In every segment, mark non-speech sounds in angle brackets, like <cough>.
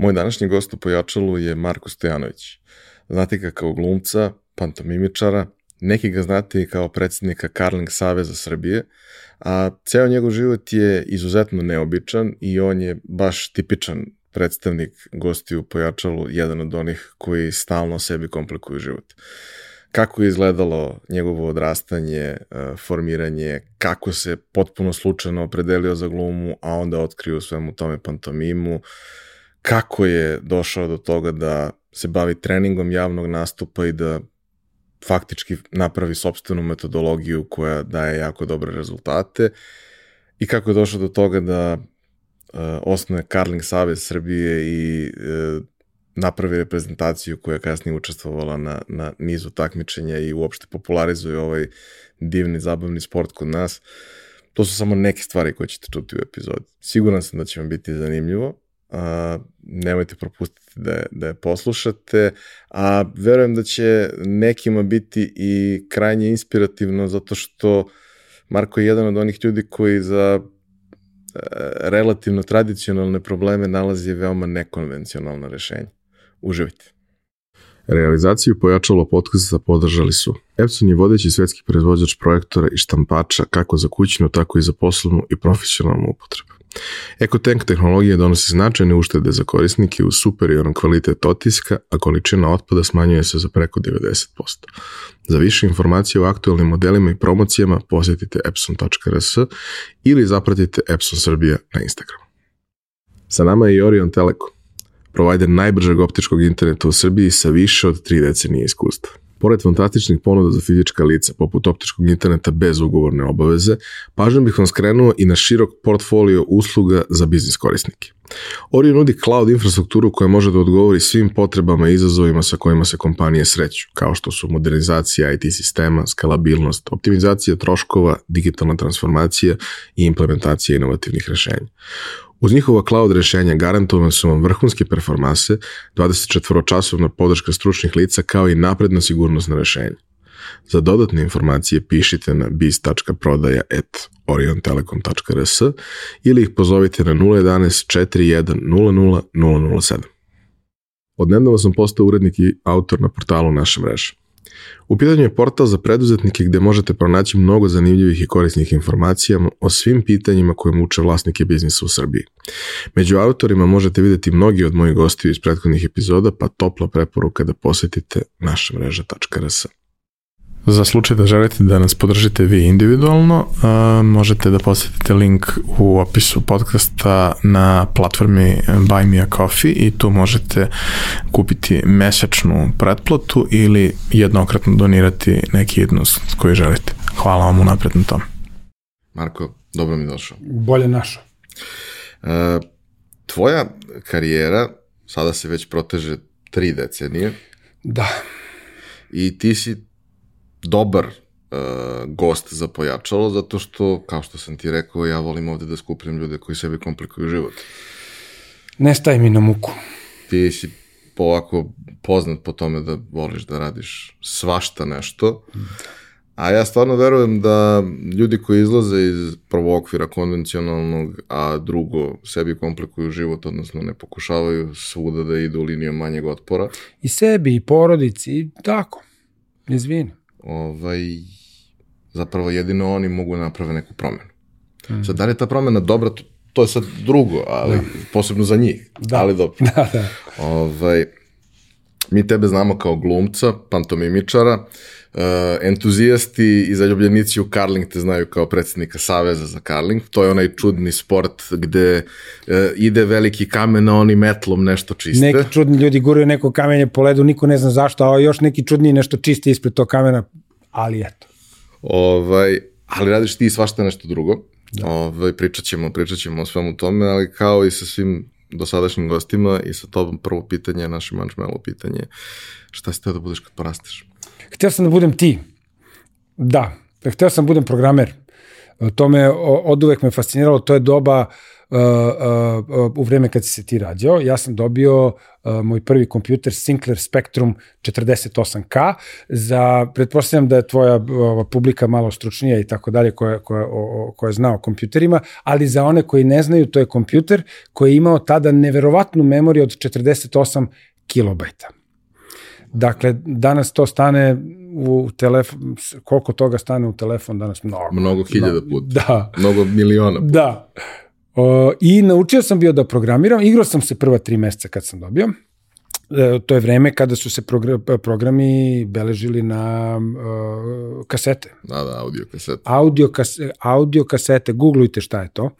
Moj današnji gost u Pojačalu je Marko Stojanović. Znate ga kao glumca, pantomimičara, neki ga znate i kao predsednika Karling Saveza Srbije, a ceo njegov život je izuzetno neobičan i on je baš tipičan predstavnik gosti u Pojačalu, jedan od onih koji stalno sebi komplikuju život. Kako je izgledalo njegovo odrastanje, e, formiranje, kako se potpuno slučajno opredelio za glumu, a onda otkrio svemu tome pantomimu, kako je došao do toga da se bavi treningom javnog nastupa i da faktički napravi sobstvenu metodologiju koja daje jako dobre rezultate i kako je došao do toga da uh, osnuje Karling Savez Srbije i uh, napravi reprezentaciju koja je kasnije učestvovala na, na nizu takmičenja i uopšte popularizuje ovaj divni zabavni sport kod nas. To su samo neke stvari koje ćete čuti u epizodi. Siguran sam da će vam biti zanimljivo a, nemojte propustiti da je, da je poslušate, a verujem da će nekima biti i krajnje inspirativno zato što Marko je jedan od onih ljudi koji za e, relativno tradicionalne probleme nalazi veoma nekonvencionalna rešenja. Uživajte. Realizaciju pojačalo podcasta podržali su Epson je vodeći svetski proizvođač projektora i štampača kako za kućnu, tako i za poslovnu i profesionalnu upotrebu. EcoTank tehnologija donosi značajne uštede za korisnike uz superioran kvalitet otiska, a količina otpada smanjuje se za preko 90%. Za više informacije o aktualnim modelima i promocijama posjetite epson.rs ili zapratite Epson Srbija na Instagramu. Sa nama je i Orion Telekom, provider najbržeg optičkog interneta u Srbiji sa više od 3 decenije iskustva. Pored fantastičnih ponuda za fizička lica, poput optičkog interneta bez ugovorne obaveze, pažnjom bih vam skrenuo i na širok portfolio usluga za biznis korisnike. Orion nudi cloud infrastrukturu koja može da odgovori svim potrebama i izazovima sa kojima se kompanije sreću, kao što su modernizacija IT sistema, skalabilnost, optimizacija troškova, digitalna transformacija i implementacija inovativnih rešenja. Uz njihova cloud rešenja garantovane su vam vrhunske performanse, 24-časovna podrška stručnih lica kao i napredna sigurnosna rešenja. Za dodatne informacije pišite na biz.prodaja.oriontelekom.rs ili ih pozovite na 011 41 00 007. Odnedavno sam postao urednik i autor na portalu naše mreže. U pitanju je portal za preduzetnike gde možete pronaći mnogo zanimljivih i korisnih informacija o svim pitanjima koje muče vlasnike biznisa u Srbiji. Među autorima možete videti mnogi od mojih gostiju iz prethodnih epizoda, pa topla preporuka da posetite naša mreža.rs. Za slučaj da želite da nas podržite vi individualno, uh, možete da posetite link u opisu podcasta na platformi Buy Me a Coffee i tu možete kupiti mesečnu pretplatu ili jednokratno donirati neki jednost koji želite. Hvala vam unapred na tom. Marko, dobro mi došao. Bolje našo. Uh, tvoja karijera sada se već proteže tri decenije. Da. I ti si dobar uh, gost za pojačalo, zato što, kao što sam ti rekao, ja volim ovde da skupljam ljude koji sebi komplikuju život. Ne staj mi na muku. Ti si ovako poznat po tome da voliš da radiš svašta nešto, a ja stvarno verujem da ljudi koji izlaze iz prvo okvira konvencionalnog, a drugo sebi komplikuju život, odnosno ne pokušavaju svuda da idu linijom manjeg otpora. I sebi, i porodici, i tako. Izvini ovaj, zapravo jedino oni mogu da naprave neku promenu. Mm. Sad, da li je ta promena dobra, to, to je sad drugo, ali da. posebno za njih, da. ali dobro. <laughs> Da, da. Ovaj, mi tebe znamo kao glumca, pantomimičara, uh, entuzijasti i zaljubljenici u karling te znaju kao predsednika Saveza za karling. To je onaj čudni sport gde uh, ide veliki kamen, a oni metlom nešto čiste. Neki čudni ljudi guraju neko kamenje po ledu, niko ne zna zašto, a još neki čudni nešto čiste ispred tog kamena, ali eto. Ovaj, ali radiš ti svašta nešto drugo. Da. Ovaj, pričat ćemo, pričat ćemo o svemu tome, ali kao i sa svim dosadašnjim gostima i sa tobom prvo pitanje, naše mančmelo pitanje, šta si teo da budeš kad porasteš? Hteo sam da budem ti. Da, hteo sam da budem programer. To me od uvek me fasciniralo, to je doba uh, u vreme kad si se ti rađao, ja sam dobio uh, moj prvi kompjuter Sinclair Spectrum 48K za, pretpostavljam da je tvoja uh, publika malo stručnija i tako dalje koja, koja, o, koja zna o kompjuterima, ali za one koji ne znaju, to je kompjuter koji je imao tada neverovatnu memoriju od 48 kilobajta. Dakle, danas to stane u telefon, koliko toga stane u telefon danas? Mnogo. Mnogo hiljada puta. Da. Mnogo miliona puta. Da. O, I naučio sam bio da programiram, igrao sam se prva tri meseca kad sam dobio. E, to je vreme kada su se programi beležili na uh, kasete. Da, da, audio kasete. Audio, kasete, audio kasete, googlujte šta je to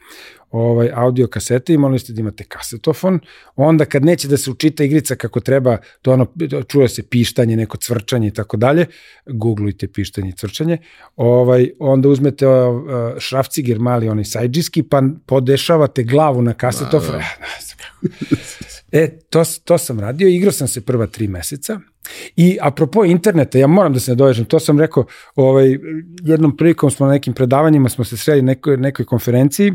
ovaj, audio kasete i morali ste da imate kasetofon. Onda kad neće da se učita igrica kako treba, to ono, čuje se pištanje, neko cvrčanje i tako dalje, googlujte pištanje i cvrčanje, ovaj, onda uzmete uh, šrafciger mali, onaj sajđiski, pa podešavate glavu na kasetofon. Da, da. <laughs> E, to, to sam radio, igrao sam se prva tri meseca i apropo interneta, ja moram da se nadovežem, to sam rekao, ovaj, jednom prilikom smo na nekim predavanjima, smo se sreli nekoj, nekoj konferenciji,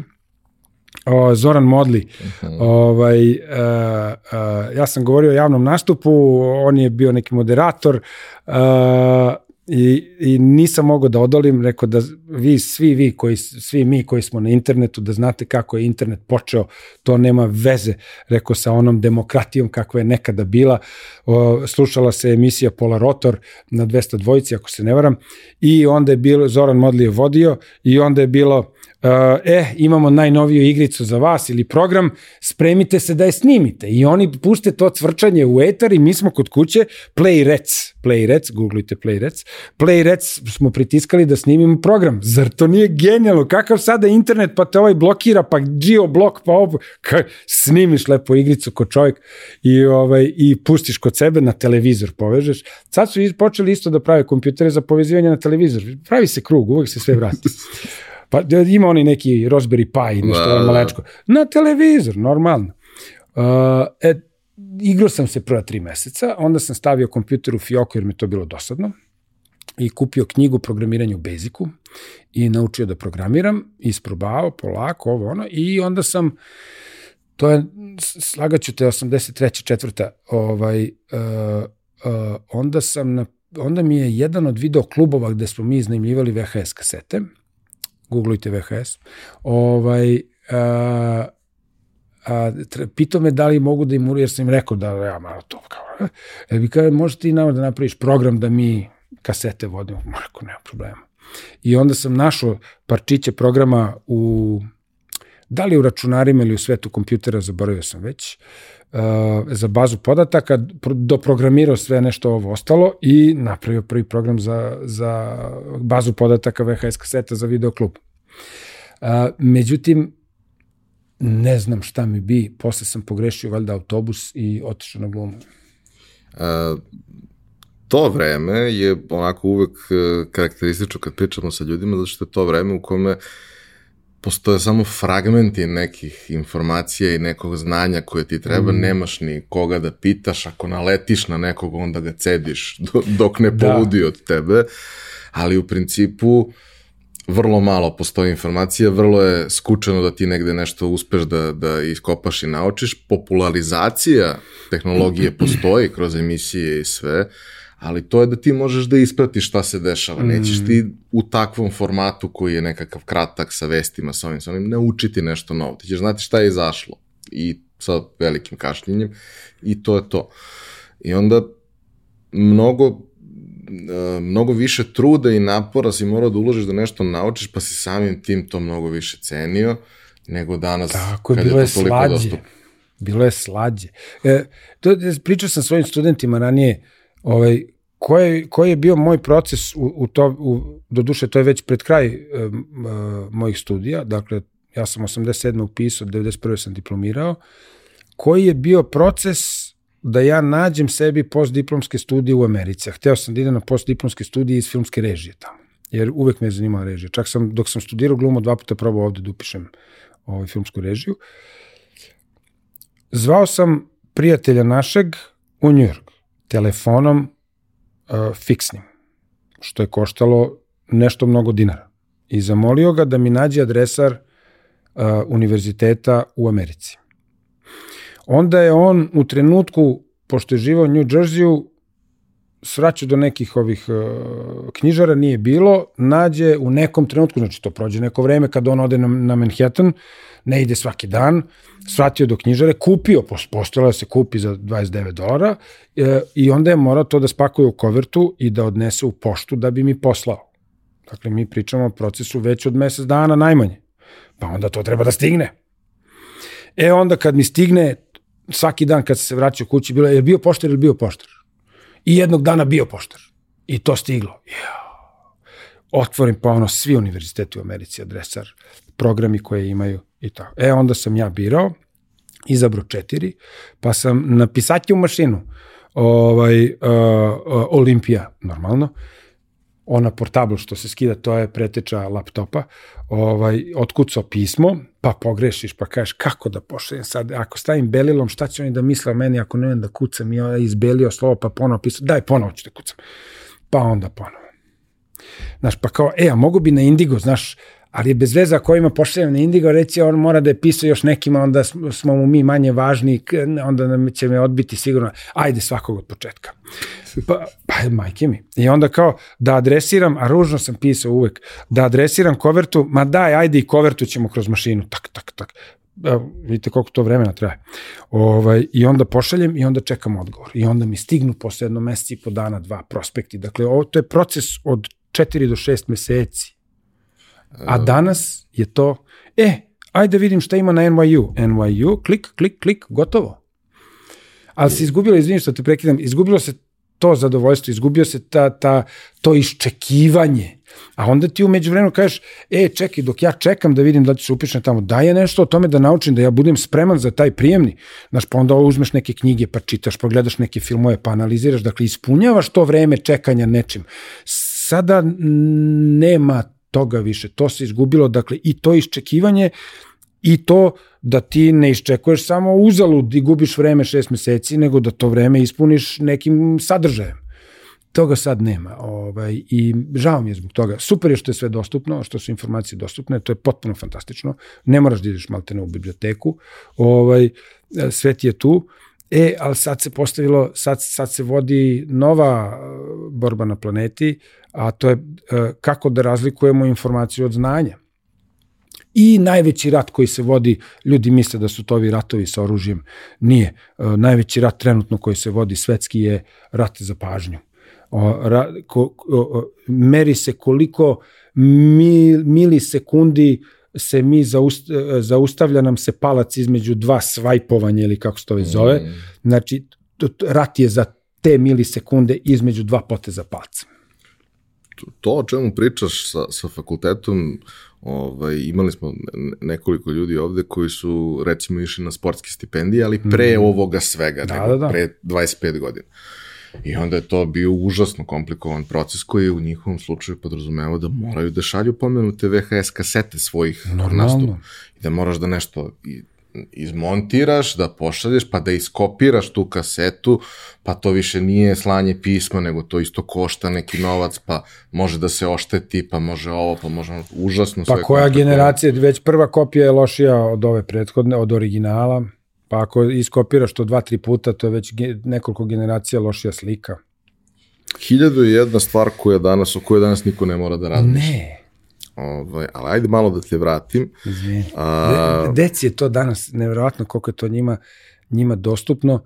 o, Zoran Modli. Uh mhm. -huh. ovaj, uh, uh, ja sam govorio o javnom nastupu, on je bio neki moderator uh, i, i nisam mogao da odolim, rekao da vi, svi vi, koji, svi mi koji smo na internetu, da znate kako je internet počeo, to nema veze, rekao sa onom demokratijom kakva je nekada bila. O, slušala se emisija Pola Rotor na 202, ako se ne varam, i onda je bilo, Zoran Modli je vodio i onda je bilo e, imamo najnoviju igricu za vas ili program, spremite se da je snimite. I oni puste to cvrčanje u etar i mi smo kod kuće Play Rec, Play Rec, googlujte Play Rec, Play Rec smo pritiskali da snimimo program. Zar to nije genijalno? Kakav sada internet pa te ovaj blokira, pa geoblok, pa ovo, ka, snimiš lepo igricu kod čovjek i, ovaj, i pustiš kod sebe na televizor povežeš. Sad su počeli isto da prave kompjutere za povezivanje na televizor. Pravi se krug, uvek se sve vrati. Pa ima oni neki Raspberry Pi, nešto da, da, malečko. Na televizor, normalno. Uh, e, igrao sam se prva tri meseca, onda sam stavio kompjuter u fioku jer mi to bilo dosadno i kupio knjigu programiranju u Basicu i naučio da programiram, isprobao polako ovo ono i onda sam to je, slagaću te, 83. četvrta, ovaj, uh, uh, onda sam na, onda mi je jedan od video klubova gde smo mi iznajmljivali VHS kasete, googlujte VHS, ovaj, a, a, pitao me da li mogu da im jer sam im rekao da ja malo to kao, e, bi kao, možeš ti nama da napraviš program da mi kasete vodimo, Marko, nema problema. I onda sam našao parčiće programa u, da li u računarima ili u svetu kompjutera, zaboravio sam već, uh, za bazu podataka, doprogramirao sve nešto ovo ostalo i napravio prvi program za, za bazu podataka VHS kaseta za videoklub. Uh, međutim, ne znam šta mi bi, posle sam pogrešio valjda autobus i otišao na glumu. Uh, to vreme je onako uvek karakteristično kad pričamo sa ljudima, zato što je to vreme u kome uh, postoje samo fragmenti nekih informacija i nekog znanja koje ti treba, mm. nemaš ni koga da pitaš, ako naletiš na nekog, onda ga cediš <laughs> dok ne da. poludi da. od tebe, ali u principu vrlo malo postoji informacija, vrlo je skučeno da ti negde nešto uspeš da, da iskopaš i naučiš. Popularizacija tehnologije <clears throat> postoji kroz emisije i sve, ali to je da ti možeš da ispratiš šta se dešava. Mm. Nećeš ti u takvom formatu koji je nekakav kratak sa vestima, sa ovim, sa ovim, naučiti nešto novo. Ti ćeš znati šta je izašlo i sa velikim kašljenjem i to je to. I onda mnogo e, mnogo više truda i napora si morao da uložiš da nešto naučiš, pa si samim tim to mnogo više cenio nego danas Tako, kad je to toliko slađe. dostupno. Bilo je slađe. E, to, pričao sam svojim studentima ranije, ovaj, koji, koji je bio moj proces u, u to, u, do duše to je već pred kraj uh, mojih studija, dakle ja sam 87. upisao, 91. sam diplomirao, koji je bio proces da ja nađem sebi postdiplomske studije u Americi. Hteo sam da idem na postdiplomske studije iz filmske režije tamo, jer uvek me je zanimala režija. Čak sam, dok sam studirao glumo, dva puta probao ovde da upišem ovaj, filmsku režiju. Zvao sam prijatelja našeg u Njujork telefonom uh, fiksnim, što je koštalo nešto mnogo dinara. I zamolio ga da mi nađe adresar uh, univerziteta u Americi. Onda je on u trenutku, pošto je živao u New Jerseyu, svraćao do nekih ovih uh, knjižara, nije bilo, nađe u nekom trenutku, znači to prođe neko vreme kad on ode na, na Manhattan, ne ide svaki dan, svratio do knjižare, kupio, postojala da se kupi za 29 dolara e, i onda je morao to da spakuje u kovertu i da odnese u poštu da bi mi poslao. Dakle, mi pričamo o procesu već od mesec dana najmanje. Pa onda to treba da stigne. E onda kad mi stigne, svaki dan kad se vraćao kući, bilo je bio poštar ili bio poštar. I jednog dana bio poštar. I to stiglo. Otvorim pa ono svi univerziteti u Americi, adresar, programi koje imaju i tako. E onda sam ja birao, izabrao četiri, pa sam na pisaću mašinu, ovaj, uh, uh, Olimpija, normalno, ona portabl što se skida, to je preteča laptopa, ovaj, otkucao pismo, pa pogrešiš, pa kažeš kako da pošaljem sad, ako stavim belilom, šta će oni da misle o meni ako ne da kucam, ja izbelio slovo, pa ponovo pisao, daj ponovo ću da kucam. Pa onda ponovo. Znaš, pa kao, e, a mogu bi na Indigo, znaš, ali bez veze ako ima pošaljem na Indigo, reći on mora da je pisao još nekima, onda smo mu mi manje važni, onda nam će me odbiti sigurno, ajde svakog od početka. Pa, pa majke mi. I onda kao da adresiram, a ružno sam pisao uvek, da adresiram kovertu, ma daj, ajde i kovertu ćemo kroz mašinu, tak, tak, tak. Evo, vidite koliko to vremena traje. Ovaj, I onda pošaljem i onda čekam odgovor. I onda mi stignu posle jedno meseci i po dana dva prospekti. Dakle, ovo to je proces od 4 do 6 meseci A danas je to, e, ajde vidim šta ima na NYU. NYU, klik, klik, klik, gotovo. Ali se izgubilo, izvini što te prekidam, izgubilo se to zadovoljstvo, izgubio se ta, ta, to iščekivanje. A onda ti umeđu vremenu kažeš, e, čekaj, dok ja čekam da vidim da ću se upišem tamo, daj je nešto o tome da naučim, da ja budem spreman za taj prijemni. Znaš, pa onda uzmeš neke knjige, pa čitaš, pa gledaš neke filmove, pa analiziraš, dakle, ispunjavaš to vreme čekanja nečim. Sada nema toga više. To se izgubilo, dakle, i to iščekivanje i to da ti ne iščekuješ samo uzalud i gubiš vreme šest meseci, nego da to vreme ispuniš nekim sadržajem. Toga sad nema. Ovaj, I žao mi je zbog toga. Super je što je sve dostupno, što su informacije dostupne, to je potpuno fantastično. Ne moraš da ideš maltene u biblioteku. Ovaj, sve ti je tu. E, ali sad se postavilo, sad, sad se vodi nova borba na planeti, a to je e, kako da razlikujemo informaciju od znanja. I najveći rat koji se vodi, ljudi misle da su to ovi ratovi sa oružjem, nije. E, najveći rat trenutno koji se vodi svetski je rat za pažnju. O, ra, ko, o, meri se koliko mil, milisekundi se mi zaust, e, zaustavlja nam se palac između dva svajpovanja ili kako se to već zove. Mm. Znači, rat je za te milisekunde između dva poteza palca to o čemu pričaš sa, sa fakultetom, ovaj, imali smo nekoliko ljudi ovde koji su recimo išli na sportske stipendije, ali pre mm. ovoga svega, da, nego da, da. pre 25 godina. I onda je to bio užasno komplikovan proces koji je u njihovom slučaju podrazumevao da moraju da šalju pomenute VHS kasete svojih nastupa. I da moraš da nešto izmontiraš, da pošalješ, pa da iskopiraš tu kasetu, pa to više nije slanje pisma, nego to isto košta neki novac, pa može da se ošteti, pa može ovo, pa može užasno pa sve. Pa koja generacija, već prva kopija je lošija od ove prethodne, od originala, pa ako iskopiraš to dva, tri puta, to je već nekoliko generacija lošija slika. Hiljadu je jedna stvar koja danas, o kojoj danas niko ne mora da razmišlja. Ne, Ovaj, ali ajde malo da te vratim. Izvini. A... Deci je to danas nevjerojatno koliko je to njima, njima dostupno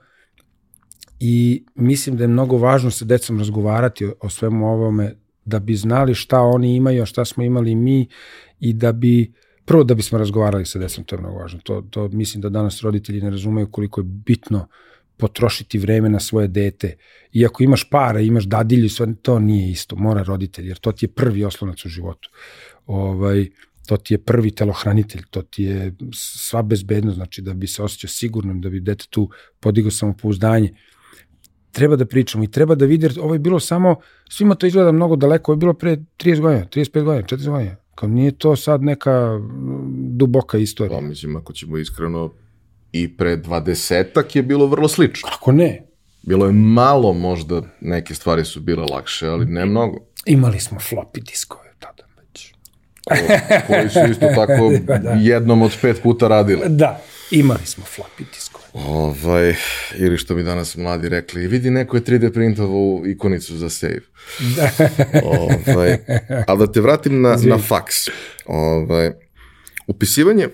i mislim da je mnogo važno sa decom razgovarati o, o svemu ovome da bi znali šta oni imaju, a šta smo imali mi i da bi prvo da bismo razgovarali sa decom, to je mnogo važno. To, to mislim da danas roditelji ne razumeju koliko je bitno potrošiti vreme na svoje dete. I ako imaš para, imaš dadilju, sve, to nije isto, mora roditelj, jer to ti je prvi oslonac u životu ovaj, to ti je prvi telohranitelj, to ti je sva bezbednost, znači da bi se osjećao sigurnom, da bi dete tu podigao samopouzdanje. Treba da pričamo i treba da vidi, jer ovo je bilo samo, svima to izgleda mnogo daleko, ovo je bilo pre 30 godina, 35 godina, 40 godina. Kao nije to sad neka duboka istorija. Pa mislim, ako ćemo iskreno, i pre 20 je bilo vrlo slično. Kako ne? Bilo je malo možda, neke stvari su bile lakše, ali ne mnogo. Imali smo floppy diskove ko, koji su isto tako <laughs> da. jednom od pet puta radile. Da, imali smo floppy diskove. Ovaj, ili što bi danas mladi rekli, vidi neko je 3D printovu ikonicu za save. Da. <laughs> ovaj, ali da te vratim na, Zvi. na faks. Ovaj, upisivanje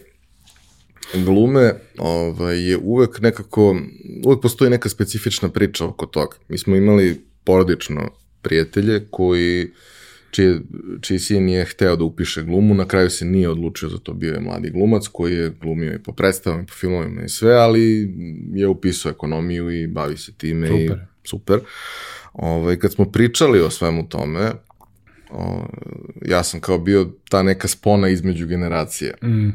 glume ovaj, je uvek nekako, uvek postoji neka specifična priča oko toga. Mi smo imali porodično prijatelje koji čiji, čiji sin je hteo da upiše glumu, na kraju se nije odlučio za to, bio je mladi glumac koji je glumio i po predstavama i po filmovima i sve, ali je upisao ekonomiju i bavi se time super. i super. Ovaj, kad smo pričali o svemu tome, o, ja sam kao bio ta neka spona između generacije. Mm.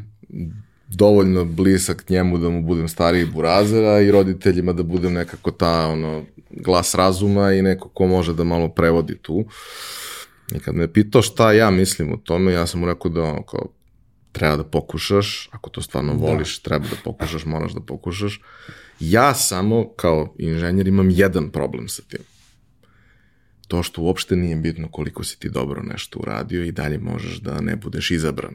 Dovoljno blisak njemu da mu budem stariji burazera i roditeljima da budem nekako ta ono, glas razuma i neko ko može da malo prevodi tu. I kad me pitao šta ja mislim o tome, ja sam mu rekao da ono, kao, treba da pokušaš, ako to stvarno da. voliš, da. treba da pokušaš, moraš da pokušaš. Ja samo, kao inženjer, imam jedan problem sa tim. To što uopšte nije bitno koliko si ti dobro nešto uradio i dalje možeš da ne budeš izabran.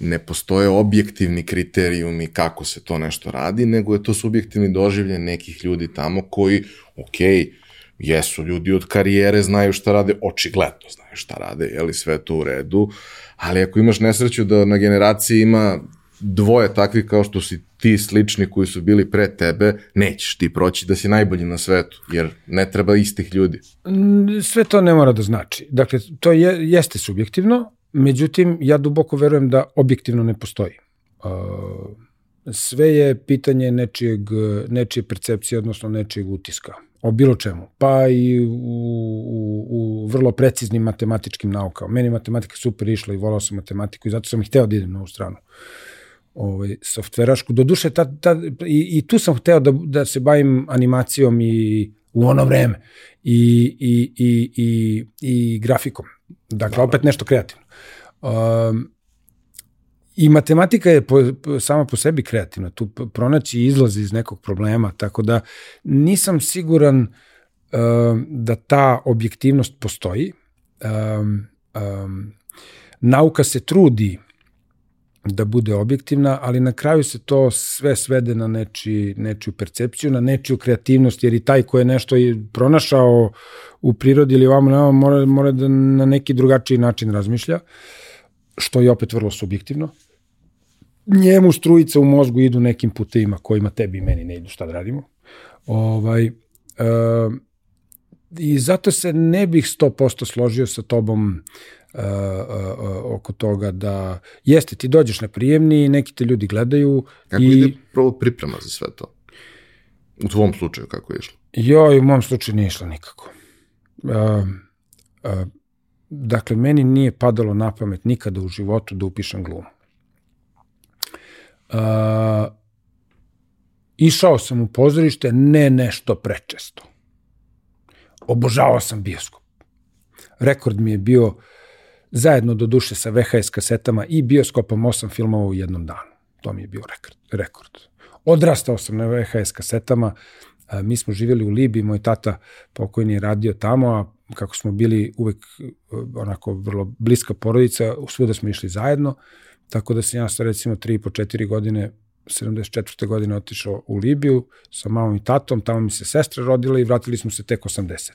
Ne postoje objektivni kriterijumi kako se to nešto radi, nego je to subjektivni doživlje nekih ljudi tamo koji, okej, okay, jesu ljudi od karijere, znaju šta rade, očigledno znaju šta rade, je li sve to u redu, ali ako imaš nesreću da na generaciji ima dvoje takvi kao što si ti slični koji su bili pre tebe, nećeš ti proći da si najbolji na svetu, jer ne treba istih ljudi. Mm, sve to ne mora da znači. Dakle, to je, jeste subjektivno, međutim, ja duboko verujem da objektivno ne postoji. Sve je pitanje nečijeg, nečije percepcije, odnosno nečijeg utiska o bilo čemu, pa i u, u, u vrlo preciznim matematičkim naukama. Meni matematika super išla i volao sam matematiku i zato sam i hteo da idem na ovu stranu ovaj, softverašku. Doduše, ta, ta, i, i tu sam hteo da, da se bavim animacijom i u ono vreme i, i, i, i, i grafikom. Dakle, opet nešto kreativno. Um, I matematika je po, sama po sebi kreativna, tu pronaći izlaz iz nekog problema, tako da nisam siguran uh, da ta objektivnost postoji. Um, um, nauka se trudi da bude objektivna, ali na kraju se to sve svede na neči, nečiju percepciju, na nečiju kreativnost, jer i taj ko je nešto pronašao u prirodi ili ovamo mora, mora da na neki drugačiji način razmišlja, što je opet vrlo subjektivno njemu strujice u mozgu idu nekim putevima kojima tebi i meni ne idu, šta da radimo. Ovaj, uh, I zato se ne bih 100% složio sa tobom uh, uh, oko toga da jeste, ti dođeš na prijemni, neki te ljudi gledaju. Kako i... ide prvo priprema za sve to? U tvom slučaju kako je išlo? Jo, u mom slučaju nije išlo nikako. Uh, uh, dakle, meni nije padalo na pamet nikada u životu da upišem glumu. Uh, išao sam u pozorište, ne nešto prečesto. Obožavao sam bioskop. Rekord mi je bio zajedno do duše sa VHS kasetama i bioskopom osam filmova u jednom danu. To mi je bio rekord. rekord. Odrastao sam na VHS kasetama, mi smo živjeli u Libiji, moj tata pokojni je radio tamo, a kako smo bili uvek onako vrlo bliska porodica, svuda smo išli zajedno, Tako da sam ja sa recimo 3 po 4 godine 74. godine otišao u Libiju sa mamom i tatom, tamo mi se sestra rodila i vratili smo se tek 80.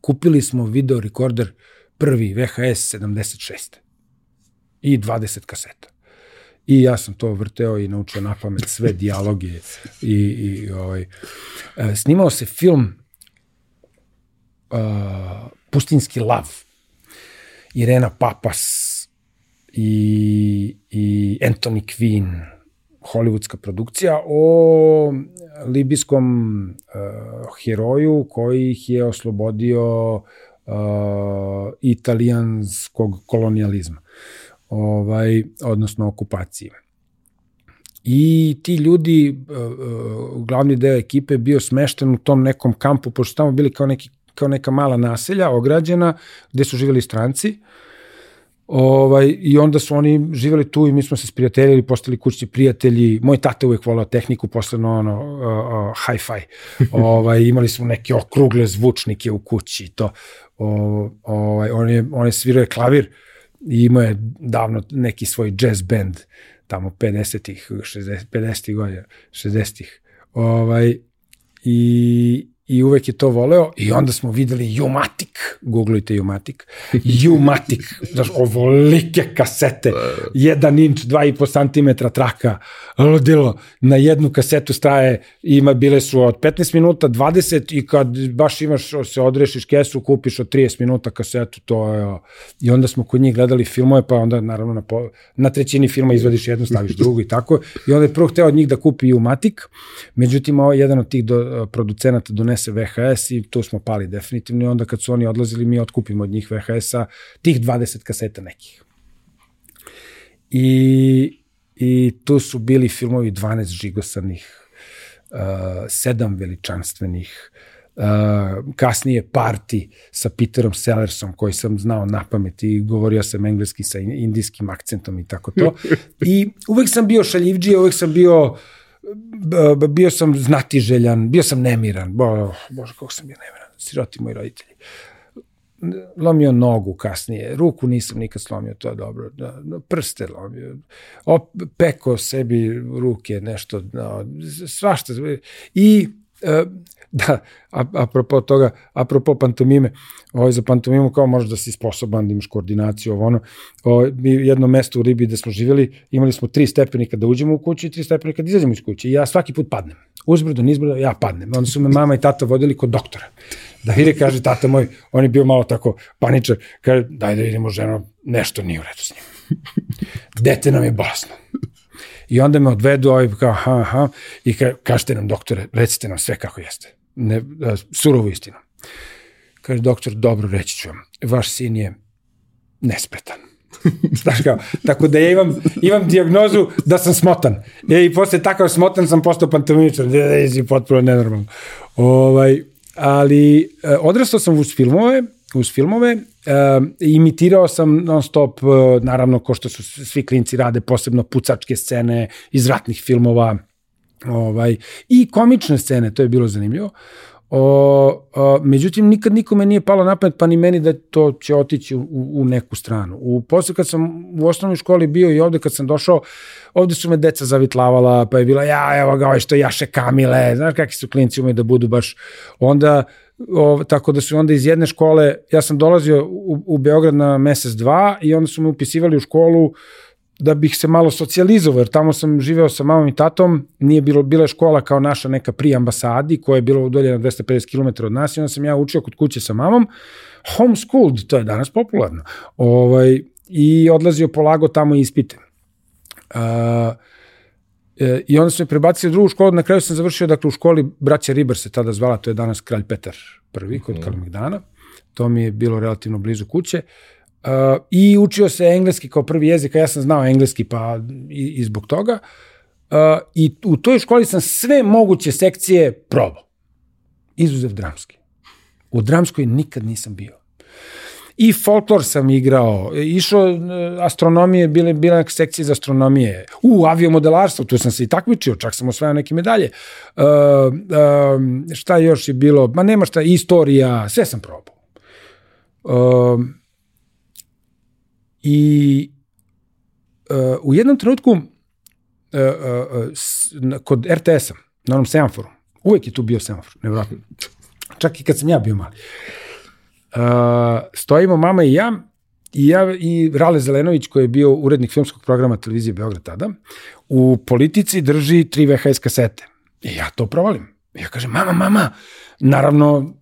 Kupili smo video rekorder prvi VHS 76. I 20 kaseta. I ja sam to vrteo i naučio na pamet sve dijaloge i, i ovaj. E, snimao se film uh, Pustinski lav. Irena Papas i, i Anthony Quinn, hollywoodska produkcija o libijskom uh, heroju koji ih je oslobodio uh, italijanskog kolonijalizma, ovaj, odnosno okupacije. I ti ljudi, uh, glavni deo ekipe bio smešten u tom nekom kampu, pošto tamo bili kao, neki, kao neka mala naselja, ograđena, gde su živjeli stranci, uh, Ovaj, I onda su oni živeli tu i mi smo se sprijateljili, postali kućni prijatelji. Moj tata uvek volao tehniku, posebno ono, uh, uh, hi-fi. <laughs> ovaj, imali smo neke okrugle zvučnike u kući i to. O, ovaj, on, je, on je svirao klavir i imao je davno neki svoj jazz band tamo 50-ih, 60, 50-ih godina, 60-ih. Ovaj, i, i uvek je to voleo i onda smo videli Umatic, googlujte Umatic, <laughs> Umatic, znaš, ovolike kasete, jedan inč, dva i po santimetra traka, ludilo, na jednu kasetu straje, ima, bile su od 15 minuta, 20 i kad baš imaš, se odrešiš kesu, kupiš od 30 minuta kasetu, to je, i onda smo kod njih gledali filmove, pa onda naravno na, po, na trećini filma izvadiš jednu, staviš <laughs> drugu i tako, i onda je prvo hteo od njih da kupi Umatic, međutim, ovo jedan od tih do, producenata donese VHS i tu smo pali definitivno i onda kad su oni odlazili, mi otkupimo od njih VHS-a tih 20 kaseta nekih. I i tu su bili filmovi 12 žigosanih, uh, veličanstvenih, uh, kasnije Parti sa Peterom Sellersom koji sam znao na pamet i govorio sam engleski sa indijskim akcentom i tako to. I uvek sam bio šaljivđija, uvek sam bio bio sam znatiželjan, bio sam nemiran, bo, bože kako sam bio nemiran, siroti moji roditelji. Lomio nogu kasnije, ruku nisam nikad slomio, to je dobro, da, prste lomio, op, peko sebi ruke, nešto, da, svašta. I, e, da, apropo toga, apropo pantomime, ovaj, za pantomimu kao možeš da si sposoban, da imaš koordinaciju, ovo ono, o, mi jedno mesto u Ribi gde smo živjeli, imali smo tri stepenika da uđemo u kuću i tri stepenika da izađemo iz kuće i ja svaki put padnem. Uzbrdo, nizbrdo, ja padnem. Onda su me mama i tata vodili kod doktora da vide, kaže, tata moj, on je bio malo tako paničar, kaže, daj da vidimo ženo, nešto nije u redu s njim. Dete nam je bolesno. I onda me odvedu, ovaj kao, ha, ha, i ka, kažete nam, doktore, recite nam sve kako jeste. Ne, surovu istinu. Kaže, doktor, dobro, reći ću vam, vaš sin je nespretan. <laughs> Znaš kao, tako da ja imam, imam diagnozu da sam smotan. Ja, I posle takav smotan sam postao pantomimičar, da je potpuno nenormalno. Ovaj, ali e, odrastao sam uz filmove, uz filmove, e, imitirao sam non stop, e, naravno, ko što su svi klinci rade, posebno pucačke scene iz ratnih filmova, ovaj, i komične scene, to je bilo zanimljivo. O, o, međutim, nikad nikome nije palo na pamet, pa ni meni da to će otići u, u neku stranu. U, posle kad sam u osnovnoj školi bio i ovde kad sam došao, ovde su me deca zavitlavala, pa je bila, ja, evo ga, ovaj što jaše kamile, znaš kakvi su klinci umeju da budu baš, onda, o, tako da su onda iz jedne škole, ja sam dolazio u, u Beograd na mesec dva i onda su me upisivali u školu, uh, da bih se malo socijalizovao, jer tamo sam živeo sa mamom i tatom, nije bilo, bila je škola kao naša neka pri ambasadi, koja je bila udaljena 250 km od nas i onda sam ja učio kod kuće sa mamom, homeschooled, to je danas popularno, ovaj, i odlazio polago tamo ispite. Uh, e, I onda sam me prebacio u drugu školu, na kraju sam završio dakle, u školi Braća Ribar se tada zvala, to je danas Kralj Petar prvi kod mm. Kalemegdana, to mi je bilo relativno blizu kuće. Uh, I učio se engleski kao prvi jezik, a ja sam znao engleski pa i, i zbog toga. Uh, I u toj školi sam sve moguće sekcije probao. Izuzev dramski. U dramskoj nikad nisam bio. I folklor sam igrao, išao uh, astronomije, bile, bile neke sekcije za astronomije. U, aviomodelarstvo, tu sam se i takmičio, čak sam osvajao neke medalje. Uh, uh, šta još je bilo? Ma nema šta, istorija, sve sam probao. Uh, I uh, u jednom trenutku uh, uh, s, kod RTS-a, na onom semaforu, uvek je tu bio semafor, nevjerojatno. Čak i kad sam ja bio mali. Uh, stojimo mama i ja, i ja i Rale Zelenović koji je bio urednik filmskog programa televizije Beograd tada, u politici drži tri VHS kasete. I ja to provalim. Ja kažem, mama, mama, naravno,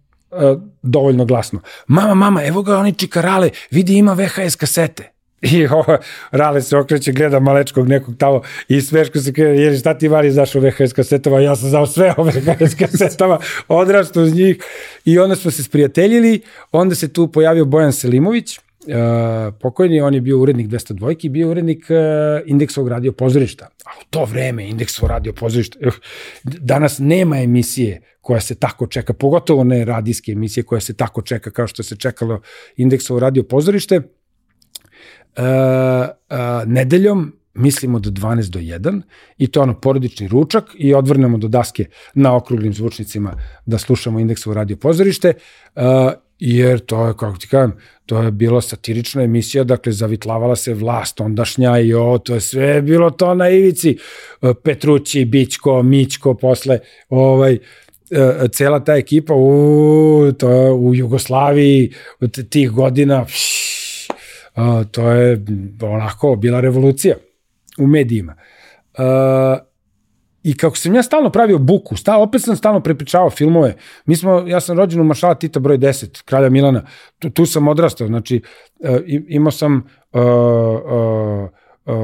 dovoljno glasno. Mama, mama, evo ga oni čikarale, vidi ima VHS kasete. <laughs> I ovo, Rale se okreće, gleda malečkog nekog tamo i smeško se kaže, jer šta ti Mari znaš o VHS kasetama? Ja sam znao sve o VHS <laughs> kasetama, odrastu uz njih. I onda smo se sprijateljili, onda se tu pojavio Bojan Selimović, Uh, pokojni, on je bio urednik 202 i bio urednik uh, indeksovog radio pozorišta. A u to vreme indeksovo radio pozorišta, uh, danas nema emisije koja se tako čeka, pogotovo ne radijske emisije koja se tako čeka kao što se čekalo indeksovo radio pozorište nedeljom mislimo do 12 do 1 i to ono porodični ručak i odvrnemo do daske na okruglim zvučnicima da slušamo indeksovo radio pozorište uh, jer to je, kako ti kažem, to je bila satirična emisija, dakle, zavitlavala se vlast ondašnja i o, to je sve bilo to na ivici. E, Petrući, Bićko, Mićko, posle, ovaj, e, cela ta ekipa u, to je u Jugoslaviji od tih godina, pš, to je onako bila revolucija u medijima. Uh, I kako sam ja stalno pravio buku, sta, opet sam stalno prepričavao filmove. Mi smo, ja sam rođen u Maršala Tita broj 10, kralja Milana. Tu, tu sam odrastao, znači uh, imao sam uh, uh, uh,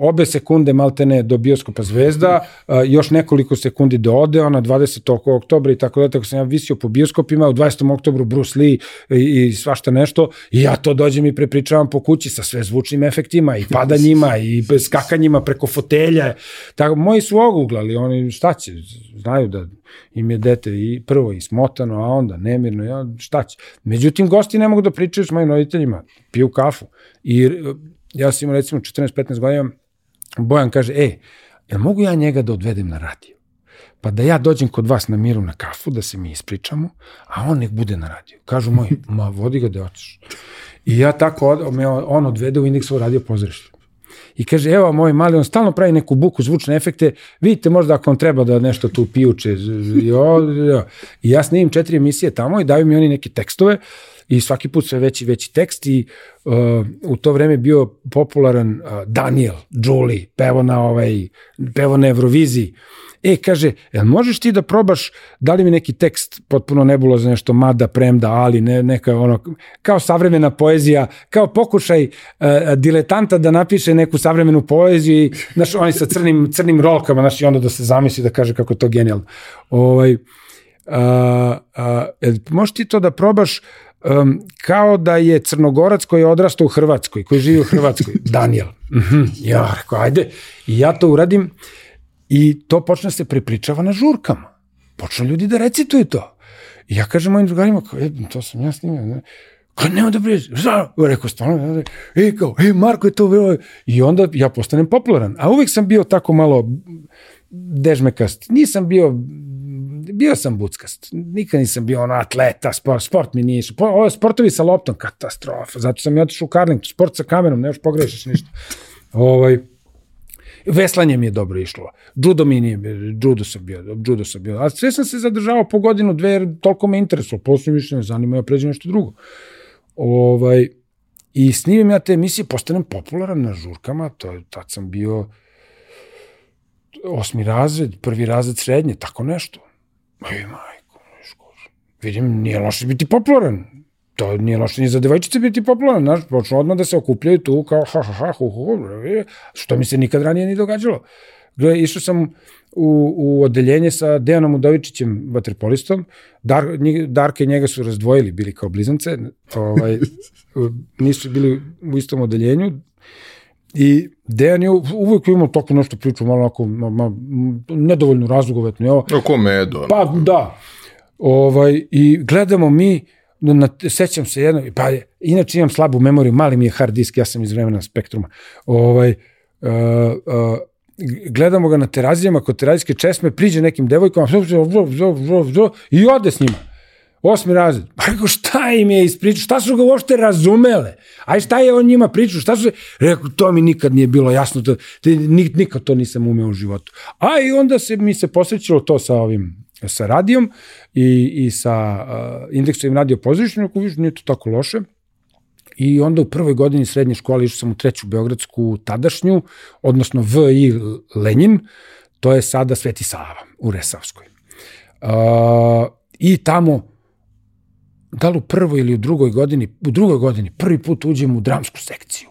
obe sekunde maltene do bioskopa Zvezda, uh, još nekoliko sekundi do Odeona, 20. oktobra i tako da, tako sam ja visio po bioskopima, u 20. oktobru Bruce Lee i, i svašta nešto, i ja to dođem i prepričavam po kući sa sve zvučnim efektima i padanjima <laughs> i skakanjima preko fotelja. Tako, moji su oguglali, oni šta će, znaju da im je dete i prvo i smotano, a onda nemirno, ja, šta će. Međutim, gosti ne mogu da pričaju s mojim roditeljima, piju kafu. I ja sam imao recimo 14-15 godina, Bojan kaže, e, jel mogu ja njega da odvedem na radio? Pa da ja dođem kod vas na miru na kafu, da se mi ispričamo, a on nek bude na radio. Kažu moji, <laughs> ma vodi ga da hoćeš. I ja tako, od, me on odvede u indeksovo radio pozorište. I kaže, evo moj mali, on stalno pravi neku buku, zvučne efekte, vidite možda ako vam treba da nešto tu pijuče. I ja snimim četiri emisije tamo i daju mi oni neke tekstove i svaki put sve veći veći tekst i uh, u to vreme bio popularan uh, Daniel, Julie, pevo na, ovaj, pevo na Euroviziji. E, kaže, jel možeš ti da probaš, da li mi neki tekst potpuno za nešto, mada, premda, ali, ne, neka ono, kao savremena poezija, kao pokušaj uh, diletanta da napiše neku savremenu poeziju i, znaš, oni sa crnim, crnim rolkama, znaš, i onda da se zamisli da kaže kako to genijalno. Ovaj, uh, uh, možeš ti to da probaš, um, kao da je crnogorac koji je odrastao u Hrvatskoj, koji živi u Hrvatskoj, <laughs> Daniel. Mm -hmm. Ja, rekao, ajde. I ja to uradim i to počne se prepričava na žurkama. Počnu ljudi da recituju to. I ja kažem mojim drugarima, kao, e, to sam ja snimio. Ne? Kao, nema da pričaš. Šta? Rekao, stvarno, e, kao, e, Marko je to bilo. I onda ja postanem popularan. A uvek sam bio tako malo dežmekast. Nisam bio bio sam buckast. Nikad nisam bio ono atleta, sport, sport mi nije išao. Sportovi sa loptom, katastrofa. Zato sam i otišao u karling, sport sa kamerom, ne još pogrešiš ništa. ovaj, Veslanje mi je dobro išlo. Judo mi nije, judo sam bio, judo sam bio. A sve sam se zadržavao po godinu, dve, jer toliko me interesovalo. Posle više ne zanima, ja pređem nešto drugo. Ovaj, I snimim ja te emisije, postanem popularan na žurkama, to, tad sam bio osmi razred, prvi razred srednje, tako nešto. Ej, majko, vidim, nije loše biti popularan. To nije loše ni za devojčice biti popularan, znaš, počnu odmah da se okupljaju tu kao ha, ha, ha, hu, hu, hu, što mi se nikad ranije ni događalo. Gle, išao sam u, u odeljenje sa Dejanom Udovičićem, vaterpolistom. Dar, Darka i njega su razdvojili, bili kao blizance. Ovaj, nisu bili u istom odeljenju. I Dejan je uvijek imao tako nešto priču, malo onako, ma, ma, nedovoljno razlogovetno. Evo. Oko medo. Pa da. Ovaj, I gledamo mi, na, sećam se jedno, pa inače imam slabu memoriju, mali mi je hard disk, ja sam iz vremena spektruma. Ovaj, uh, uh, gledamo ga na terazijama kod terazijske česme, priđe nekim devojkama i ode s njima. Osmi razred. <laughs> Pa rekao, šta im je ispričao? Šta su ga uopšte razumele? Aj šta je on njima pričao? Šta su... Rekao, to mi nikad nije bilo jasno. To, nik, nikad to nisam umeo u životu. A i onda se mi se posrećilo to sa ovim sa radijom i, i sa uh, indeksovim radio pozorištem, ako viš, nije to tako loše. I onda u prvoj godini srednje škole išao sam u treću Beogradsku tadašnju, odnosno VI Lenin, to je sada Sveti Sava u Resavskoj. Uh, I tamo da li u prvoj ili u drugoj godini, u drugoj godini prvi put uđem u dramsku sekciju.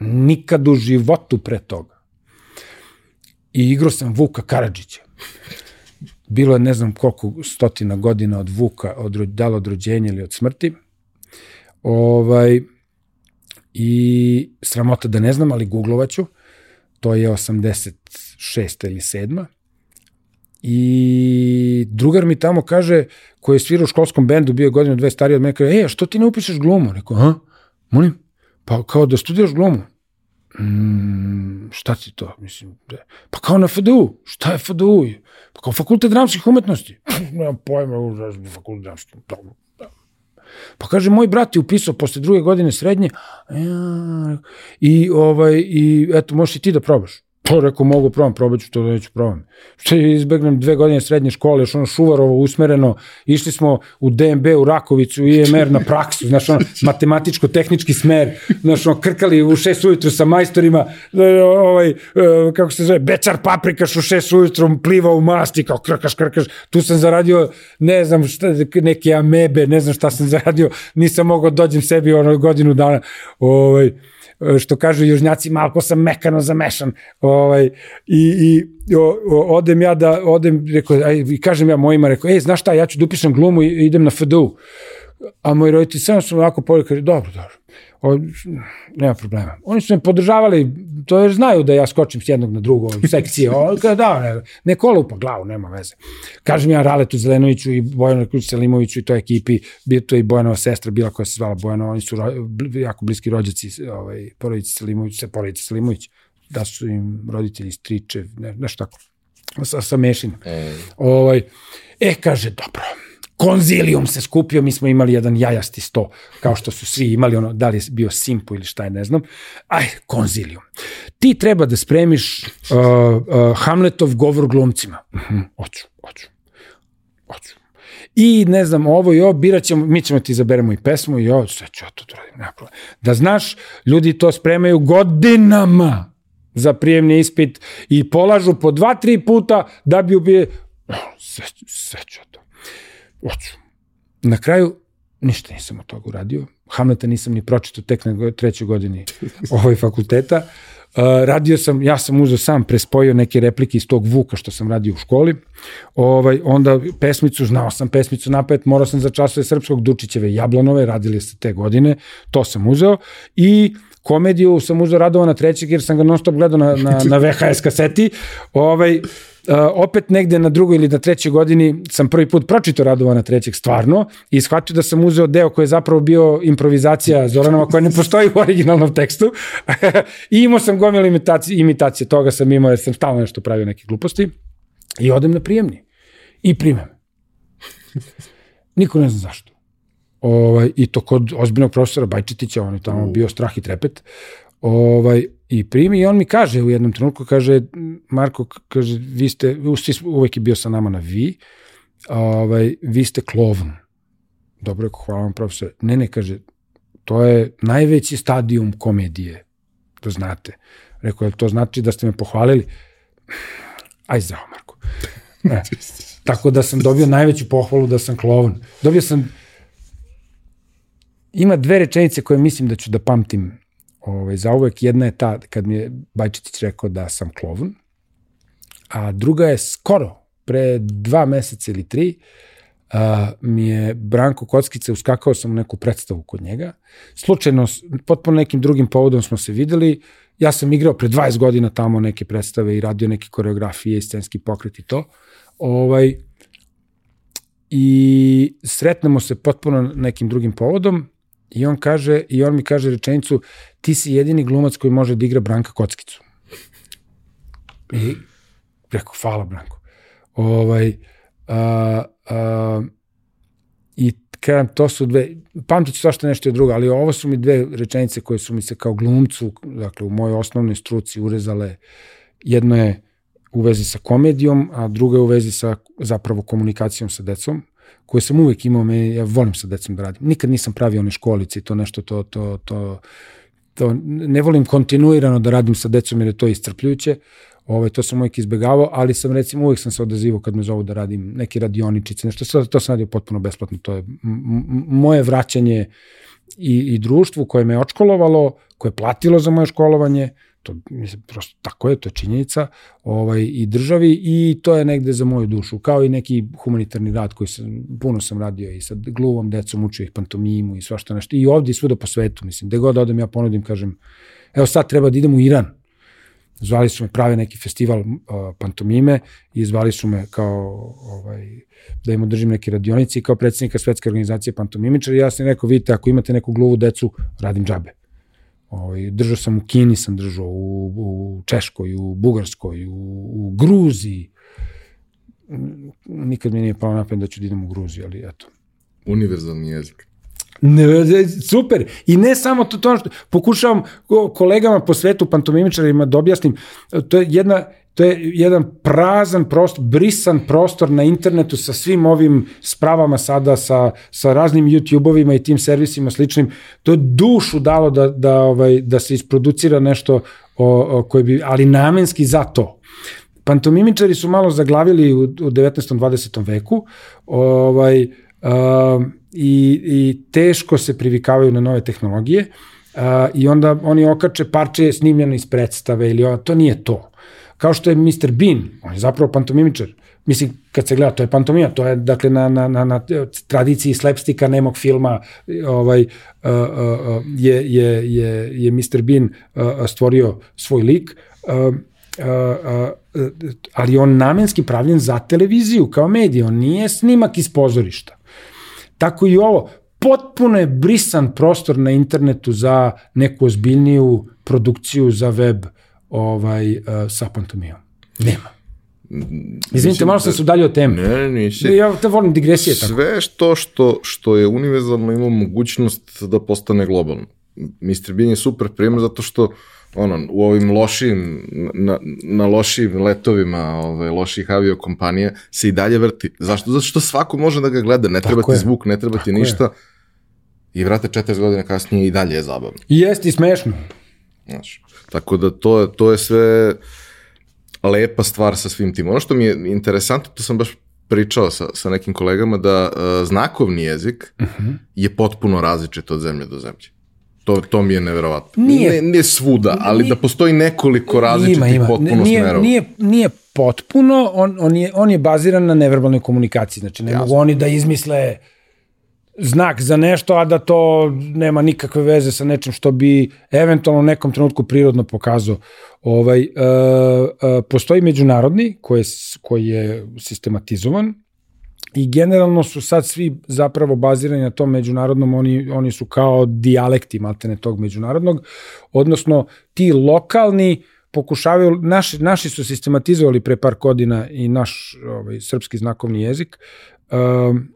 Nikad u životu pre toga. I igrao sam Vuka Karadžića. Bilo je ne znam koliko stotina godina od Vuka, od, da li od rođenja ili od smrti. Ovaj, I sramota da ne znam, ali googlovaću. To je 86. ili 7. I drugar mi tamo kaže, koji je svirao u školskom bendu, bio godinu dve stariji od mene, kaže, e, što ti ne upišeš glumu? Rekao, ha? Molim? Pa kao da studiraš glumu. Mm, šta ti to? Mislim, da, pa kao na FDU. Šta je FDU? Pa kao fakultet dramskih umetnosti. <laughs> Nemam pojma, fakultet dramskih. Da. Pa kaže, moj brat je upisao posle druge godine srednje ja, i, ovaj, i eto, možeš i ti da probaš. To rekao, mogu probam, probat ću to da neću probam. Što izbegnem dve godine srednje škole, još ono šuvarovo usmereno, išli smo u DMB, u Rakovicu, u IMR na praksu, znaš ono, matematičko-tehnički smer, znaš ono, krkali u šest ujutru sa majstorima, ovaj, kako se zove, bečar paprikaš u šest ujutru, pliva u masti, kao krkaš, krkaš, tu sam zaradio, ne znam šta, neke amebe, ne znam šta sam zaradio, nisam mogao dođem sebi ono godinu dana, ovaj, što kažu južnjaci, malko sam mekano zamešan. Ovaj, I, i o, o, odem ja da, odem, rekao, aj, kažem ja mojima, rekao, ej, znaš šta, ja ću da upišem glumu i idem na FDU. A moji roditelji samo su ovako povijek, dobro, dobro. O, nema problema. Oni su me podržavali, to jer znaju da ja skočim s jednog na drugo sekcije. O, kada, da, ne, ne kola upa glavu, nema veze. Kažem ja Raletu Zelenoviću i Bojanu Selimoviću i toj ekipi, bio to i Bojanova sestra, bila koja se zvala Bojana, oni su ro, jako bliski rođaci ovaj, porodici Selimović, se porodici Selimović, da su im roditelji striče, ne, nešto tako, sa, sa mešin. E. Ovaj, e, kaže, dobro, konzilijum se skupio, mi smo imali jedan jajasti sto, kao što su svi imali, ono, da li je bio Simpu ili šta je, ne znam. Aj, konzilijum. Ti treba da spremiš uh, uh, Hamletov govor glumcima. Uh mhm, -huh, oću, oću, oću. I ne znam, ovo i ovo, birat ćemo, mi ćemo ti izaberemo i pesmu i ovo, sve ću ja to da radim, nema problema. Da znaš, ljudi to spremaju godinama za prijemni ispit i polažu po dva, tri puta da bi ubije, sve, sve ću Hoću. Na kraju, ništa nisam od toga uradio. Hamleta nisam ni pročitao tek na trećoj godini <laughs> ovoj fakulteta. Uh, radio sam, ja sam uzeo sam, prespojio neke replike iz tog Vuka što sam radio u školi. Ovaj, onda pesmicu, znao sam pesmicu napet, morao sam za časove srpskog Dučićeve Jablanove, radili ste te godine, to sam uzeo. I komediju sam uzeo Radovana trećeg jer sam ga non stop gledao na, na, na <laughs> VHS kaseti. Ovaj, Uh, opet negde na drugoj ili na trećoj godini sam prvi put pročitao Radovana trećeg stvarno i shvatio da sam uzeo deo koji je zapravo bio improvizacija Zoranova koja ne postoji u originalnom tekstu <laughs> i imao sam gomil imitacije, imitacije toga sam imao jer sam stalno nešto pravio neke gluposti i odem na prijemni i primem. Niko ne zna zašto. Ovaj, I to kod ozbiljnog profesora Bajčetića, on je tamo bio strah i trepet. Ovaj, i primi i on mi kaže u jednom trenutku, kaže, Marko, kaže, vi ste, uvek je bio sa nama na vi, ovaj, vi ste klovn. Dobro, hvala vam profesor. Ne, ne, kaže, to je najveći stadijum komedije, to znate. Rekao, je to znači da ste me pohvalili? Aj zdravo, Marko. Ne. Tako da sam dobio najveću pohvalu da sam klovn. Dobio sam ima dve rečenice koje mislim da ću da pamtim ovaj, za uvek. Jedna je ta kad mi je Bajčetić rekao da sam klovn, a druga je skoro, pre dva meseca ili tri, a, mi je Branko Kockice, uskakao sam u neku predstavu kod njega. Slučajno, potpuno nekim drugim povodom smo se videli. Ja sam igrao pre 20 godina tamo neke predstave i radio neke koreografije i scenski pokret i to. Ovaj, I sretnemo se potpuno nekim drugim povodom I on kaže, i on mi kaže rečenicu, ti si jedini glumac koji može da igra Branka Kockicu. I rekao, hvala Branko. Ovaj, a, a, I kažem, to su dve, pamtit ću svašta nešto drugo, ali ovo su mi dve rečenice koje su mi se kao glumcu, dakle u mojoj osnovnoj struci urezale. Jedno je u vezi sa komedijom, a drugo je u vezi sa zapravo komunikacijom sa decom koje sam uvek imao, me, ja volim sa decom da radim. Nikad nisam pravio one školice i to nešto, to, to, to, to, ne volim kontinuirano da radim sa decom jer je to iscrpljujuće, ovaj, to sam uvijek izbegavao, ali sam recimo uvijek sam se odazivao kad me zovu da radim neke radioničice, nešto, to, sam radio potpuno besplatno, to je moje vraćanje i, i društvu koje me očkolovalo, koje je platilo za moje školovanje, to mislim, prosto tako je, to je činjenica, ovaj, i državi i to je negde za moju dušu, kao i neki humanitarni rad koji sam, puno sam radio i sa gluvom decom, učio ih pantomimu i svašta nešto, i ovde i svuda po svetu, mislim, gde god odem ja ponudim, kažem, evo sad treba da idem u Iran, zvali su me prave neki festival uh, pantomime i zvali su me kao ovaj, da im održim neke radionice kao predsednika svetske organizacije pantomimičara ja sam rekao, vidite, ako imate neku gluvu decu, radim džabe. Ovaj, držao sam u Kini, sam držao u, u Češkoj, u Bugarskoj, u, u Gruziji. Nikad mi nije pao napad da ću da idem u Gruziju, ali eto. Univerzalni jezik. Ne, ne, super. I ne samo to, to što pokušavam kolegama po svetu, pantomimičarima da objasnim, to je jedna, to je jedan prazan prostor, brisan prostor na internetu sa svim ovim spravama sada, sa, sa raznim YouTube-ovima i tim servisima sličnim. To je dušu dalo da, da, ovaj, da se isproducira nešto o, o, koje bi, ali namenski za to. Pantomimičari su malo zaglavili u, u 19. 20. veku, ovaj, uh, i, i teško se privikavaju na nove tehnologije uh, i onda oni okače parče snimljeno iz predstave ili to nije to. Kao što je Mr. Bean, on je zapravo pantomimičar. Mislim, kad se gleda, to je pantomima, to je dakle na, na, na, na tradiciji slepstika nemog filma ovaj, uh, uh, je, je, je, je Mr. Bean uh, stvorio svoj lik. Uh, Uh, uh, ali on namenski pravljen za televiziju kao medij, on nije snimak iz pozorišta. Tako i ovo, potpuno je brisan prostor na internetu za neku ozbiljniju produkciju za web ovaj, uh, sa pantomijom. Nema. Izvinite, malo sam da- se udalio od teme. Ne, nisi. Ja te volim digresije. Sve tako. Sve što, što, što je univerzalno ima mogućnost da postane globalno. Mr. Bean je super primjer zato što ono, u ovim lošim, na, na lošim letovima ove, loših aviokompanija se i dalje vrti. Zašto? Zato što svako može da ga gleda, ne treba ti zvuk, ne treba ti ništa. Je. I vrate 40 godina kasnije i dalje je zabavno. I jeste i smešno. Znaš, tako da to, to je sve lepa stvar sa svim tim. Ono što mi je interesantno, to sam baš pričao sa, sa nekim kolegama, da uh, znakovni jezik uh mhm. -huh. je potpuno različit od zemlje do zemlje. To, to mi je neverovatno. Nije, ne, ne svuda, ali nije, da postoji nekoliko različitih ima, ima. potpuno nije, smerova. Nije, nije potpuno, on, on, je, on je baziran na neverbalnoj komunikaciji. Znači, ne Jasno. mogu oni da izmisle znak za nešto, a da to nema nikakve veze sa nečim što bi eventualno u nekom trenutku prirodno pokazao. Ovaj, uh, uh, postoji međunarodni koji je, koji je sistematizovan, i generalno su sad svi zapravo bazirani na tom međunarodnom, oni, oni su kao dijalekti maltene tog međunarodnog, odnosno ti lokalni pokušavaju, naši, naši su sistematizovali pre par godina i naš ovaj, srpski znakovni jezik, um,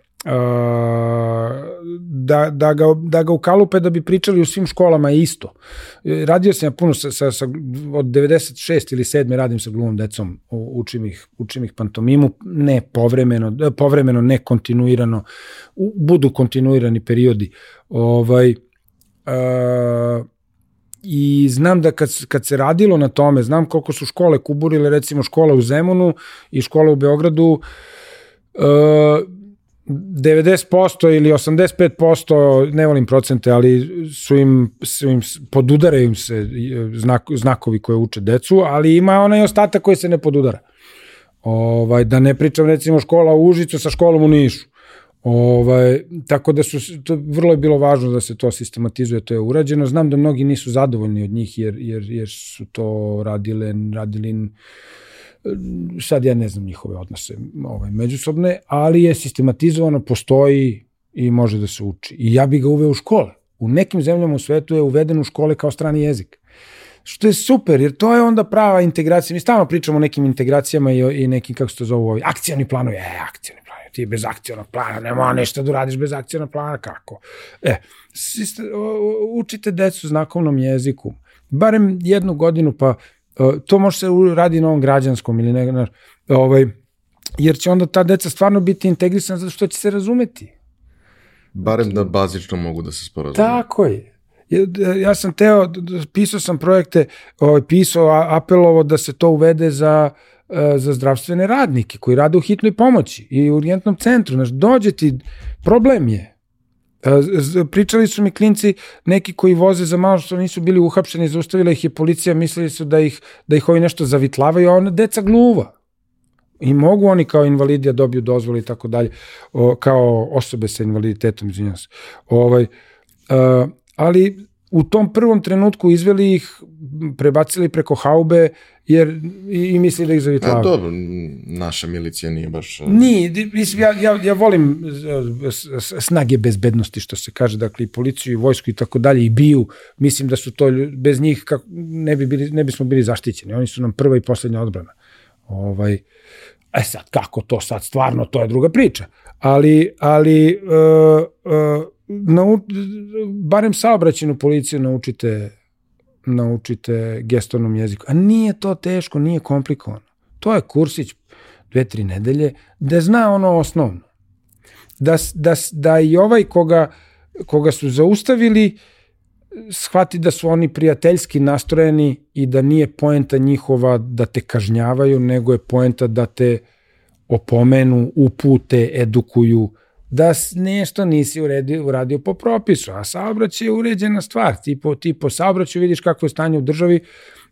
da, da, ga, da ga ukalupe da bi pričali u svim školama isto. Radio sam ja puno sa, sa, sa, od 96 ili 7. radim sa glumom decom, učim ih, učim ih pantomimu, ne povremeno, povremeno ne kontinuirano, budu kontinuirani periodi. Ovaj, uh, i znam da kad, kad se radilo na tome, znam koliko su škole kuburile, recimo škola u Zemunu i škola u Beogradu, uh, 90% ili 85%, ne volim procente, ali su im, su im podudaraju im se znak, znakovi koje uče decu, ali ima onaj ostatak koji se ne podudara. Ovaj, da ne pričam recimo škola u Užicu sa školom u Nišu. Ovaj, tako da su, to, vrlo je bilo važno da se to sistematizuje, to je urađeno. Znam da mnogi nisu zadovoljni od njih jer, jer, jer su to radile, radili sad ja ne znam njihove odnose ovaj, međusobne, ali je sistematizovano, postoji i može da se uči. I ja bih ga uveo u škole. U nekim zemljama u svetu je uveden u škole kao strani jezik. Što je super, jer to je onda prava integracija. Mi stalno pričamo o nekim integracijama i, i nekim, kako se to zovu, ovi, akcijani planovi. E, akcijani planovi, ti bez akcijanog plana, nema nešto da uradiš bez akcijanog plana, kako? E, učite decu znakovnom jeziku, barem jednu godinu, pa to može se radi na ovom građanskom ili ne, ovaj, jer će onda ta deca stvarno biti integrisana zato što će se razumeti. Barem da bazično mogu da se sporazume. Tako je. Ja, ja sam teo, pisao sam projekte, ovaj, pisao, apelovo da se to uvede za, e, za zdravstvene radnike koji rade u hitnoj pomoći i u urgentnom centru. Znaš, dođe ti, problem je, Pričali su mi klinci, neki koji voze za malo što nisu bili uhapšeni, zaustavila ih je policija, mislili su da ih, da ih ovi nešto zavitlavaju, a ona deca gluva. I mogu oni kao invalidi da dobiju dozvoli i tako dalje, kao osobe sa invaliditetom, izvinjam se. Ovaj, uh, ali u tom prvom trenutku izveli ih, prebacili preko haube, jer i, misli da ih zavitlavaju. A dobro, naša milicija nije baš... E, mislim, ja, ja, ja volim e, snage bezbednosti, što se kaže, dakle, i policiju, i vojsku i tako dalje, i biju, mislim da su to, bez njih kako, ne, bi bili, ne bismo bili zaštićeni, oni su nam prva i poslednja odbrana. Ovaj, e sad, kako to sad stvarno, to je druga priča. Ali, ali uh, uh, nau, barem saobraćenu policiju naučite naučite gestornom jeziku. A nije to teško, nije komplikovano. To je kursić dve, tri nedelje, da zna ono osnovno. Da, da, da i ovaj koga, koga su zaustavili, shvati da su oni prijateljski nastrojeni i da nije poenta njihova da te kažnjavaju, nego je poenta da te opomenu, upute, edukuju, da nešto nisi uredio, uradio po propisu, a saobraćaj je uređena stvar. Ti po, ti po saobraćaju vidiš kakvo je stanje u državi,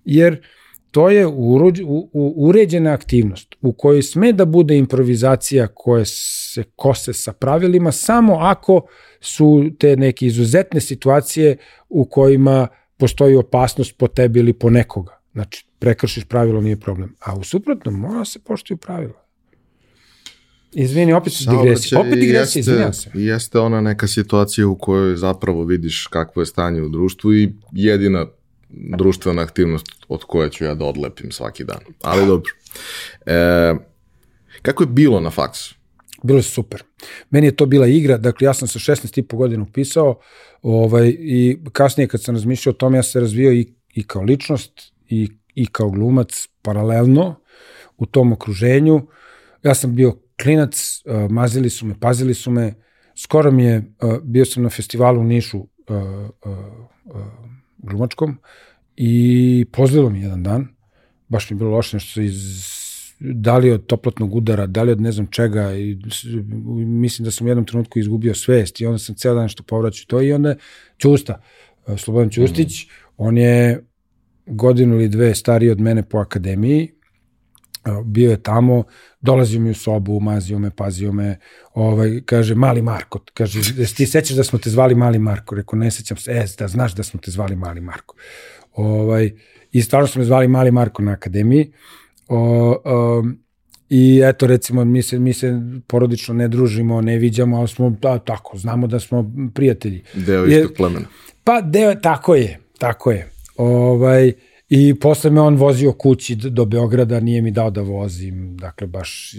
jer to je uruđ, u, u, uređena aktivnost u kojoj sme da bude improvizacija koje se kose sa pravilima samo ako su te neke izuzetne situacije u kojima postoji opasnost po tebi ili po nekoga. Znači, prekršiš pravilo, nije problem. A u suprotnom, mora se poštuju pravila. Izvini, opet su digresije. Opet digresije, izvinjam se. Jeste ona neka situacija u kojoj zapravo vidiš kakvo je stanje u društvu i jedina društvena aktivnost od koje ću ja da odlepim svaki dan. Ali dobro. E, kako je bilo na faksu? Bilo je super. Meni je to bila igra, dakle ja sam sa 16 i po godina upisao ovaj, i kasnije kad sam razmišljao o tome ja se razvio i, i kao ličnost i, i kao glumac paralelno u tom okruženju. Ja sam bio klinac, uh, mazili su me, pazili su me. Skoro mi je, uh, bio sam na festivalu u Nišu uh, uh, uh, glumačkom i pozlilo mi jedan dan. Baš mi je bilo loše nešto iz da li od toplotnog udara, da li od ne znam čega i mislim da sam u jednom trenutku izgubio svest i onda sam ceo dan što povraćao to i onda Ćusta, Slobodan Ćustić, mm. on je godinu ili dve stariji od mene po akademiji bio je tamo, dolazio mi u sobu, mazio me, pazio me, ovaj, kaže, mali Marko, kaže, ti sećaš da smo te zvali mali Marko? Rekao, ne sećam se, e, da znaš da smo te zvali mali Marko. Ovaj, I stvarno smo me zvali mali Marko na akademiji. O, o, I eto, recimo, mi se, mi se porodično ne družimo, ne viđamo, ali smo, da, tako, znamo da smo prijatelji. Deo istog plemena. Pa, deo, tako je, tako je. Ovaj, I posle me on vozio kući do Beograda, nije mi dao da vozim, dakle baš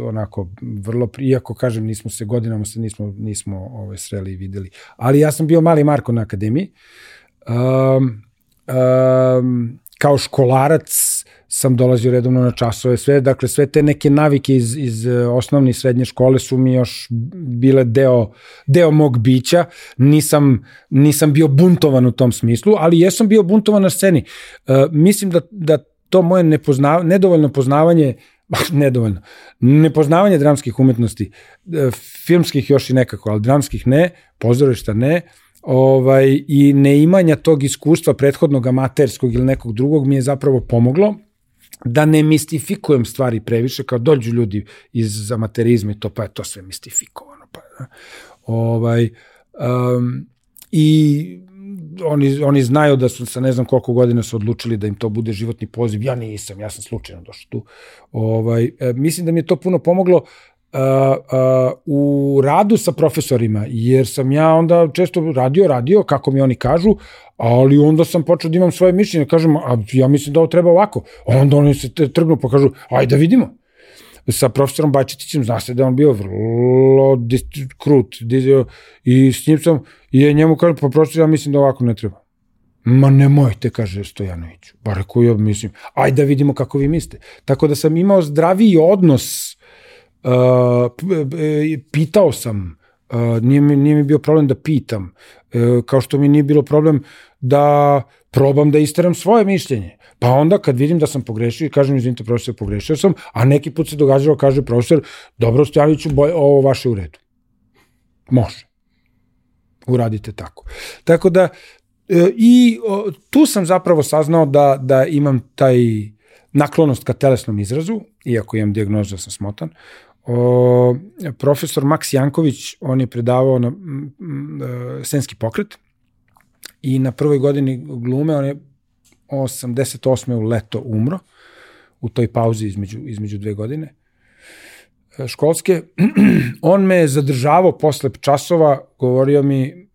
onako vrlo, iako kažem nismo se godinama se nismo, nismo ove, ovaj, sreli i videli. Ali ja sam bio mali Marko na akademiji. Um, um, kao školarac sam dolazio redovno na časove, sve, dakle sve te neke navike iz, iz e, osnovne i srednje škole su mi još bile deo, deo mog bića, nisam, nisam bio buntovan u tom smislu, ali jesam bio buntovan na sceni. Uh, mislim da, da to moje nepoznav, nedovoljno poznavanje <laughs> nedovoljno. Nepoznavanje dramskih umetnosti, e, filmskih još i nekako, ali dramskih ne, pozorišta ne, ovaj, i neimanja tog iskustva prethodnog amaterskog ili nekog drugog mi je zapravo pomoglo da ne mistifikujem stvari previše, kao dođu ljudi iz amaterizma i to, pa je to sve mistifikovano. Pa, da. ovaj, um, I oni, oni znaju da su sa ne znam koliko godina su odlučili da im to bude životni poziv. Ja nisam, ja sam slučajno došao tu. Ovaj, e, mislim da mi je to puno pomoglo uh, u radu sa profesorima, jer sam ja onda često radio, radio, kako mi oni kažu, ali onda sam počeo da imam svoje mišljenje, kažem, a ja mislim da ovo treba ovako. Onda oni se trgnu pa kažu, ajde da vidimo. Sa profesorom Bačetićem, zna se da on bio vrlo krut, i s njim sam, i njemu kažem, pa profesor, ja mislim da ovako ne treba. Ma nemojte, kaže Stojanoviću. Ba rekao ja mislim, ajde da vidimo kako vi mislite. Tako da sam imao zdraviji odnos Uh, pitao sam, uh, nije, mi, nije mi bio problem da pitam, uh, kao što mi nije bilo problem da probam da isteram svoje mišljenje. Pa onda kad vidim da sam pogrešio i kažem, izvinite profesor, pogrešio sam, a neki put se događalo, kaže profesor, dobro Stojanoviću, ovo vaše u redu. Može. Uradite tako. Tako da, i tu sam zapravo saznao da, da imam taj naklonost ka telesnom izrazu, iako imam dijagnozu da sam smotan, O, profesor Maks Janković, on je predavao na m, m, e, senski pokret i na prvoj godini glume on je 88. u leto umro u toj pauzi između, između dve godine e, školske. <clears throat> on me zadržavao posle časova, govorio mi,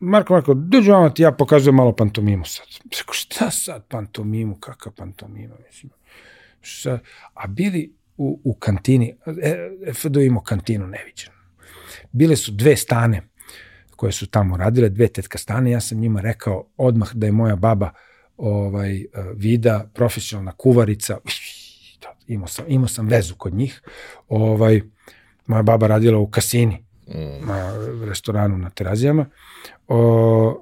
Marko, Marko, dođu vam ti ja pokazujem malo pantomimu sad. <laughs> Rekao, šta sad pantomimu, kakav pantomima, mislim. Šta? A bili, u, u kantini, e, FDO imao kantinu neviđenu. Bile su dve stane koje su tamo radile, dve tetka stane, ja sam njima rekao odmah da je moja baba ovaj, vida, profesionalna kuvarica, <laughs> imao sam, imao sam vezu kod njih, ovaj, moja baba radila u kasini, mm. na restoranu na terazijama, o,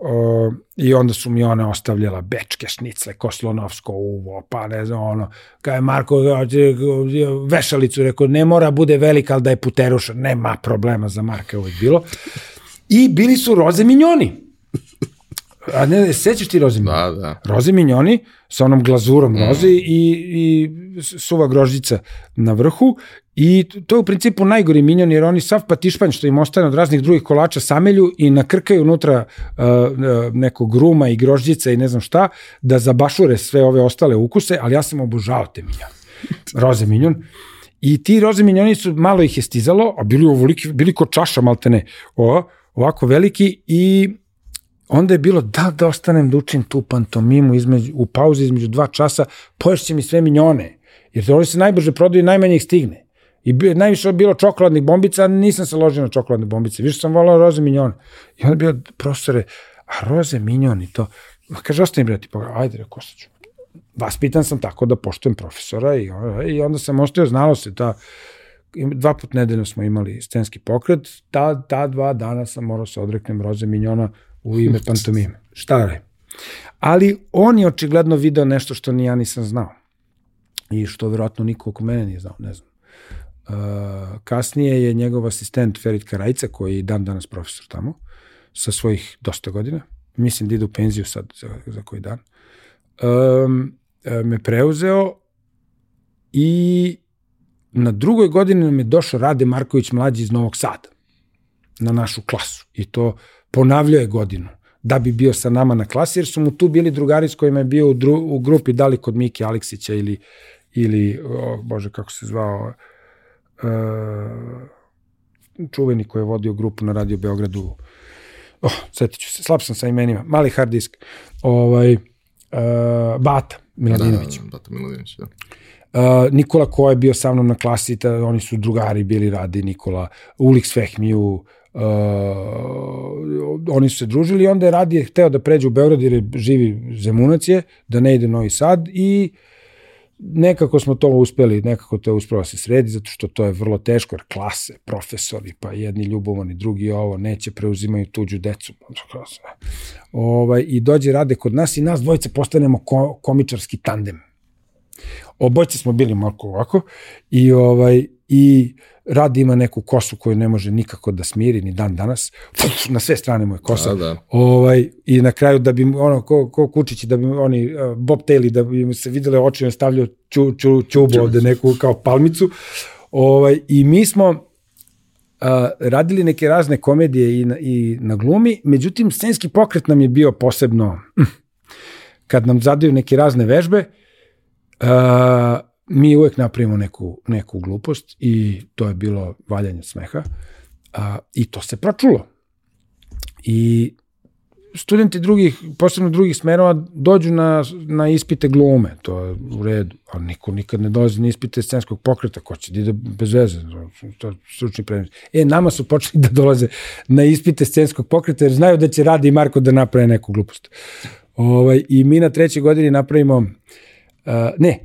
o, i onda su mi one ostavljala bečke, šnicle, koslonovsko uvo, pa ne znam, ono, kada je Marko vešalicu, rekao, ne mora bude velika, ali da je puteruša, nema problema za Marka uvijek bilo. I bili su roze minjoni. A ne, sećaš ti roze Da, da. Roze minjoni sa onom glazurom mm. roze i, i suva grožđica na vrhu i to je u principu najgori minjon jer oni sav patišpanj što im ostane od raznih drugih kolača samelju i nakrkaju unutra uh, nekog gruma i grožđica i ne znam šta da zabašure sve ove ostale ukuse, ali ja sam obožao te minjone. Roze minjon. I ti roze minjoni su, malo ih je stizalo, a bili ovoliki, bili ko čaša maltene, o, ovako veliki i onda je bilo da da ostanem da učim tu pantomimu između, u pauzi između dva časa, poješće mi sve minjone, jer oni se najbrže prodaju i najmanje ih stigne. I bio, najviše bilo čokoladnih bombica, a nisam se ložio na čokoladne bombice, više sam volao roze minjone. I onda je bio, profesore, a roze minjoni to, ma kaže, ostani bre, tipa, ajde, rekao ću. Vaspitan sam tako da poštujem profesora i, i onda sam ostao, znalo se da dva put nedeljno smo imali scenski pokret, ta, ta dva dana sam morao se odreknem roze minjona u ime pantomime. Šta je? Ali on je očigledno video nešto što ni ja nisam znao. I što verovatno niko oko mene nije znao, ne znam. Uh, kasnije je njegov asistent Ferit Karajca, koji je dan danas profesor tamo, sa svojih dosta godina, mislim da ide u penziju sad za, za koji dan, um, me preuzeo i na drugoj godini nam je došao Rade Marković mlađi iz Novog Sada na našu klasu i to ponavljao je godinu da bi bio sa nama na klasi, jer su mu tu bili drugari s kojima je bio u, dru, u grupi, da li kod Miki Aleksića ili, ili oh, bože, kako se zvao, uh, čuveni koji je vodio grupu na Radio Beogradu, oh, setit ću se, slab sam sa imenima, mali hard disk, ovaj, uh, Bata Miladinović. Da, Bata Miladinović, da. Uh, Nikola ko je bio sa mnom na klasi, ta, oni su drugari bili radi, Nikola, Ulix Fehmiju, Uh, oni su se družili i onda je Radi hteo da pređe u Beograd jer je živi Zemunac je, da ne ide Novi Sad i nekako smo to uspeli, nekako to je uspelo da se sredi, zato što to je vrlo teško, jer klase, profesori, pa jedni ljubomani, drugi ovo, neće preuzimaju tuđu decu. Ovaj, I dođe rade kod nas i nas dvojice postanemo ko, komičarski tandem. Obojce smo bili malo ovako i ovaj i Rad ima neku kosu koju ne može nikako da smiri ni dan danas. Fuf, na sve strane mu je kosa. Da, da. Ovaj, I na kraju da bi ono, ko, ko kučići, da bi oni uh, Bob Taylor, da bi mu se videle oči, on stavljao ču, ču, čubu ovde neku kao palmicu. Ovaj, I mi smo uh, radili neke razne komedije i na, i na glumi, međutim, scenski pokret nam je bio posebno, <clears throat> kad nam zadaju neke razne vežbe, uh, mi uvek napravimo neku, neku glupost i to je bilo valjanje smeha a, i to se pročulo. I studenti drugih, posebno drugih smerova, dođu na, na ispite glume, to je u redu, ali niko nikad ne dolazi na ispite scenskog pokreta, ko će da ide bez veze, to je stručni predmet. E, nama su počeli da dolaze na ispite scenskog pokreta, jer znaju da će Radi Marko da naprave neku glupost. Ovaj, I mi na trećoj godini napravimo, uh, ne,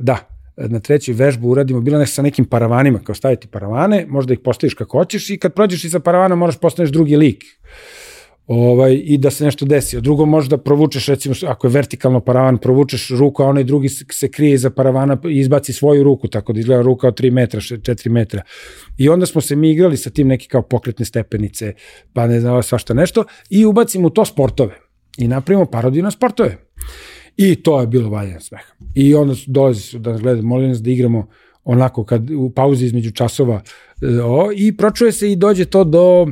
da, na trećoj vežbu uradimo, bila ne sa nekim paravanima, kao staviti paravane, možda ih postaviš kako hoćeš i kad prođeš iza paravana moraš postaneš drugi lik ovaj, i da se nešto desi. A drugo možeš da provučeš, recimo, ako je vertikalno paravan, provučeš ruku, a onaj drugi se krije iza paravana i izbaci svoju ruku, tako da izgleda ruka od 3 metra, 4 metra. I onda smo se mi igrali sa tim neki kao pokretne stepenice, pa ne znam, svašta nešto, i ubacimo to sportove. I napravimo parodiju na sportove. I to je bilo valjan smeha. I onda su, dolazi su da nas gledaju, molim nas da igramo onako kad u pauzi između časova e, o, i pročuje se i dođe to do uh,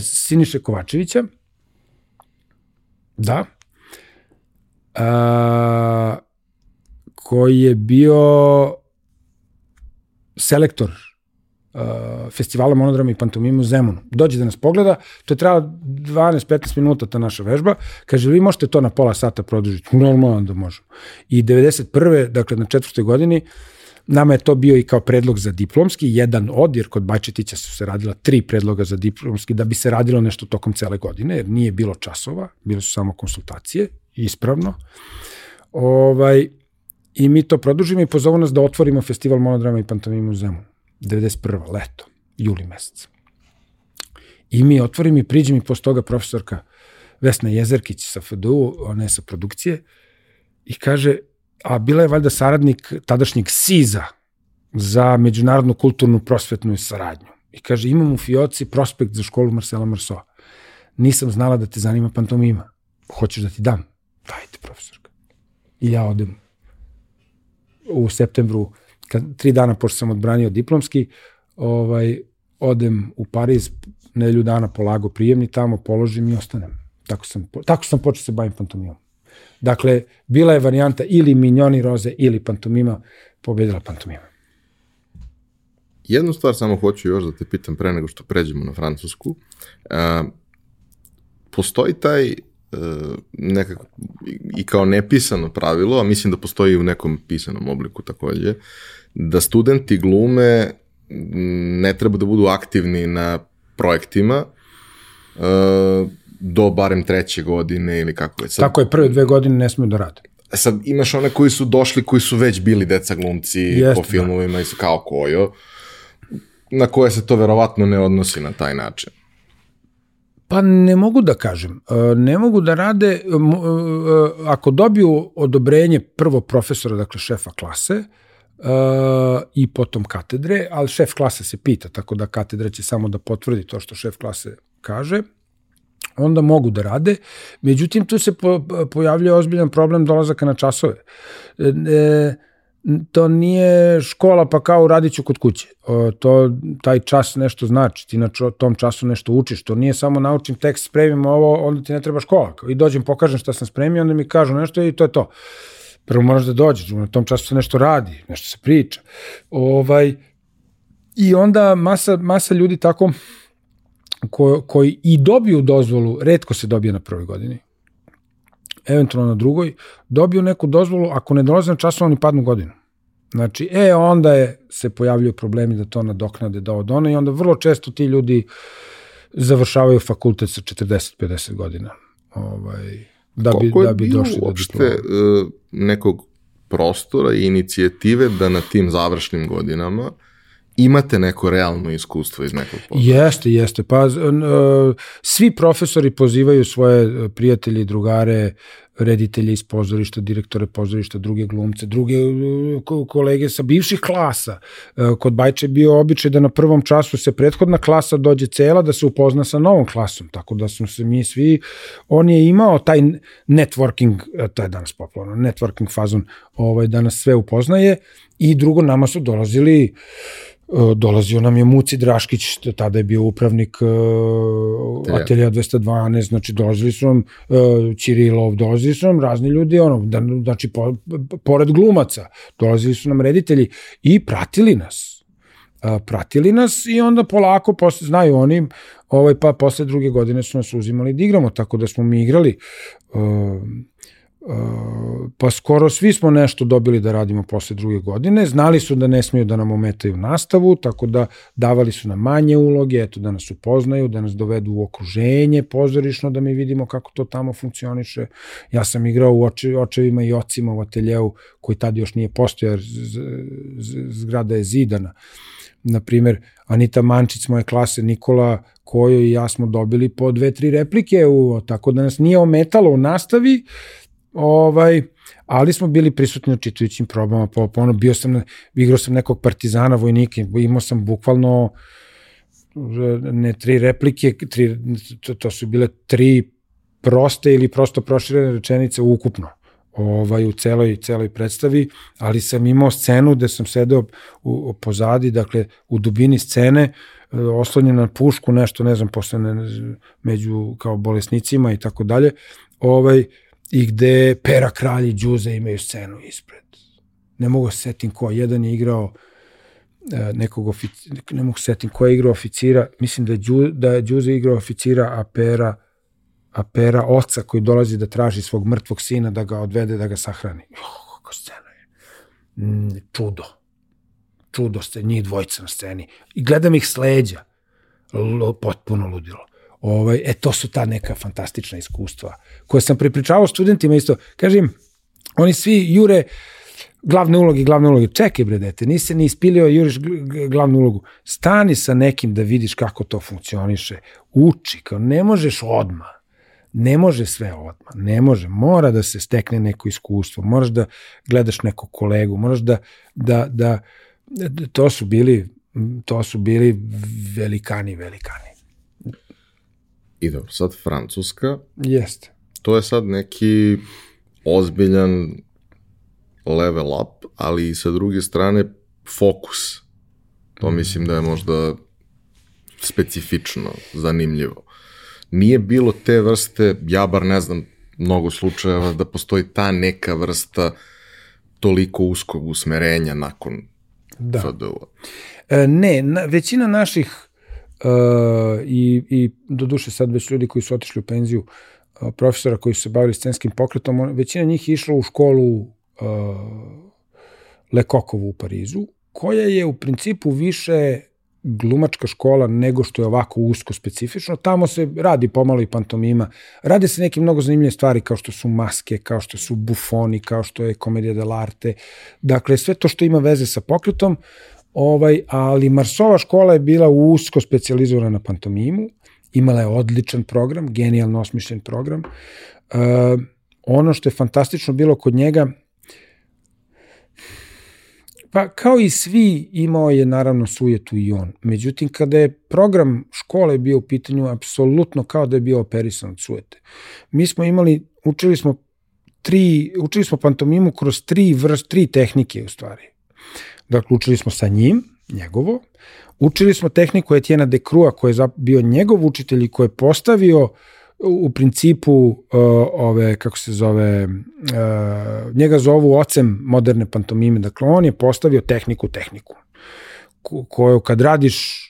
Siniše Kovačevića. Da. Uh, koji je bio selektor festivala monodrama i pantomime u Zemunu. Dođe da nas pogleda, to je trajalo 12-15 minuta ta naša vežba, kaže vi možete to na pola sata produžiti, normalno da možemo. I 91. dakle na četvrtoj godini, Nama je to bio i kao predlog za diplomski, jedan od, jer kod Bajčetića su se radila tri predloga za diplomski, da bi se radilo nešto tokom cele godine, jer nije bilo časova, bile su samo konsultacije, ispravno. Ovaj, I mi to produžimo i pozovu nas da otvorimo festival monodrama i pantomima u Zemun. 91. leto, juli mesec. I mi otvorim i priđe mi posle toga profesorka Vesna Jezerkić sa FDU, ona je sa produkcije, i kaže, a bila je valjda saradnik tadašnjeg SIZA za međunarodnu kulturnu prosvetnu saradnju. I kaže, imam u Fioci prospekt za školu Marcela Marsoa. Nisam znala da te zanima pantomima. Hoćeš da ti dam? Dajte, profesorka. I ja odem u septembru, kad, tri dana pošto sam odbranio diplomski, ovaj, odem u Pariz, nelju dana polago prijemni tamo, položim i ostanem. Tako sam, tako sam počeo da se bavim pantomimom. Dakle, bila je varijanta ili Minjoni Roze ili pantomima, pobedila pantomima. Jednu stvar samo hoću još da te pitam pre nego što pređemo na francusku. A, postoji taj uh, nekako i kao nepisano pravilo, a mislim da postoji i u nekom pisanom obliku takođe, da studenti glume ne treba da budu aktivni na projektima, uh, do barem treće godine ili kako je. Sad, Tako je, prve dve godine ne smiju da rade. E sad imaš one koji su došli, koji su već bili deca glumci Jeste, po da. filmovima da. i su kao kojo, na koje se to verovatno ne odnosi na taj način. Pa ne mogu da kažem. E, ne mogu da rade, e, ako dobiju odobrenje prvo profesora, dakle šefa klase, i potom katedre, ali šef klase se pita, tako da katedra će samo da potvrdi to što šef klase kaže, onda mogu da rade. Međutim, tu se po, pojavljuje ozbiljan problem dolazaka na časove. E, e, to nije škola pa kao radit ću kod kuće. To, taj čas nešto znači, ti na tom času nešto učiš. To nije samo naučim tekst, spremim ovo, onda ti ne treba škola. I dođem, pokažem šta sam spremio, onda mi kažu nešto i to je to. Prvo moraš da dođeš, na tom času se nešto radi, nešto se priča. Ovaj, I onda masa, masa ljudi tako ko, koji i dobiju dozvolu, redko se dobije na prvoj godini, eventualno na drugoj, dobiju neku dozvolu, ako ne dolaze na času, oni padnu godinu. Znači, e, onda je, se pojavljaju problemi da to nadoknade da od ona i onda vrlo često ti ljudi završavaju fakultet sa 40-50 godina. Ovaj, da bi, Koliko da bi došli do diploma. Uh, nekog prostora i inicijative da na tim završnim godinama imate neko realno iskustvo iz nekog posla. Jeste, jeste. Pa svi profesori pozivaju svoje e, prijatelje i drugare, reditelje iz pozorišta, direktore pozorišta, druge glumce, druge e, kolege sa bivših klasa. E, kod Bajče je bio običaj da na prvom času se prethodna klasa dođe cela da se upozna sa novom klasom, tako da smo se mi svi, on je imao taj networking, to je danas popularno, networking fazon, ovaj, da nas sve upoznaje i drugo nama su dolazili E, dolazio nam je Muci Draškić, tada je bio upravnik uh, atelja 212, znači dolazili su nam uh, Čirilov, dolazili su nam razni ljudi, ono, da, znači po, pored glumaca, dolazili su nam reditelji i pratili nas. Uh, pratili nas i onda polako, posle, znaju oni, ovaj, pa posle druge godine su nas uzimali da igramo, tako da smo mi igrali uh, pa skoro svi smo nešto dobili da radimo posle druge godine. Znali su da ne smiju da nam ometaju nastavu, tako da davali su nam manje uloge, eto da nas upoznaju, da nas dovedu u okruženje pozorišno, da mi vidimo kako to tamo funkcioniše. Ja sam igrao u oče, očevima i ocima u ateljevu, koji tad još nije postojao, jer zgrada je zidana. Naprimer, Anita Mančić, moje klase, Nikola Kojo i ja smo dobili po dve, tri replike, u, tako da nas nije ometalo u nastavi, Ovaj, ali smo bili prisutni na čitajućim probama, po, po ono, bio sam, na, igrao sam nekog partizana, vojnika, imao sam bukvalno ne tri replike, tri, to, to su bile tri proste ili prosto proširene rečenice ukupno ovaj, u celoj, celoj predstavi, ali sam imao scenu gde sam sedeo u, u pozadi, dakle u dubini scene, e, oslonjen na pušku, nešto, ne znam, posle ne, među kao bolesnicima i tako dalje, ovaj, i gde Pera Kralj i Đuze imaju scenu ispred. Ne mogu se setim ko, jedan je igrao e, nekog oficira, ne mogu se setim ko je igrao oficira, mislim da je, Đu, da je Đuze igrao oficira, a Pera, a Pera oca koji dolazi da traži svog mrtvog sina da ga odvede, da ga sahrani. Oh, kako scena je. Mm, čudo. čudo ste, njih dvojica na sceni. I gledam ih s leđa. L, potpuno ludilo. Ovaj, e, to su ta neka fantastična iskustva koje sam prepričavao studentima isto. Kažem, oni svi jure glavne uloge, glavne uloge. Čekaj bre, dete, nisi ni ispilio, juriš glavnu ulogu. Stani sa nekim da vidiš kako to funkcioniše. Uči, kao ne možeš odmah. Ne može sve odmah, ne može. Mora da se stekne neko iskustvo, moraš da gledaš nekog kolegu, moraš da, da, da, da to su bili to su bili velikani, velikani. I dobro, sad Francuska. Jeste. To je sad neki ozbiljan level up, ali i sa druge strane fokus. To mislim da je možda specifično, zanimljivo. Nije bilo te vrste, ja bar ne znam mnogo slučajeva da postoji ta neka vrsta toliko uskog usmerenja nakon da. FDU-a. E, ne, na, većina naših uh, i, i do duše sad već ljudi koji su otišli u penziju, uh, profesora koji su se bavili scenskim pokretom, većina njih je išla u školu uh, Lekokovu u Parizu, koja je u principu više glumačka škola nego što je ovako usko specifično. Tamo se radi pomalo i pantomima. Rade se neke mnogo zanimljive stvari kao što su maske, kao što su bufoni, kao što je komedija dell'arte. Dakle, sve to što ima veze sa pokretom, ovaj, ali Marsova škola je bila usko specializovana na pantomimu, imala je odličan program, genijalno osmišljen program. Uh, ono što je fantastično bilo kod njega, Pa kao i svi imao je naravno sujetu i on. Međutim, kada je program škole bio u pitanju, apsolutno kao da je bio operisan od sujete. Mi smo imali, učili smo tri, učili smo pantomimu kroz tri vrst, tri tehnike u stvari. Dakle, učili smo sa njim, njegovo, učili smo tehniku Etijena de Crua, koji je bio njegov učitelj i koji je postavio u principu uh, ove, kako se zove, uh, njega zovu ocem moderne pantomime, dakle on je postavio tehniku tehniku, koju kad radiš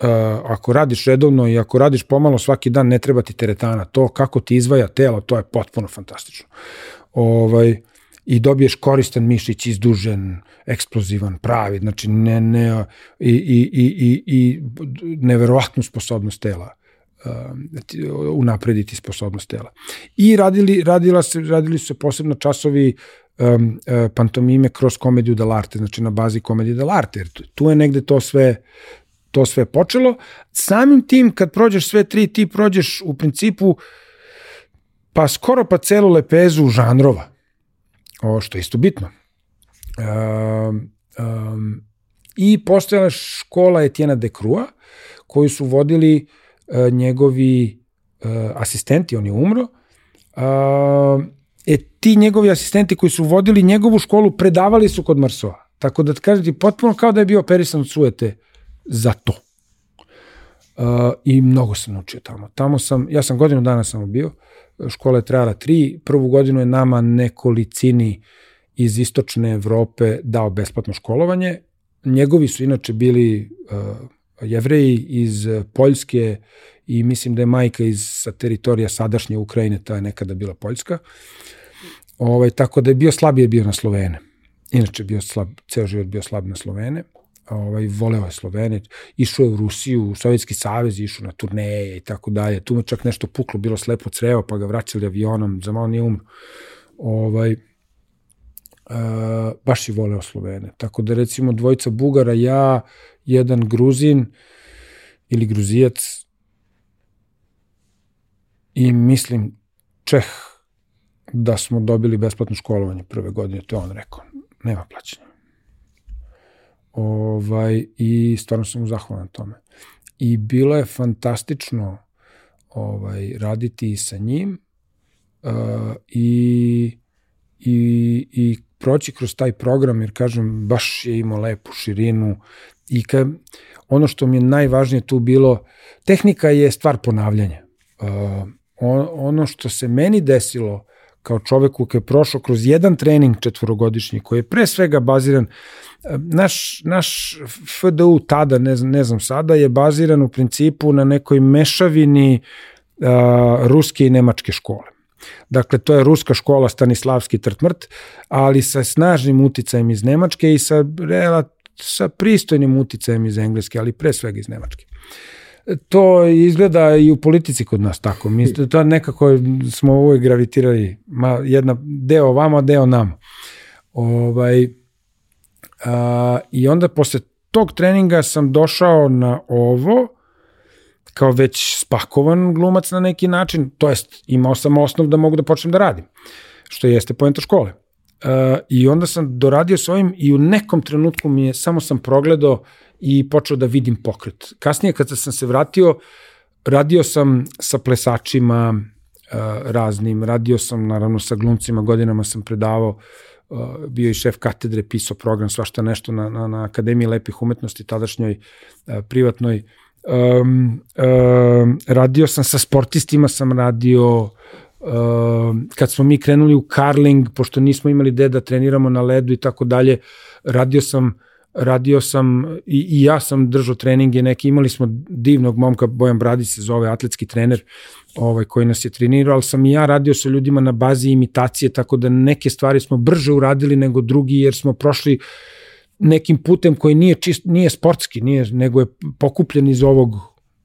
Uh, ako radiš redovno i ako radiš pomalo svaki dan, ne treba ti teretana. To kako ti izvaja telo, to je potpuno fantastično. Ovaj, I dobiješ koristan mišić, izdužen, eksplozivan, pravi, znači ne, ne, i, i, i, i, i neverovatnu sposobnost tela uh, unaprediti sposobnost tela. I radili, radila se, radili su se posebno časovi um, uh, pantomime kroz komediju dell'arte, znači na bazi komedije dell'arte, tu je negde to sve to sve počelo. Samim tim, kad prođeš sve tri, ti prođeš u principu pa skoro pa celu lepezu žanrova. Ovo što je isto bitno. Um, um, I postojala škola Etijena de Crua, koju su vodili uh, njegovi uh, asistenti, on je umro, uh, e, ti njegovi asistenti koji su vodili njegovu školu predavali su kod Marsova. Tako da kažem ti, potpuno kao da je bio operisan od sujete za to. Uh, I mnogo sam naučio tamo. Tamo sam, ja sam godinu dana samo bio, škola je trajala tri, prvu godinu je nama nekolicini iz istočne Evrope dao besplatno školovanje. Njegovi su inače bili uh, jevreji iz Poljske i mislim da je majka iz sa teritorija sadašnje Ukrajine, ta je nekada bila Poljska. Ovaj, tako da je bio slabije bio na Slovene. Inače bio slab, ceo život bio slab na Slovene. Ovaj, voleo je Slovene, išao je u Rusiju, u Sovjetski savez, išao na turneje i tako dalje. Tu mu čak nešto puklo, bilo slepo crevo, pa ga vraćali avionom, za malo nije umro. Ovaj, uh, baš je voleo Slovene. Tako da recimo dvojica Bugara, ja jedan Gruzin ili Gruzijac i mislim Čeh da smo dobili besplatno školovanje prve godine, to je on rekao, nema plaćanja. Ovaj, I stvarno sam mu zahvalan na tome. I bilo je fantastično ovaj, raditi sa njim uh, i, i, i proći kroz taj program, jer kažem, baš je imao lepu širinu, I ka, ono što mi je najvažnije tu bilo, tehnika je stvar ponavljanja. Uh, ono što se meni desilo kao čoveku koji je prošao kroz jedan trening četvorogodišnji, koji je pre svega baziran, uh, naš, naš FDU tada, ne znam, ne znam sada, je baziran u principu na nekoj mešavini uh, ruske i nemačke škole. Dakle, to je ruska škola Stanislavski Trtmrt, ali sa snažnim uticajem iz Nemačke i sa sa pristojnim uticajem iz Engleske, ali pre svega iz Nemačke. To izgleda i u politici kod nas tako. Mi <laughs> to nekako smo uvijek gravitirali, ma jedna deo vamo, deo nam. Ovaj, a, I onda posle tog treninga sam došao na ovo, kao već spakovan glumac na neki način, to jest imao sam osnov da mogu da počnem da radim, što jeste poenta škole. Uh, I onda sam doradio s ovim i u nekom trenutku mi je, samo sam progledao i počeo da vidim pokret. Kasnije kad sam se vratio, radio sam sa plesačima uh, raznim, radio sam naravno sa glumcima, godinama sam predavao, uh, bio i šef katedre, pisao program, svašta nešto na, na, na Akademiji lepih umetnosti, tadašnjoj uh, privatnoj. Um, um, radio sam sa sportistima, sam radio Uh, kad smo mi krenuli u karling, pošto nismo imali gde da treniramo na ledu i tako dalje, radio sam radio sam i, i ja sam držao treninge neki, imali smo divnog momka, Bojan Bradić se zove, atletski trener, ovaj, koji nas je trenirao, ali sam i ja radio sa ljudima na bazi imitacije, tako da neke stvari smo brže uradili nego drugi, jer smo prošli nekim putem koji nije, čist, nije sportski, nije, nego je pokupljen iz ovog,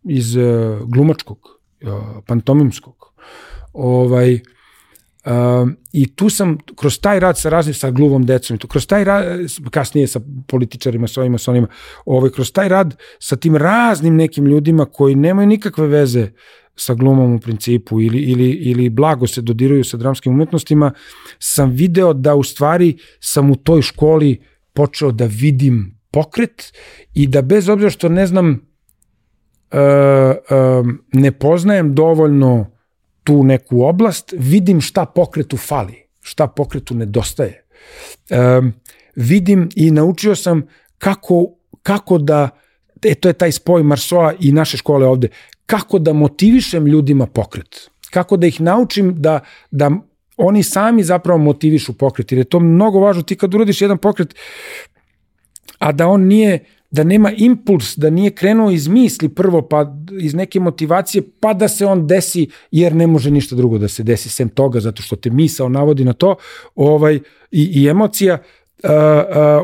iz uh, glumačkog, uh, pantomimskog. Ovaj, Uh, I tu sam, kroz taj rad sa raznim, sa gluvom decom, kroz taj rad, kasnije sa političarima, sa ovima, sa onima, ovaj, kroz taj rad sa tim raznim nekim ljudima koji nemaju nikakve veze sa glumom u principu ili, ili, ili blago se dodiruju sa dramskim umetnostima, sam video da u stvari sam u toj školi počeo da vidim pokret i da bez obzira što ne znam, uh, uh, ne poznajem dovoljno tu neku oblast, vidim šta pokretu fali, šta pokretu nedostaje. Um, vidim i naučio sam kako, kako da, e, to je taj spoj Marsoa i naše škole ovde, kako da motivišem ljudima pokret. Kako da ih naučim da, da oni sami zapravo motivišu pokret, jer je to mnogo važno. Ti kad uradiš jedan pokret, a da on nije da nema impuls, da nije krenuo iz misli prvo, pa iz neke motivacije, pa da se on desi, jer ne može ništa drugo da se desi sem toga, zato što te misao navodi na to, ovaj, i, i emocija, uh, uh,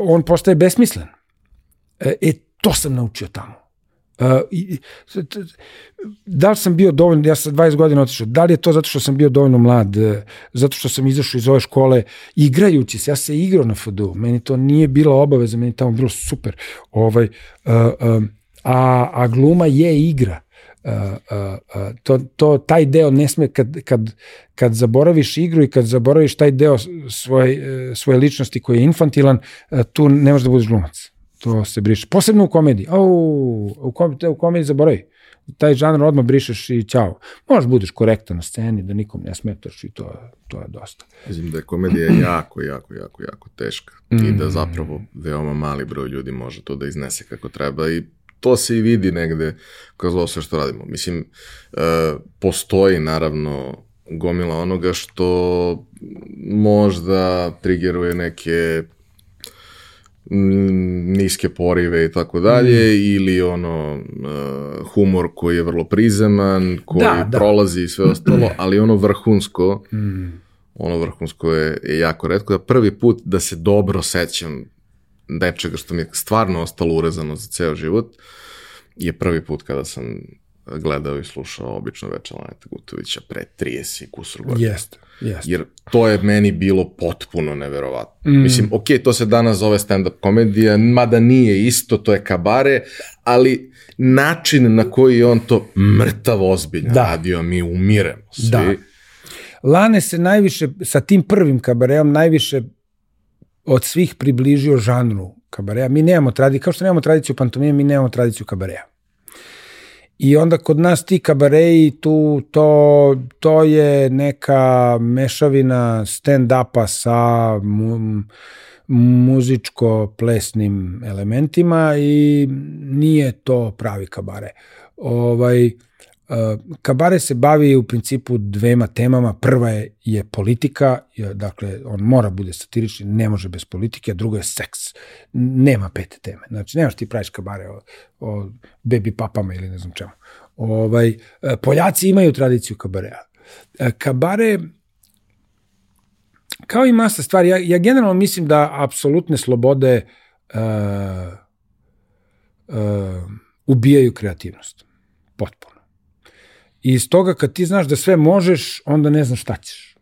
on postaje besmislen. E, e, to sam naučio tamo. Uh, da li sam bio dovoljno, ja sam 20 godina otišao, da li je to zato što sam bio dovoljno mlad, e, zato što sam izašao iz ove škole, igrajući se, ja se igrao na FDU, meni to nije bila obaveza, meni tamo bilo super, ovaj, uh, uh, a, a gluma je igra, Uh, uh, uh, to, to, taj deo ne sme kad, kad, kad zaboraviš igru i kad zaboraviš taj deo svoje, svoje ličnosti koji je infantilan, tu ne možeš da budeš glumac to se briše. Posebno u komediji. O, u, kom, u komediji zaboravi. Taj žanr odmah brišeš i ćao. Možeš budeš korektan na sceni, da nikom ne smetaš i to, to je dosta. Mislim da je komedija <clears throat> jako, jako, jako, jako teška. Mm. I da mm. zapravo veoma mali broj ljudi može to da iznese kako treba i to se i vidi negde kroz ovo sve što radimo. Mislim, uh, postoji naravno gomila onoga što možda trigeruje neke niske porive i tako dalje mm. ili ono uh, humor koji je vrlo prizeman, koji da, da. prolazi i sve ostalo, ali ono vrhunsko mm. ono vrhunsko je, je jako redko. Da prvi put da se dobro sećam nečega što mi je stvarno ostalo urezano za ceo život je prvi put kada sam gledao i slušao obično večer Laneta Gutovića pre 30 kusur godina. Jeste. Yes. Jer to je meni bilo potpuno neverovatno. Mm. Mislim, ok, to se danas zove stand-up komedija, mada nije isto, to je kabare, ali način na koji on to mrtav ozbiljno da. radio, mi umiremo svi. Da. Lane se najviše, sa tim prvim kabareom, najviše od svih približio žanru kabareja. Mi nemamo tradiciju, kao što nemamo tradiciju pantomime, mi nemamo tradiciju kabareja. I onda kod nas ti kabareji, tu, to, to je neka mešavina stand-upa sa mu, muzičko-plesnim elementima i nije to pravi kabare. Ovaj, Kabare se bavi u principu dvema temama. Prva je, je politika, dakle, on mora bude satirični, ne može bez politike, a drugo je seks. Nema pete teme. Znači, nemaš ti praviš kabare o, o baby papama ili ne znam čemu. Ovaj, e, Poljaci imaju tradiciju kabarea. E, kabare, kao i masa stvari, ja, ja generalno mislim da apsolutne slobode uh, uh, ubijaju kreativnost. Potpuno. I iz toga kad ti znaš da sve možeš, onda ne znaš šta ćeš.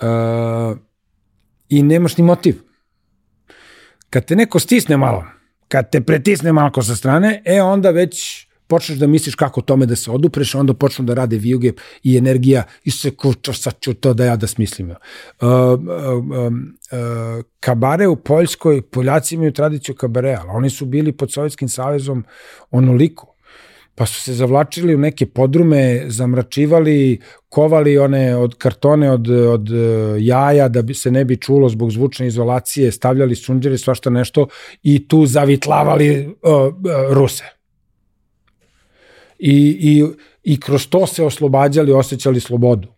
Uh, I nemaš ni motiv. Kad te neko stisne malo, kad te pretisne malo sa strane, e onda već počneš da misliš kako tome da se odupreš, onda počnu da rade vijuge i energija i se kućo, sad ću to da ja da smislim. Uh, uh, uh, kabare u Poljskoj, Poljaci imaju tradiciju kabarea, ali oni su bili pod Sovjetskim savezom onoliko pa su se zavlačili u neke podrume, zamračivali, kovali one od kartone od, od uh, jaja da bi se ne bi čulo zbog zvučne izolacije, stavljali sunđere, svašta nešto i tu zavitlavali uh, Ruse i, i, i kroz to se oslobađali, osjećali slobodu.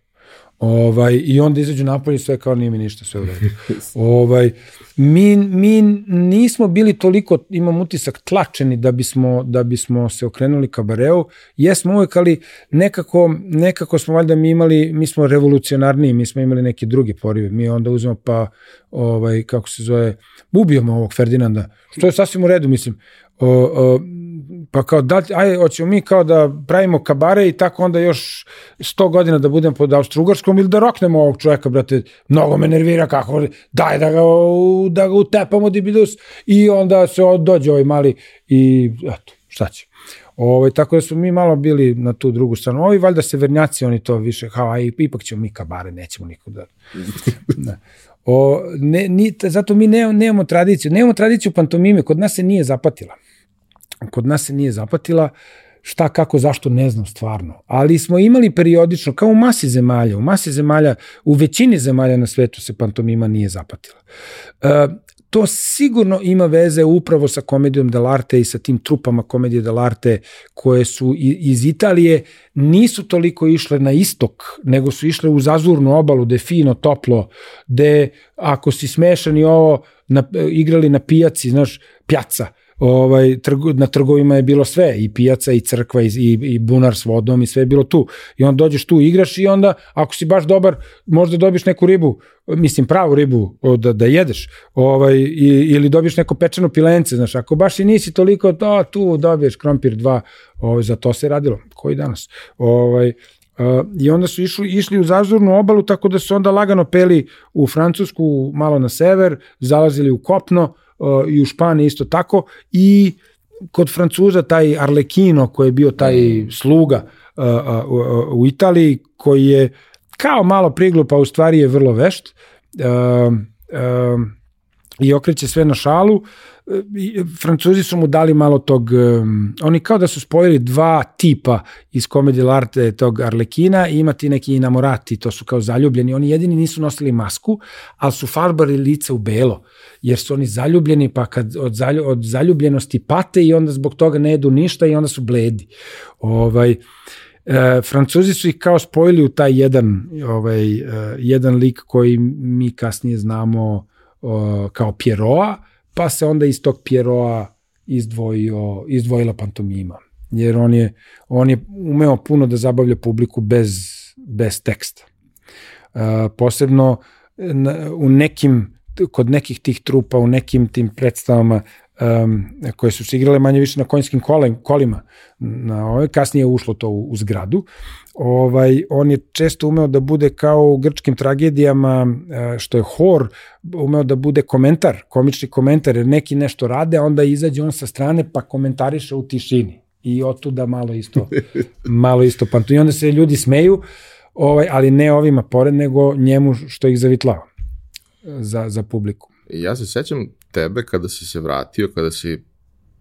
Ovaj, I onda izađu napolje sve kao nije mi ništa, sve u redu. <laughs> ovaj, mi, mi nismo bili toliko, imam utisak, tlačeni da bismo, da bismo se okrenuli kabareu. Jesmo uvek, ali nekako, nekako smo valjda mi imali, mi smo revolucionarniji, mi smo imali neke druge porive. Mi onda uzmemo pa, ovaj, kako se zove, ubijemo ovog Ferdinanda, što je sasvim u redu, mislim. O, o, pa kao da, aj, hoćemo mi kao da pravimo kabare i tako onda još 100 godina da budem pod Austro-Ugarskom ili da roknemo ovog čoveka, brate, mnogo me nervira kako, daj da ga, da ga utepamo dibidus i onda se dođe ovaj mali i eto, šta će. Ovaj, tako da smo mi malo bili na tu drugu stranu. Ovi valjda severnjaci, oni to više, kao, aj, ipak ćemo mi kabare, nećemo niko da... ne. <laughs> O, ne, ni, zato mi ne, nemamo tradiciju. Nemamo tradiciju pantomime, kod nas se nije zapatila kod nas se nije zapatila, šta, kako, zašto, ne znam stvarno. Ali smo imali periodično, kao u masi zemalja, u masi zemalja, u većini zemalja na svetu se pantomima nije zapatila. E, to sigurno ima veze upravo sa komedijom dell'arte i sa tim trupama komedije dell'arte koje su iz Italije nisu toliko išle na istok, nego su išle u zazurnu obalu, gde fino, toplo, gde ako si smešan i ovo, na, igrali na pijaci, znaš, pjaca, ovaj, trgo, na trgovima je bilo sve, i pijaca, i crkva, i, i, i bunar s vodom, i sve je bilo tu. I onda dođeš tu, igraš i onda, ako si baš dobar, možda dobiješ neku ribu, mislim pravu ribu da, da jedeš, ovaj, i, ili dobiješ neko pečeno pilence, znaš, ako baš i nisi toliko, to, tu dobiješ krompir dva, ovaj, za to se radilo, koji danas. Ovaj, Uh, I onda su išli, išli u zazurnu obalu, tako da su onda lagano peli u Francusku, malo na sever, zalazili u kopno, i u Španiji isto tako i kod Francuza taj Arlekino koji je bio taj sluga u Italiji koji je kao malo priglup, a u stvari je vrlo vešt i okreće sve na šalu. Francuzi su mu dali malo tog, um, oni kao da su spojili dva tipa iz komedije l'arte tog Arlekina i imati neki inamorati, to su kao zaljubljeni, oni jedini nisu nosili masku, ali su farbali lice u belo, jer su oni zaljubljeni, pa kad od, zalju, od zaljubljenosti pate i onda zbog toga ne jedu ništa i onda su bledi. Ovaj, E, Francuzi su ih kao spojili u taj jedan, ovaj, e, jedan lik koji mi kasnije znamo o, kao Pieroa, pa se onda iz tog Pieroa izdvojio, izdvojila pantomima. Jer on je, on je umeo puno da zabavlja publiku bez, bez teksta. Uh, posebno na, u nekim, kod nekih tih trupa, u nekim tim predstavama um, koje su se igrale manje više na konjskim kolima, na ove, kasnije je ušlo to u, u zgradu, ovaj, on je često umeo da bude kao u grčkim tragedijama, e, što je hor, umeo da bude komentar, komični komentar, jer neki nešto rade, a onda izađe on sa strane pa komentariše u tišini. I otuda malo isto, <laughs> malo isto pantu. I onda se ljudi smeju, ovaj, ali ne ovima pored, nego njemu što ih zavitlava za, za publiku. Ja se sećam tebe kada si se vratio, kada si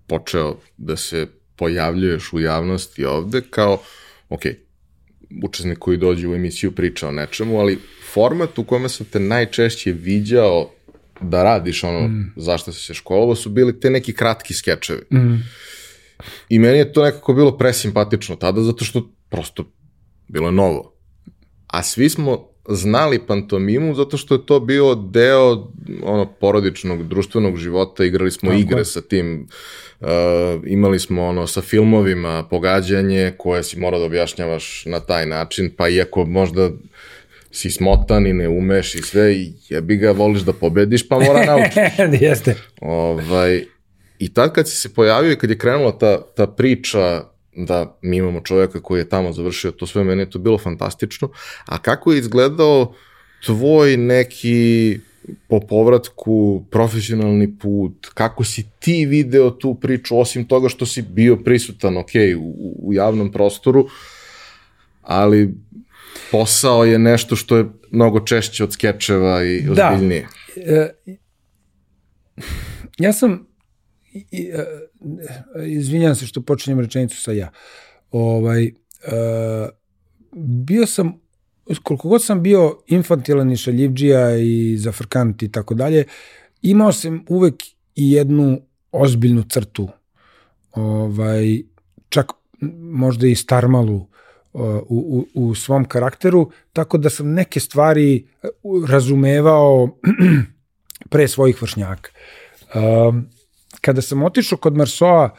počeo da se pojavljuješ u javnosti ovde kao, ok, učesnik koji dođe u emisiju priča o nečemu, ali format u kome sam te najčešće viđao da radiš ono mm. zašto si se školovao su bili te neki kratki skečevi. Mm. I meni je to nekako bilo presimpatično tada zato što prosto bilo je novo. A svi smo znali pantomimu zato što je to bio deo ono porodičnog društvenog života, igrali smo Tako. igre sa tim, uh, imali smo ono sa filmovima pogađanje koje si morao da objašnjavaš na taj način, pa iako možda si smotan i ne umeš i sve i jebi ga, voliš da pobediš, pa mora <laughs> naučiš. Jeste. ovaj, I tad kad si se pojavio i kad je krenula ta, ta priča da mi imamo čovjeka koji je tamo završio to sve, meni je to bilo fantastično. A kako je izgledao tvoj neki po povratku profesionalni put, kako si ti video tu priču, osim toga što si bio prisutan, ok, u, u javnom prostoru, ali posao je nešto što je mnogo češće od skečeva i da. ozbiljnije. Da. E, ja sam, e, izvinjam se što počinjem rečenicu sa ja, ovaj, e, bio sam koliko god sam bio infantilan i šaljivđija i zafrkant i tako dalje, imao sam uvek i jednu ozbiljnu crtu, ovaj, čak možda i starmalu u, u, u svom karakteru, tako da sam neke stvari razumevao <clears throat> pre svojih vršnjaka. Um, kada sam otišao kod Marsoa,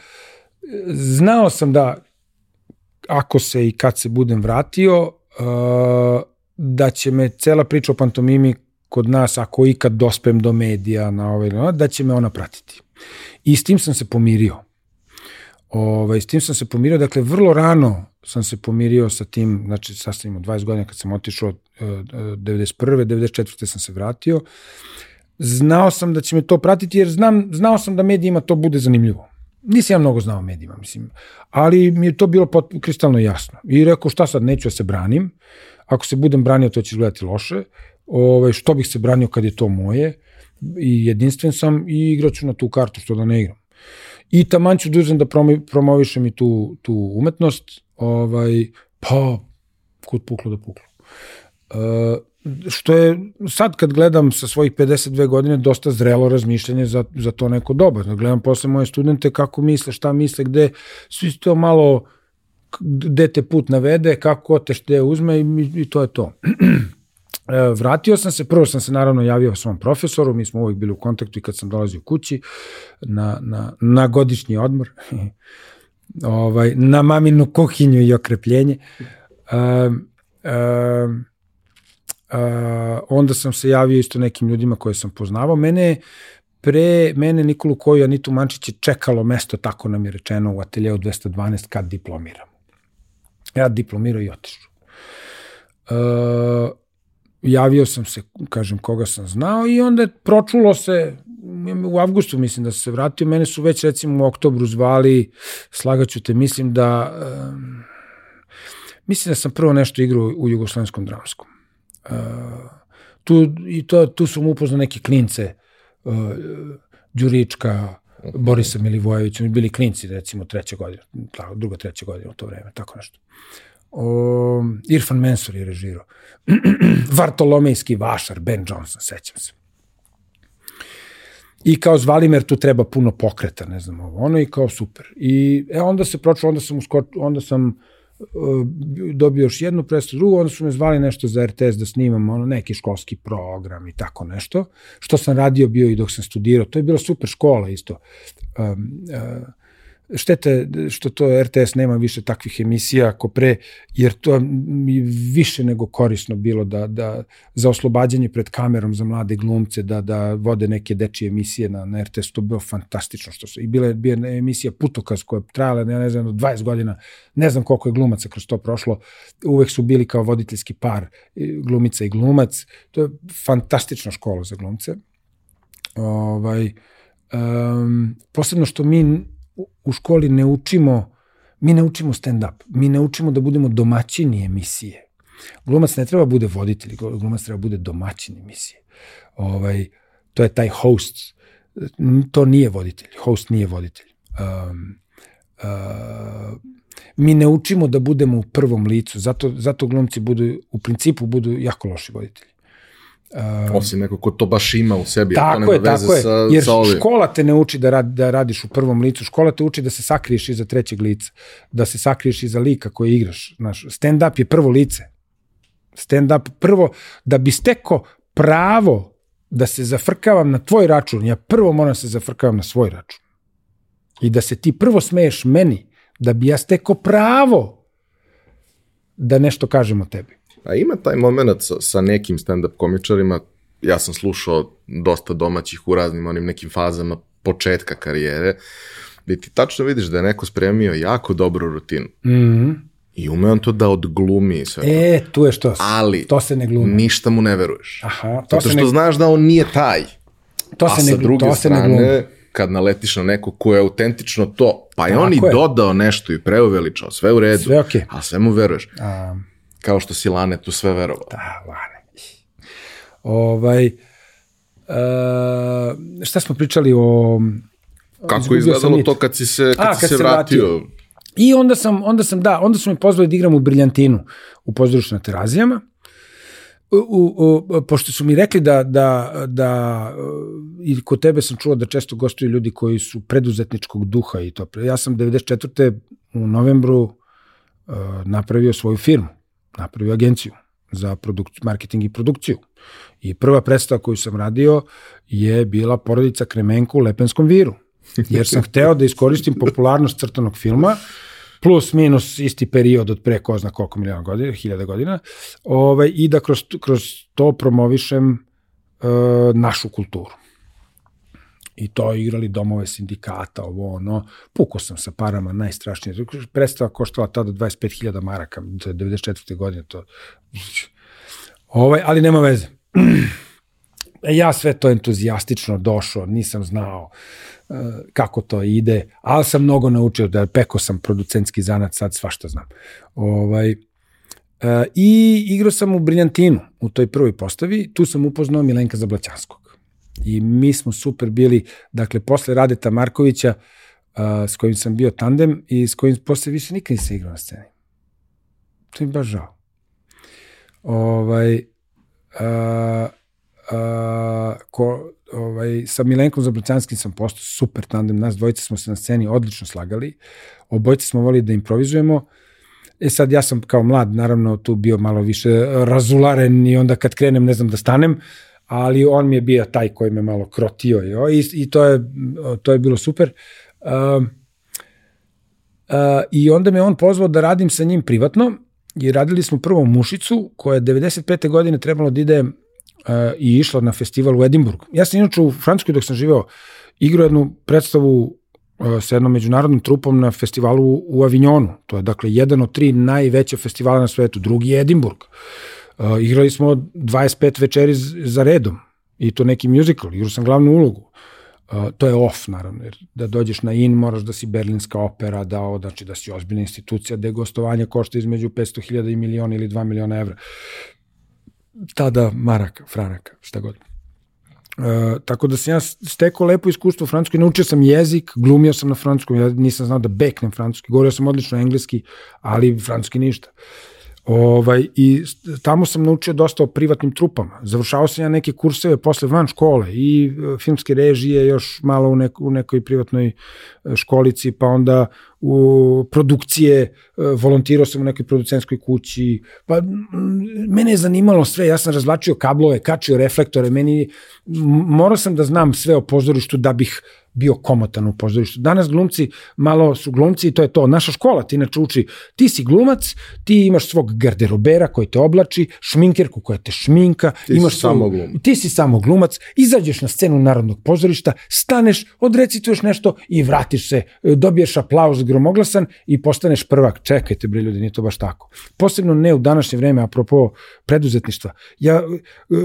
znao sam da ako se i kad se budem vratio, uh, da će me cela priča o pantomimi kod nas, ako ikad dospem do medija, na ovaj, da će me ona pratiti. I s tim sam se pomirio. Ovaj, s tim sam se pomirio, dakle, vrlo rano sam se pomirio sa tim, znači, sastavimo 20 godina kad sam otišao, 91. 94. sam se vratio. Znao sam da će me to pratiti, jer znam, znao sam da medijima to bude zanimljivo. Nisam ja mnogo znao o medijima, mislim, ali mi je to bilo pot, kristalno jasno. I rekao, šta sad, neću da se branim, ako se budem branio, to će izgledati loše, ovaj, što bih se branio kad je to moje, i jedinstven sam i igraću na tu kartu, što da ne igram. I taman ću dužan da promovišem i tu, tu umetnost, ovaj, pa, kod puklo da puklo. Uh, što je sad kad gledam sa svojih 52 godine dosta zrelo razmišljanje za, za to neko doba. Da gledam posle moje studente kako misle, šta misle, gde svi to malo gde te put navede, kako te šte uzme i, i to je to. <clears throat> E, vratio sam se, prvo sam se naravno javio svom profesoru, mi smo uvijek bili u kontaktu i kad sam dolazio kući na, na, na godišnji odmor, <laughs> ovaj, na maminu kuhinju i okrepljenje. Um, um, Uh, onda sam se javio isto nekim ljudima koje sam poznavao. Mene pre mene Nikolu Koju Anitu Mančić je čekalo mesto, tako nam je rečeno u ateljeu 212 kad diplomiram. Ja diplomirao i otišao. Uh, javio sam se, kažem, koga sam znao i onda je pročulo se, u avgustu mislim da se vratio, mene su već recimo u oktobru zvali, slagaću te, mislim da, um, mislim da sam prvo nešto igrao u Jugoslovenskom dramskom. Uh, tu, i to, tu su mu upoznao neke klince, uh, Đurička, Borisa Milivojevića, mi bili klinci, recimo, treće godine, druga, treća godina u to vreme, tako nešto. O, Irfan Mensur je režirao. <clears throat> Vartolomejski vašar, Ben Johnson, sećam se. I kao Zvalimer tu treba puno pokreta, ne znam ovo, ono i kao super. I e, onda se pročilo, onda sam uskoč, onda sam uh, dobio još jednu predstavu, drugu, onda su me zvali nešto za RTS da snimam ono, neki školski program i tako nešto, što sam radio bio i dok sam studirao. To je bila super škola isto. Um, uh, Štete što to RTS nema više takvih emisija ako pre, jer to mi više nego korisno bilo da, da za oslobađanje pred kamerom za mlade glumce, da, da vode neke dečije emisije na, na RTS, to bilo fantastično. Što su, I bila je, bila emisija Putokaz koja je trajala, ja ne znam, 20 godina, ne znam koliko je glumaca kroz to prošlo, uvek su bili kao voditeljski par, glumica i glumac. To je fantastična škola za glumce. Ovaj, um, posebno što mi u školi ne učimo, mi ne učimo stand-up, mi ne učimo da budemo domaćini emisije. Glumac ne treba bude voditelj, glumac treba bude domaćin emisije. Ovaj, to je taj host, to nije voditelj, host nije voditelj. Um, uh, mi ne učimo da budemo u prvom licu, zato, zato glumci budu, u principu budu jako loši voditelji. Um, Osim neko ko to baš ima u sebi, tako to nema je, veze tako sa, je. Jer sa ovim. škola te ne uči da, radi, da radiš u prvom licu, škola te uči da se sakriješ iza trećeg lica, da se sakriješ iza lika koji igraš. Znaš, stand-up je prvo lice. Stand-up prvo, da bi steko pravo da se zafrkavam na tvoj račun, ja prvo moram da se zafrkavam na svoj račun. I da se ti prvo smeješ meni, da bi ja steko pravo da nešto kažem o tebi. A ima taj moment sa, sa nekim stand-up komičarima, ja sam slušao dosta domaćih u raznim onim nekim fazama početka karijere, gde ti tačno vidiš da je neko spremio jako dobru rutinu. Mm -hmm. I ume on to da odglumi sve. E, tu je što. Ali, to se ne glumi. ništa mu ne veruješ. Aha, to Zato se što ne, znaš da on nije taj. to A se sa ne, druge to se ne glumi. strane, kad naletiš na neko ko je autentično to, pa je on i Tako je. dodao nešto i preuveličao, sve u redu. Sve okej. A sve mu veruješ. A, Kao što si Lane tu sve verovao. da, lane. Ovaj, uh, šta smo pričali o... Kako je izgledalo to kad si se, kad A, si kad se se vratio? I onda sam, onda sam, da, onda su me pozvali da igram u Briljantinu u pozorištu na Terazijama. U, u, u, pošto su mi rekli da, da, da i kod tebe sam čuo da često gostuju ljudi koji su preduzetničkog duha i to. Ja sam 94. u novembru uh, napravio svoju firmu, napravio agenciju za produkciju, marketing i produkciju. I prva predstava koju sam radio je bila porodica Kremenko u Lepenskom viru. Jer sam hteo da iskoristim popularnost crtanog filma, plus minus isti period od pre ko zna koliko miliona godina, hiljada godina, ovaj, i da kroz, kroz to promovišem e, našu kulturu. I to igrali domove sindikata, ovo ono, puko sam sa parama, najstrašnije. Predstava koštala tada 25.000 maraka, to je 94. godine, to... Ovaj, ali nema veze. ja sve to entuzijastično došao, nisam znao uh, kako to ide, ali sam mnogo naučio, da peko sam producentski zanat, sad svašta znam. Ovaj, uh, I igrao sam u Briljantinu, u toj prvoj postavi, tu sam upoznao Milenka Zablaćanskog. I mi smo super bili, dakle, posle Radeta Markovića, uh, s kojim sam bio tandem i s kojim posle više nikad nisam igrao na sceni. To mi baš žao. Ovaj, uh, uh, ko, ovaj, sa Milenkom Zabrucanskim sam postao super tandem, nas dvojica smo se na sceni odlično slagali, obojice smo volili da improvizujemo, E sad ja sam kao mlad naravno tu bio malo više razularen i onda kad krenem ne znam da stanem, ali on mi je bio taj koji me malo krotio jo, i, i to, je, to je bilo super. Uh, uh, I onda me on pozvao da radim sa njim privatno i radili smo prvo Mušicu koja je 95. godine trebalo da ide uh, i išla na festival u Edimburg. Ja sam inače u Francuskoj dok sam živeo igrao jednu predstavu uh, sa jednom međunarodnom trupom na festivalu u Avignonu. To je dakle jedan od tri najveća festivala na svetu. Drugi je Edimburg. Uh, igrali smo 25 večeri za redom i to neki musical. Igrao sam glavnu ulogu. Uh, to je off, naravno, jer da dođeš na in moraš da si berlinska opera, da, znači da si ozbiljna institucija, gde gostovanje košta između 500.000 i miliona ili 2 miliona evra. Tada maraka, franaka, šta god. Uh, tako da sam ja stekao lepo iskustvo u Francuskoj, naučio sam jezik, glumio sam na francuskom, ja nisam znao da beknem francuski, govorio sam odlično engleski, ali francuski ništa. Ovaj, I tamo sam naučio dosta o privatnim trupama. Završavao sam ja neke kurseve posle van škole i e, filmske režije još malo u, neko, u nekoj privatnoj e, školici, pa onda u produkcije, e, volontirao sam u nekoj producentskoj kući, pa mene je zanimalo sve, ja sam razvlačio kablove, kačio reflektore, meni, morao sam da znam sve o pozorištu da bih bio komotan u pozorištu. Danas glumci malo su glumci i to je to. Naša škola ti inače uči, ti si glumac, ti imaš svog garderobera koji te oblači, šminkerku koja te šminka, Ti imaš si samo svoju- glumac. ti si samo glumac, izađeš na scenu Narodnog pozorišta, staneš, odrecituješ nešto i vratiš se, e, dobiješ aplauz gromoglasan i postaneš prvak. Čekajte bre ljudi, nije to baš tako. Posebno ne u današnje vreme, apropo preduzetništva. Ja e,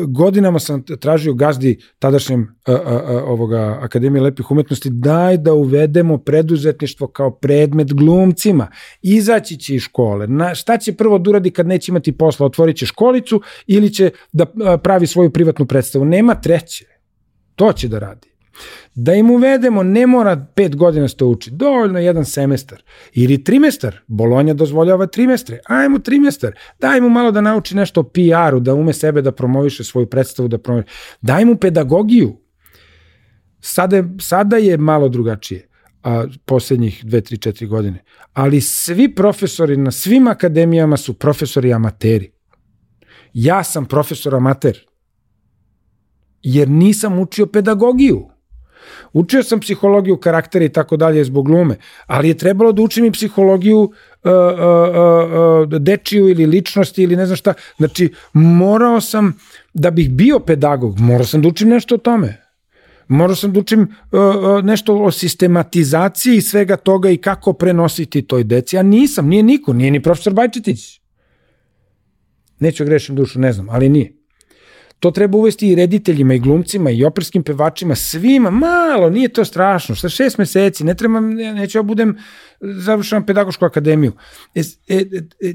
godinama sam tražio gazdi tadašnjem a, a, a, ovoga Akademije lepih umetnosti, daj da uvedemo preduzetništvo kao predmet glumcima. Izaći će iz škole. Na, šta će prvo da uradi kad neće imati posla? Otvorit će školicu ili će da a, pravi svoju privatnu predstavu? Nema treće. To će da radi. Da im uvedemo, ne mora pet godina se to uči, dovoljno je jedan semestar. Ili trimestar, Bolonja dozvoljava trimestre, ajmo trimestar, daj mu malo da nauči nešto o PR-u, da ume sebe da promoviše svoju predstavu, da promoviše. Daj mu pedagogiju. Sada, sada je malo drugačije, a poslednjih dve, tri, četiri godine. Ali svi profesori na svim akademijama su profesori amateri. Ja sam profesor amater jer nisam učio pedagogiju. Učio sam psihologiju karaktera i tako dalje zbog glume, ali je trebalo da učim i psihologiju uh, uh, uh, dečiju ili ličnosti ili ne znam šta. Znači, morao sam, da bih bio pedagog, morao sam da učim nešto o tome. Morao sam da učim uh, nešto o sistematizaciji svega toga i kako prenositi toj deci, a nisam, nije niko, nije ni profesor Bajčetić. Neću grešim dušu, ne znam, ali nije. To treba uvesti i rediteljima i glumcima i operskim pevačima, svima, malo, nije to strašno, sa šest meseci, ne treba, neću ja budem, završavam pedagošku akademiju. E, e, e,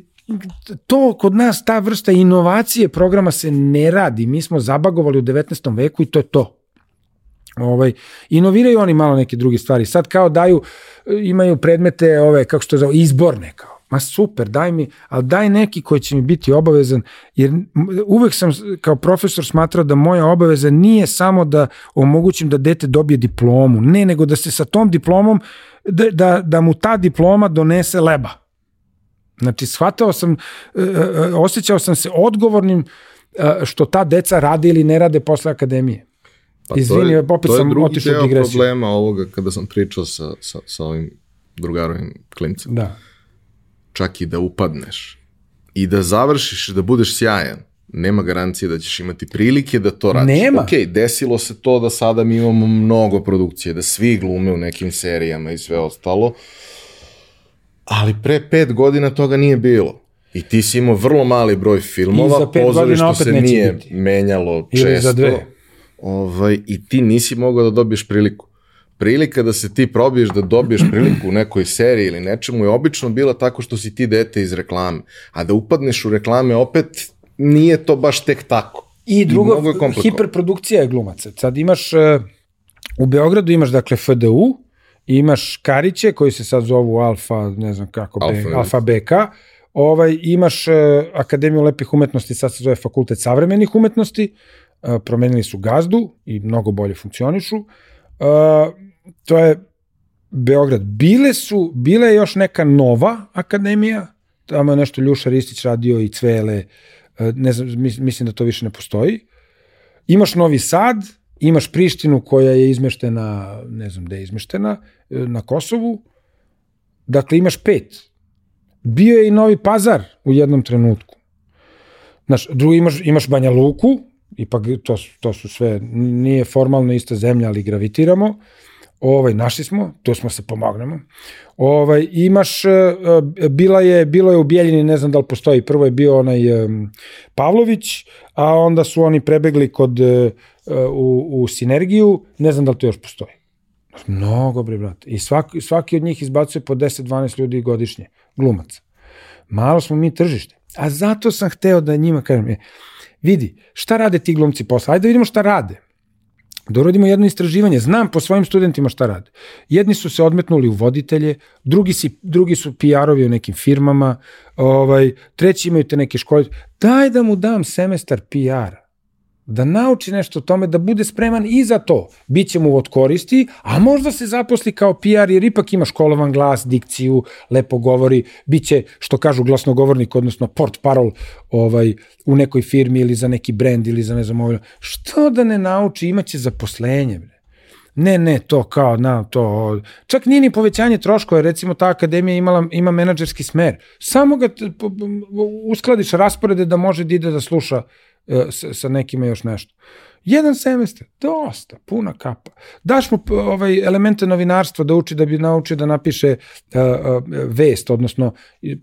to kod nas, ta vrsta inovacije programa se ne radi, mi smo zabagovali u 19. veku i to je to. Ovaj, inoviraju oni malo neke druge stvari. Sad kao daju, imaju predmete, ove, kako što zove, izborne kao ma super, daj mi, ali daj neki koji će mi biti obavezan, jer uvek sam kao profesor smatrao da moja obaveza nije samo da omogućim da dete dobije diplomu, ne, nego da se sa tom diplomom, da, da, da mu ta diploma donese leba. Znači, shvatao sam, e, e, osjećao sam se odgovornim e, što ta deca rade ili ne rade posle akademije. Pa Izvini, to je, opet to je sam drugi otišao u deo digresiju. problema ovoga kada sam pričao sa, sa, sa ovim drugarovim klincem. Da. Čak i da upadneš i da završiš da budeš sjajan, nema garancije da ćeš imati prilike da to radiš. Nema. Ok, desilo se to da sada mi imamo mnogo produkcije, da svi glume u nekim serijama i sve ostalo, ali pre pet godina toga nije bilo. I ti si imao vrlo mali broj filmova, opet se nije biti. menjalo Ili često. za dve. Ovaj, I ti nisi mogao da dobiješ priliku. Prilika da se ti probiješ da dobiješ priliku u nekoj seriji ili nečemu je obično bila tako što si ti dete iz reklame. A da upadneš u reklame opet nije to baš tek tako. I drugo, mnogo je hiperprodukcija je glumaca. Sad imaš, uh, u Beogradu imaš dakle FDU, imaš Kariće koji se sad zovu Alfa, ne znam kako, Alfa, ne. Alfa BK, ovaj, imaš uh, Akademiju lepih umetnosti, sad se zove Fakultet savremenih umetnosti, uh, promenili su gazdu i mnogo bolje funkcionišu. Uh, to je Beograd. Bile su, bila je još neka nova akademija, tamo je nešto Ljuša Ristić radio i Cvele, e, ne znam, mis- mislim da to više ne postoji. Imaš Novi Sad, imaš Prištinu koja je izmeštena, ne znam gde je izmeštena, e, na Kosovu. Dakle, imaš pet. Bio je i Novi Pazar u jednom trenutku. Znaš, drugo imaš, imaš Banja Luku, ipak to, to su sve, nije formalno ista zemlja, ali gravitiramo. Ovaj, našli smo, tu smo se pomognemo. Ovaj, imaš, e, e, bila je, bilo je u Bijeljini, ne znam da li postoji, prvo je bio onaj em, Pavlović, a onda su oni prebegli kod, e, e, u, u Sinergiju, ne znam da li to još postoji. Mnogo, bre, brate. I svaki, svaki od njih izbacuje po 10-12 ljudi godišnje, glumaca. Malo smo mi tržište. A zato sam hteo da njima kažem, e, vidi, šta rade ti glumci posle? Ajde da vidimo šta rade. Da uradimo jedno istraživanje. Znam po svojim studentima šta rade. Jedni su se odmetnuli u voditelje, drugi, si, drugi su PR-ovi u nekim firmama, ovaj, treći imaju te neke škole. Daj da mu dam semestar PR-a da nauči nešto o tome, da bude spreman i za to. Biće mu od koristi, a možda se zaposli kao PR, jer ipak ima školovan glas, dikciju, lepo govori, biće, što kažu, glasnogovornik, odnosno port parol ovaj, u nekoj firmi ili za neki brend ili za ne znam ovo. Što da ne nauči, imaće zaposlenje. Bre. Ne, ne, to kao, na, to, čak nije ni povećanje troškova, recimo ta akademija imala, ima menadžerski smer. Samo ga uskladiš rasporede da može da ide da sluša sa, sa nekima još nešto. Jedan semestar, dosta, puna kapa. Daš mu ovaj, elemente novinarstva da uči da bi naučio da napiše uh, uh, vest, odnosno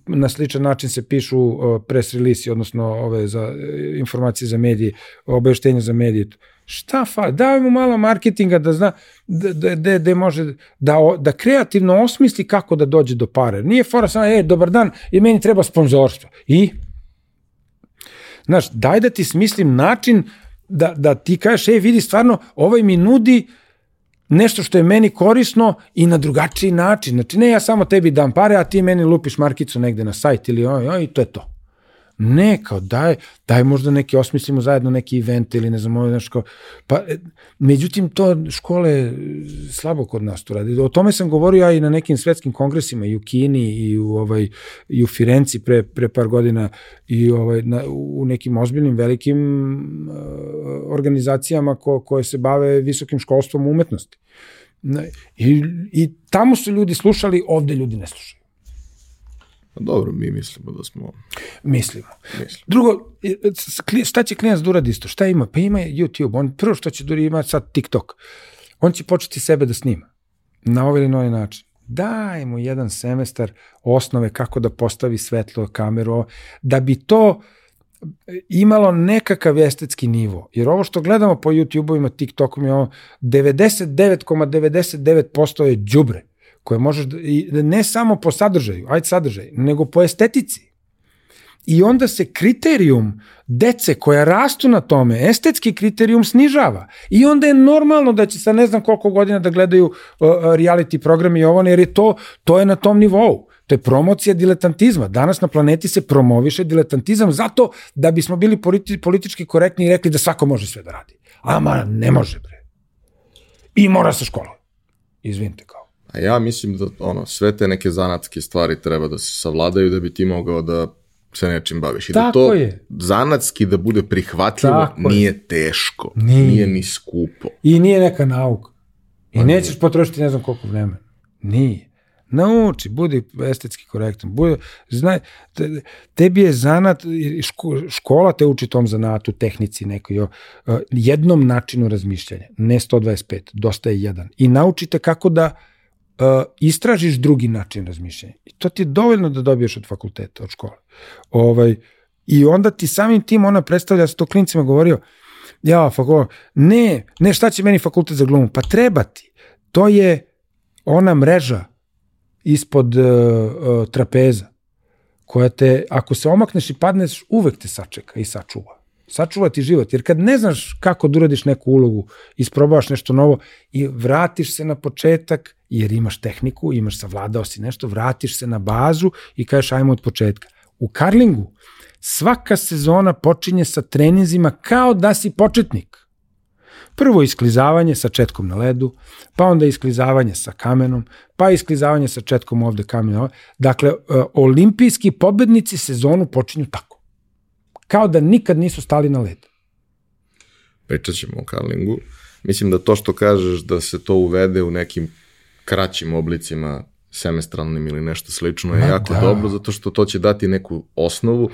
na sličan način se pišu uh, press release, odnosno ove za uh, informacije za medije, obaveštenja za medije. Šta fa? Daj mu malo marketinga da zna da, da, da, može da, da kreativno osmisli kako da dođe do pare. Nije fora samo, e, dobar dan, i meni treba sponzorstvo. I? Znaš, daj da ti smislim način da, da ti kažeš, ej, vidi, stvarno, ovaj mi nudi nešto što je meni korisno i na drugačiji način. Znači, ne ja samo tebi dam pare, a ti meni lupiš markicu negde na sajt ili oj, oj, to je to. Ne, kao daj, daj možda neki, osmislimo zajedno neki event ili ne znam, ovo, znaš, kao, pa, e, međutim, to škole slabo kod nas to radi. O tome sam govorio ja i na nekim svetskim kongresima, i u Kini, i u, ovaj, i u Firenci pre, pre par godina, i ovaj, na, u nekim ozbiljnim, velikim uh, organizacijama ko, koje se bave visokim školstvom umetnosti. I, I tamo su ljudi slušali, ovde ljudi ne slušaju. Dobro, mi mislimo da smo... Mislimo. Mislimo. Drugo, šta će klijent da uradi isto? Šta ima? Pa ima YouTube. On prvo što će da ima sad TikTok. On će početi sebe da snima. Na ovaj ili novi način. Daj mu jedan semestar osnove kako da postavi svetlo, kameru, da bi to imalo nekakav estetski nivo. Jer ovo što gledamo po YouTube-ovima, TikTokom je ovo 99,99% je đubre koje možeš da, ne samo po sadržaju, ajde sadržaj, nego po estetici. I onda se kriterijum dece koja rastu na tome, estetski kriterijum snižava. I onda je normalno da će sa ne znam koliko godina da gledaju uh, reality programi i ovo, jer je to, to je na tom nivou. To je promocija diletantizma. Danas na planeti se promoviše diletantizam zato da bismo bili politi politički korektni i rekli da svako može sve da radi. Ama ne može, bre. I mora se škola. Izvinite kao. A ja mislim da ono, sve te neke zanatske stvari treba da se savladaju da bi ti mogao da se nečim baviš. I da Tako da to je. zanatski da bude prihvatljivo Tako nije je. teško. Nije. Nije ni skupo. I nije neka nauka. I Pa nećeš potrošiti ne znam koliko vremena. Nije. Nauči, budi estetski korektan. Budi, znaj, te, tebi je zanat, ško, škola te uči tom zanatu, tehnici nekoj, jo, jednom načinu razmišljanja, ne 125, dosta je jedan. I naučite kako da uh, istražiš drugi način razmišljanja. I to ti je dovoljno da dobiješ od fakulteta, od škole. Ovaj, I onda ti samim tim ona predstavlja, ja sam to klincima govorio, ja, fakultet, ne, ne, šta će meni fakultet za glumu? Pa treba ti. To je ona mreža ispod uh, uh, trapeza, koja te, ako se omakneš i padneš, uvek te sačeka i sačuva. Sačuva ti život, jer kad ne znaš kako da uradiš neku ulogu, isprobavaš nešto novo i vratiš se na početak, jer imaš tehniku, imaš savladao si nešto, vratiš se na bazu i kažeš ajmo od početka. U karlingu svaka sezona počinje sa treninzima kao da si početnik. Prvo isklizavanje sa četkom na ledu, pa onda isklizavanje sa kamenom, pa isklizavanje sa četkom ovde kamenom. Dakle, olimpijski pobednici sezonu počinju tako. Kao da nikad nisu stali na led. Pričat ćemo o karlingu. Mislim da to što kažeš da se to uvede u nekim kraćim oblicima semestralnim ili nešto slično je Ma jako da. dobro zato što to će dati neku osnovu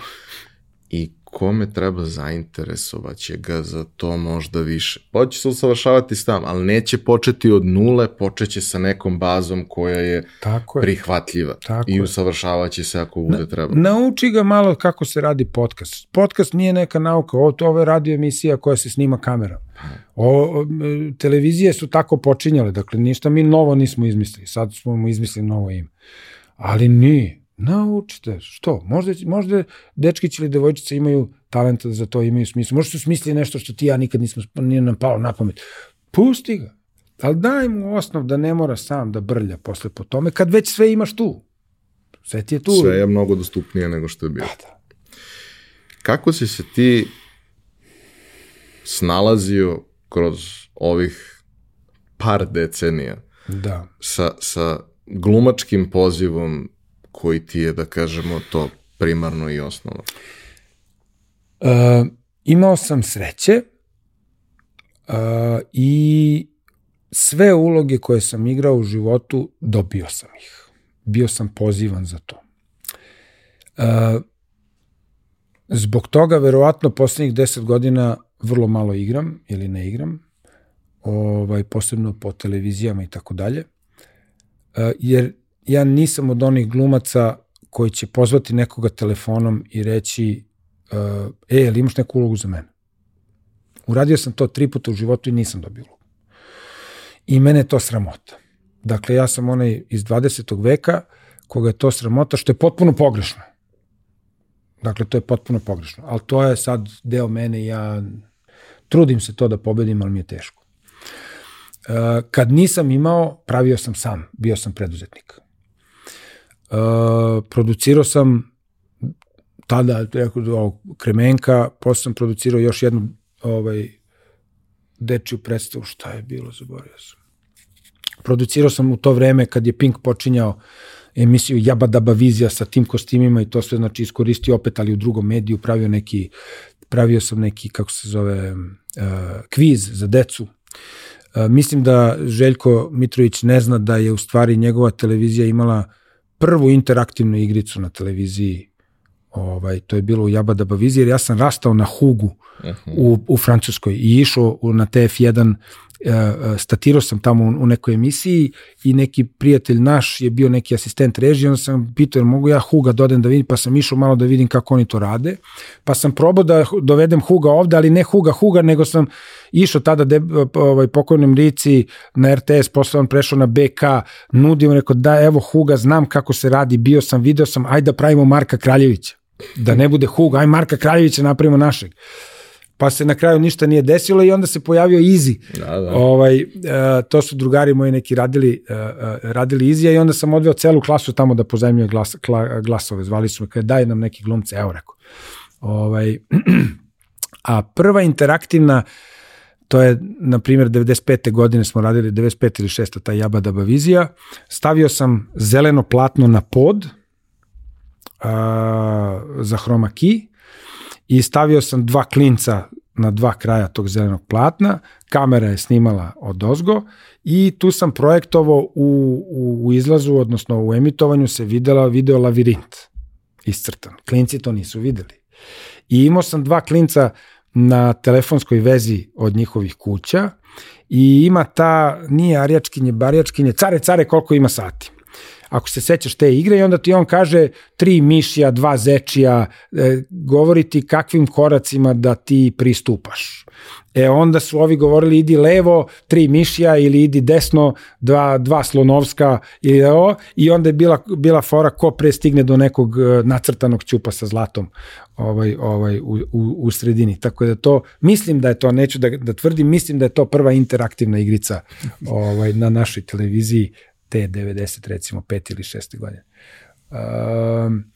i kome treba zainteresovaće ga za to možda više. Pa će se usavršavati sam, ali neće početi od nule, počeće sa nekom bazom koja je Tako je. prihvatljiva Tako i je. usavršavati se ako bude treba. Nauči ga malo kako se radi podcast. Podcast nije neka nauka, ovo, to, ovo je radio emisija koja se snima kamerom. O, o, televizije su tako počinjale, dakle ništa mi novo nismo izmislili, sad smo mu izmislili novo ime. Ali nije. Naučite, što? Možda, možda dečkić ili devojčica imaju talenta za to, imaju smisla. Možda su smislili nešto što ti ja nikad nismo, nije nam palo na pamet. Pusti ga. Ali daj mu osnov da ne mora sam da brlja posle po tome, kad već sve imaš tu. Sve ti je tu. Sve je mnogo dostupnije nego što je bilo. Pa da. Kako si se ti snalazio kroz ovih par decenija Da. sa, sa glumačkim pozivom koji ti je, da kažemo, to primarno i osnovno? E, imao sam sreće e, i sve uloge koje sam igrao u životu dobio sam ih. Bio sam pozivan za to. E, zbog toga verovatno poslednjih 10 godina vrlo malo igram ili ne igram, ovaj, posebno po televizijama i tako dalje, E, jer ja nisam od onih glumaca koji će pozvati nekoga telefonom i reći uh, e, ali imaš neku ulogu za mene? Uradio sam to tri puta u životu i nisam dobio ulogu. I mene je to sramota. Dakle, ja sam onaj iz 20. veka koga je to sramota, što je potpuno pogrešno. Dakle, to je potpuno pogrešno. Ali to je sad deo mene i ja trudim se to da pobedim, ali mi je teško. Uh, kad nisam imao, pravio sam sam, bio sam preduzetnik. Uh, producirao sam tada rekao, ovo, Kremenka, posle sam producirao još jednu ovaj, dečiju predstavu, šta je bilo, zaboravio sam. Producirao sam u to vreme kad je Pink počinjao emisiju Jaba Daba Vizija sa tim kostimima i to sve znači iskoristio opet, ali u drugom mediju pravio neki, pravio sam neki, kako se zove, uh, kviz za decu. Uh, mislim da Željko Mitrović ne zna da je u stvari njegova televizija imala prvu interaktivnu igricu na televiziji, ovaj, to je bilo u Jabadaba viziji, jer ja sam rastao na Hugu uh -huh. u, u Francuskoj i išao na TF1 E, e, statirao sam tamo u nekoj emisiji i neki prijatelj naš je bio neki asistent režije, onda sam pitao, mogu ja Huga dodem da vidim, pa sam išao malo da vidim kako oni to rade, pa sam probao da dovedem Huga ovde, ali ne Huga Huga, nego sam išao tada de, ovaj, pokojnom Rici na RTS, posle on prešao na BK, nudio, rekao da evo Huga, znam kako se radi, bio sam, video sam, ajde da pravimo Marka Kraljevića, da ne bude Huga, aj Marka Kraljevića napravimo našeg pa se na kraju ništa nije desilo i onda se pojavio Izi. Da, da. Ovaj, uh, to su drugari moji neki radili, uh, radili Izija i onda sam odveo celu klasu tamo da pozajmio glas, kla, glasove. Zvali su me kada daj nam neki glumce, evo rekao. Ovaj, <clears throat> a prva interaktivna to je, na primjer, 95. godine smo radili, 95 ili 6. ta Jabada Bavizija, stavio sam zeleno platno na pod a, za chroma key i stavio sam dva klinca na dva kraja tog zelenog platna, kamera je snimala od ozgo i tu sam projektovao u, u, u izlazu, odnosno u emitovanju se videla video lavirint iscrtan. Klinci to nisu videli. I imao sam dva klinca na telefonskoj vezi od njihovih kuća i ima ta, nije arjačkinje, barjačkinje, care, care, koliko ima sati ako se sećaš te igre i onda ti on kaže tri mišija, dva zečija, e, govori ti kakvim koracima da ti pristupaš. E onda su ovi govorili idi levo, tri mišija ili idi desno, dva, dva slonovska ili o, i onda je bila, bila fora ko pre stigne do nekog e, nacrtanog ćupa sa zlatom ovaj, ovaj, u, u, u sredini. Tako da to, mislim da je to, neću da, da tvrdim, mislim da je to prva interaktivna igrica ovaj, na našoj televiziji te 90 recimo 5 ili 6 godine. Um,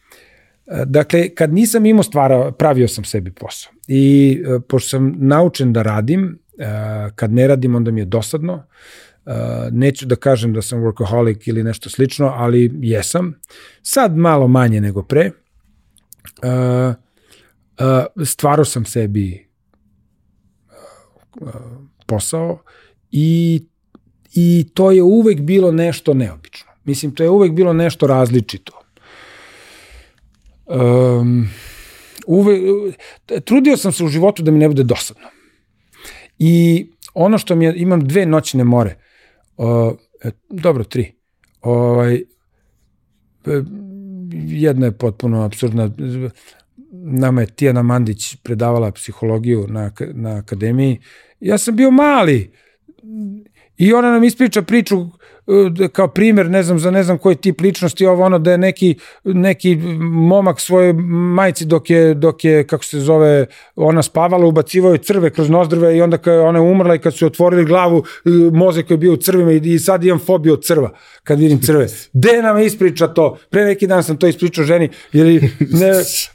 dakle, kad nisam imao stvara, pravio sam sebi posao. I uh, pošto sam naučen da radim, uh, kad ne radim onda mi je dosadno, uh, neću da kažem da sam workaholic ili nešto slično, ali jesam. Sad malo manje nego pre. Stvarao sam sebi posao i i to je uvek bilo nešto neobično. Mislim, to je uvek bilo nešto različito. Um, uve, trudio sam se u životu da mi ne bude dosadno. I ono što mi je, imam dve noćne more, uh, dobro, tri, ovaj, jedna je potpuno absurdna, nama je Tijana Mandić predavala psihologiju na, na akademiji, ja sam bio mali, I ona nam ispriča priču kao primjer, ne znam, za ne znam koji tip ličnosti, ovo ono da je neki, neki momak svojoj majci dok je, dok je, kako se zove, ona spavala, ubacivao je crve kroz nozdrve i onda kad ona je umrla i kad su otvorili glavu, e, mozak koji je bio u crvima i, i sad imam fobiju od crva kad vidim crve. <laughs> De nam ispriča to? Pre neki dan sam to ispričao ženi, jer ne,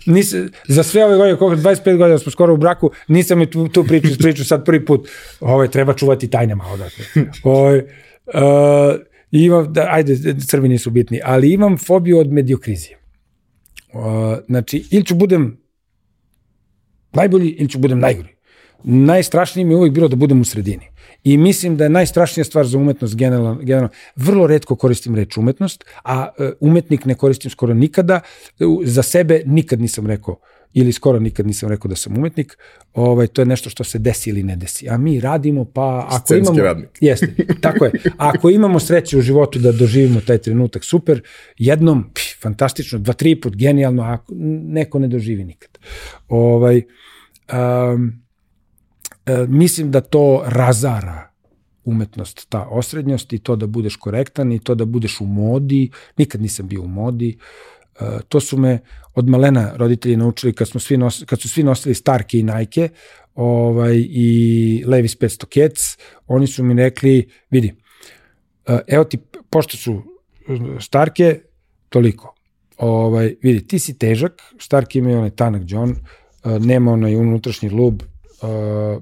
nis, za sve ove godine, koliko 25 godina smo skoro u braku, nisam mi tu, tu priču ispričao sad prvi put. Ovo treba čuvati tajne malo, dakle. <laughs> Ovo, Uh, imam, da, ajde, crvi nisu bitni, ali imam fobiju od mediokrizije. Uh, znači, ili ću budem najbolji, ili ću budem najgori. Najstrašnije mi je uvijek bilo da budem u sredini. I mislim da je najstrašnija stvar za umetnost generalno, generalno vrlo redko koristim reč umetnost, a uh, umetnik ne koristim skoro nikada. Za sebe nikad nisam rekao uh, ili skoro nikad nisam rekao da sam umetnik, ovaj, to je nešto što se desi ili ne desi. A mi radimo, pa ako Scenski imamo... radnik. <laughs> Jeste, tako je. Ako imamo sreće u životu da doživimo taj trenutak, super, jednom, pš, fantastično, dva, tri put, genijalno, a neko ne doživi nikad. Ovaj, um, mislim da to razara umetnost, ta osrednjost i to da budeš korektan i to da budeš u modi. Nikad nisam bio u modi. Uh, to su me od malena roditelji naučili kad, smo svi nos, kad su svi nosili Starke i Nike ovaj, i Levis 500 Cats, oni su mi rekli, vidi, eh, evo ti, pošto su Starke, toliko. Ovaj, vidi, ti si težak, Starke imaju onaj tanak John, eh, nema onaj unutrašnji lub, eh,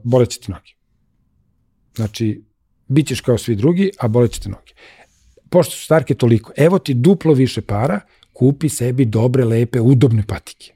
boleće ti noge. Znači, bit ćeš kao svi drugi, a boleće te noge. Pošto su Starke toliko, evo ti duplo više para, kupi sebi dobre, lepe, udobne patike.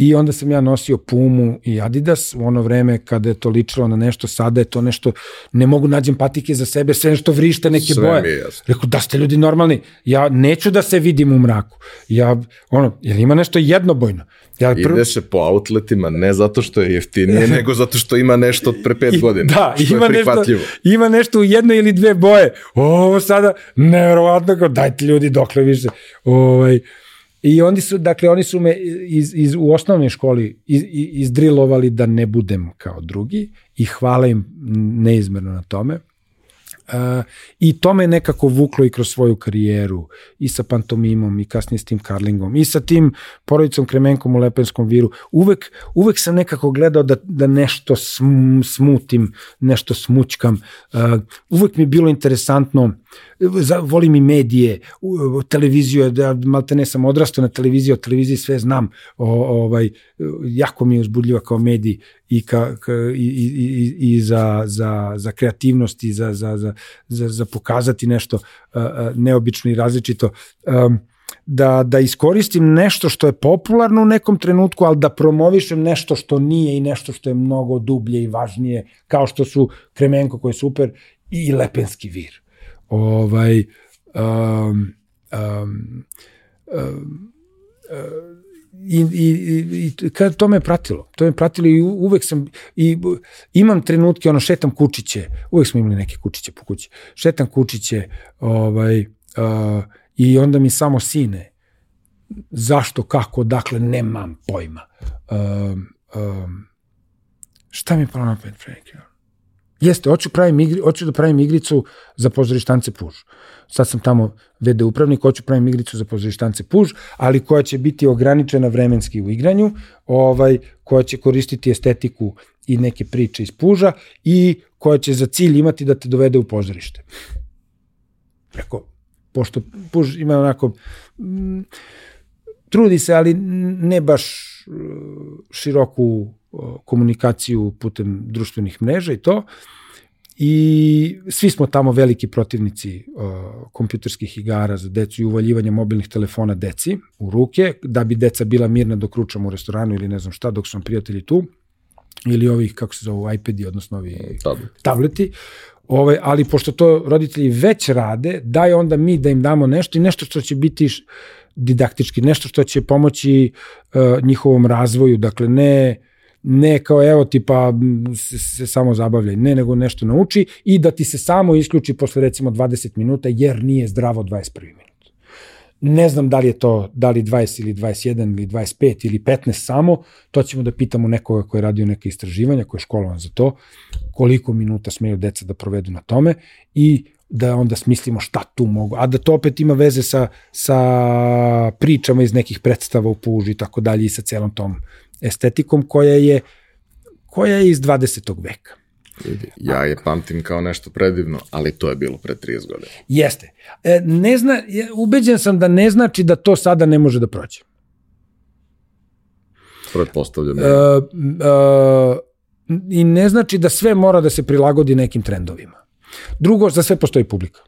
I onda sam ja nosio Pumu i Adidas u ono vreme kada je to ličilo na nešto, sada je to nešto, ne mogu nađem patike za sebe, sve nešto vrište neke Sve boje. Rekao, da ste ljudi normalni, ja neću da se vidim u mraku. Ja, ono, jel ima nešto jednobojno? Ja prvo- Ide se po outletima ne zato što je jeftinije, <laughs> nego zato što ima nešto od pre pet I- godina. Da, što ima je nešto, ima nešto u jednoj ili dve boje. Ovo sada, nevjerovatno, kao, dajte ljudi dokle više. Ovaj, I oni su, dakle, oni su me iz, iz, u osnovnoj školi iz, iz, izdrilovali da ne budem kao drugi i hvala im neizmerno na tome. Uh, I to me nekako vuklo i kroz svoju karijeru, i sa pantomimom, i kasnije s tim karlingom, i sa tim porodicom Kremenkom u Lepenskom viru. Uvek, uvek sam nekako gledao da, da nešto sm, smutim, nešto smućkam. Uh, uvek mi je bilo interesantno, volim i medije, televiziju, da malte ne sam odrastao na televiziji, o televiziji sve znam, o, ovaj, jako mi je uzbudljiva kao medij i, ka, ka, i, i, i, za, za, za kreativnost i za, za, za, za, za pokazati nešto neobično i različito. Um, da, da iskoristim nešto što je popularno u nekom trenutku, ali da promovišem nešto što nije i nešto što je mnogo dublje i važnije, kao što su Kremenko koji je super i Lepenski vir. Ovaj, um, um, um, i, i, i, i kad to me pratilo, to me pratilo i uvek sam, i imam trenutke, ono, šetam kučiće, uvek smo imali neke kučiće po kući, šetam kučiće, ovaj, uh, i onda mi samo sine, zašto, kako, dakle, nemam pojma. Um, um, šta mi je palo na pamet pre neki? Jeste, hoću, pravim igri, hoću da pravim igricu za pozorištance Puž. Sad sam tamo VD upravnik, hoću pravim igricu za pozorištance Puž, ali koja će biti ograničena vremenski u igranju, ovaj, koja će koristiti estetiku i neke priče iz Puža i koja će za cilj imati da te dovede u pozorište. Rekao, pošto Puž ima onako mm, trudi se, ali ne baš uh, široku komunikaciju putem društvenih mreža i to. I svi smo tamo veliki protivnici uh, kompjuterskih igara za decu i uvaljivanja mobilnih telefona deci u ruke, da bi deca bila mirna dok ručamo u restoranu ili ne znam šta, dok su nam prijatelji tu, ili ovih, kako se zove, iPadi, odnosno ovi Tablet. tableti, ovaj, ali pošto to roditelji već rade, daj onda mi da im damo nešto i nešto što će biti didaktički, nešto što će pomoći uh, njihovom razvoju, dakle ne ne kao evo tipa se, se samo zabavljaj, ne nego nešto nauči i da ti se samo isključi posle recimo 20 minuta jer nije zdravo 21 minut. Ne znam da li je to, da li 20 ili 21 ili 25 ili 15 samo, to ćemo da pitamo nekoga ko je radio neke istraživanja, ko je školovan za to, koliko minuta smeju deca da provedu na tome i da onda smislimo šta tu mogu, a da to opet ima veze sa, sa pričama iz nekih predstava u puži i tako dalje i sa celom tom estetikom koja je koja je iz 20. veka. Ja je pamtim kao nešto predivno, ali to je bilo pre 30 godina. Jeste. E, ne zna, ubeđen sam da ne znači da to sada ne može da prođe. Pretpostavljam. E, e, I ne znači da sve mora da se prilagodi nekim trendovima. Drugo, za sve postoji publika.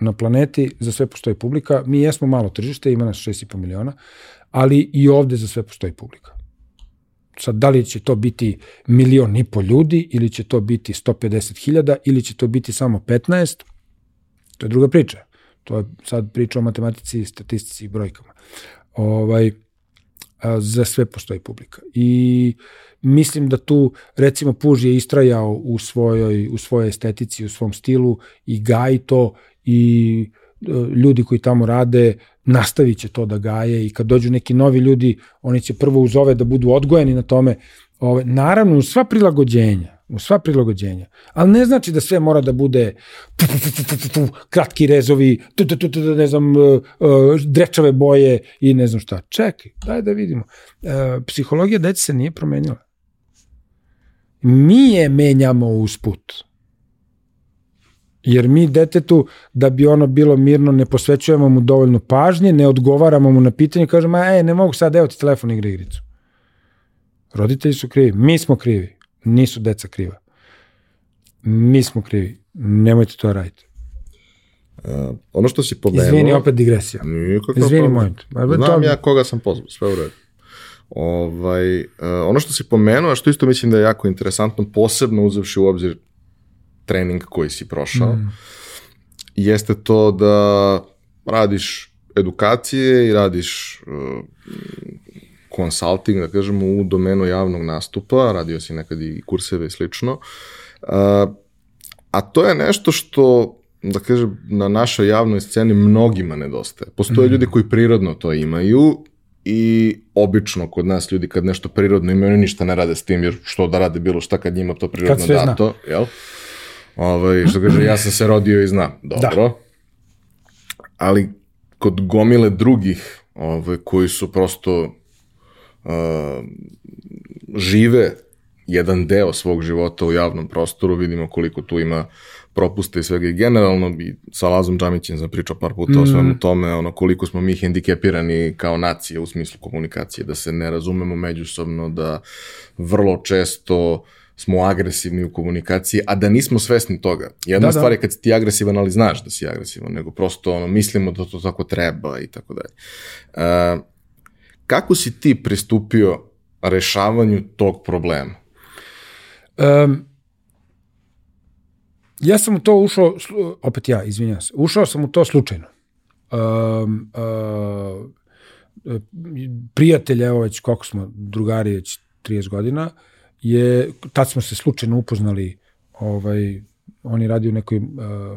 Na planeti za sve postoji publika. Mi jesmo malo tržište, ima nas 6,5 miliona, ali i ovde za sve postoji publika. Sad, da li će to biti milion i po ljudi, ili će to biti 150 hiljada, ili će to biti samo 15, to je druga priča. To je sad priča o matematici, statistici i brojkama. Ovaj, a, za sve postoji publika. I mislim da tu, recimo, Puž je istrajao u svojoj, u svojoj estetici, u svom stilu i gaji to i e, ljudi koji tamo rade nastavit će to da gaje i kad dođu neki novi ljudi, oni će prvo uz ove da budu odgojeni na tome. Ove, naravno, uz sva prilagođenja, u sva prilagođenja. Ali ne znači da sve mora da bude tu, tu, tu, tu, kratki rezovi, tu, tu, tu, tu, ne znam, uh, uh, drečave boje i ne znam šta. Čekaj, daj da vidimo. Uh, psihologija dece se nije promenila. Mi je menjamo usput. Jer mi detetu, da bi ono bilo mirno, ne posvećujemo mu dovoljno pažnje, ne odgovaramo mu na pitanje, kažemo, ej, ne mogu sad, evo ti telefon igra igricu. Roditelji su krivi, mi smo krivi, nisu deca kriva. Mi smo krivi, nemojte to raditi. Uh, ono što si pomenuo... Izvini, opet digresija. Nikakav Izvini. Ma, Znam to- ja koga sam pozvao, sve u redu. Ovaj, uh, ono što si pomenuo, a što isto mislim da je jako interesantno, posebno uzevši u obzir trening koji si prošao, mm. jeste to da radiš edukacije i radiš uh, consulting, da kažemo, u domenu javnog nastupa, radio si nekad i kurseve i slično, uh, a to je nešto što da kažem, na našoj javnoj sceni mnogima nedostaje. Postoje mm. ljudi koji prirodno to imaju i obično kod nas ljudi kad nešto prirodno imaju, oni ništa ne rade s tim, jer što da rade bilo šta kad njima to prirodno dato, zna. jel? Ovaj, što kaže, ja sam se rodio i znam. Dobro. Da. Ali kod gomile drugih ovaj, koji su prosto uh, žive jedan deo svog života u javnom prostoru, vidimo koliko tu ima propuste i svega i generalno bi sa Lazom Džamićem sam pričao par puta mm. o svemu tome, ono koliko smo mi hendikepirani kao nacija u smislu komunikacije, da se ne razumemo međusobno, da vrlo često smo agresivni u komunikaciji, a da nismo svesni toga. Jedna da, da. stvar je kad si ti agresivan, ali znaš da si agresivan, nego prosto ono, mislimo da to tako treba i tako dalje. Uh, kako si ti pristupio rešavanju tog problema? Um, Ja sam u to ušao, opet ja, izvinjam se, ušao sam u to slučajno. Um, uh, prijatelj, evo već koliko smo drugari već 30 godina, je, tad smo se slučajno upoznali, ovaj, on je radio u nekoj uh,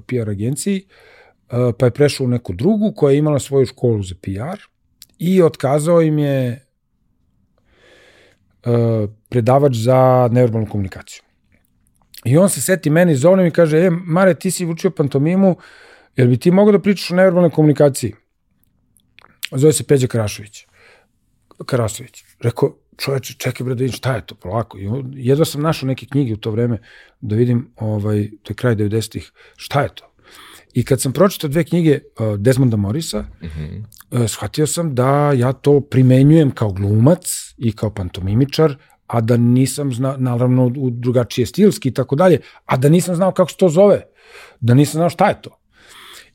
PR agenciji, uh, pa je prešao u neku drugu koja je imala svoju školu za PR i otkazao im je uh, predavač za neverbalnu komunikaciju. I on se seti meni, zovne mi kaže, e, Mare, ti si učio pantomimu, jel bi ti mogao da pričaš o neverbalnoj komunikaciji? Zove se Peđa Karašović. Karasović. Rekao, čoveče, čekaj bre da vidim šta je to, polako. I jedva sam našao neke knjige u to vreme da vidim, ovaj, to je kraj 90-ih, šta je to? I kad sam pročitao dve knjige uh, Desmonda Morisa, mm -hmm. uh, shvatio sam da ja to primenjujem kao glumac i kao pantomimičar, a da nisam znao, naravno u drugačije stilski i tako dalje, a da nisam znao kako se to zove, da nisam znao šta je to.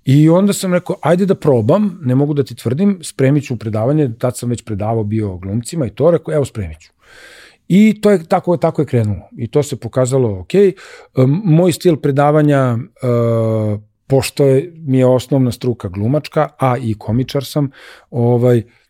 I onda sam rekao, ajde da probam, ne mogu da ti tvrdim, spremit ću predavanje, tad sam već predavao bio glumcima i to, rekao, evo spremit ću. I to je tako, tako je krenulo. I to se pokazalo ok. Moj stil predavanja, uh, pošto je, mi je osnovna struka glumačka, a i komičar sam, ovaj, Uh,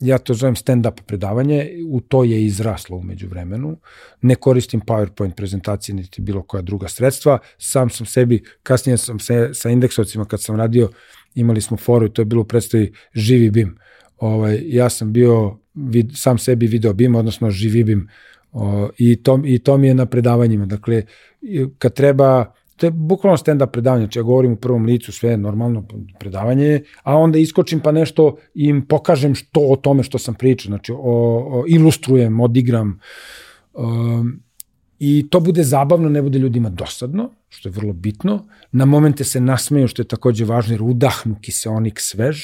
ja to zovem stand-up predavanje, u to je izraslo umeđu vremenu. Ne koristim PowerPoint prezentacije niti bilo koja druga sredstva. Sam sam sebi, kasnije sam se, sa indeksovcima kad sam radio, imali smo foru i to je bilo u predstavi Živi BIM. Ovaj, ja sam bio vid, sam sebi video BIM, odnosno Živi BIM. O, i, to, I to mi je na predavanjima. Dakle, kad treba je bukvalno stand-up predavanje, znači ja govorim u prvom licu, sve normalno predavanje, a onda iskočim pa nešto im pokažem što o tome što sam pričao, znači o, o, ilustrujem, odigram, um, i to bude zabavno, ne bude ljudima dosadno, što je vrlo bitno. Na momente se nasmeju, što je takođe važno, jer udahnu kiseonik svež,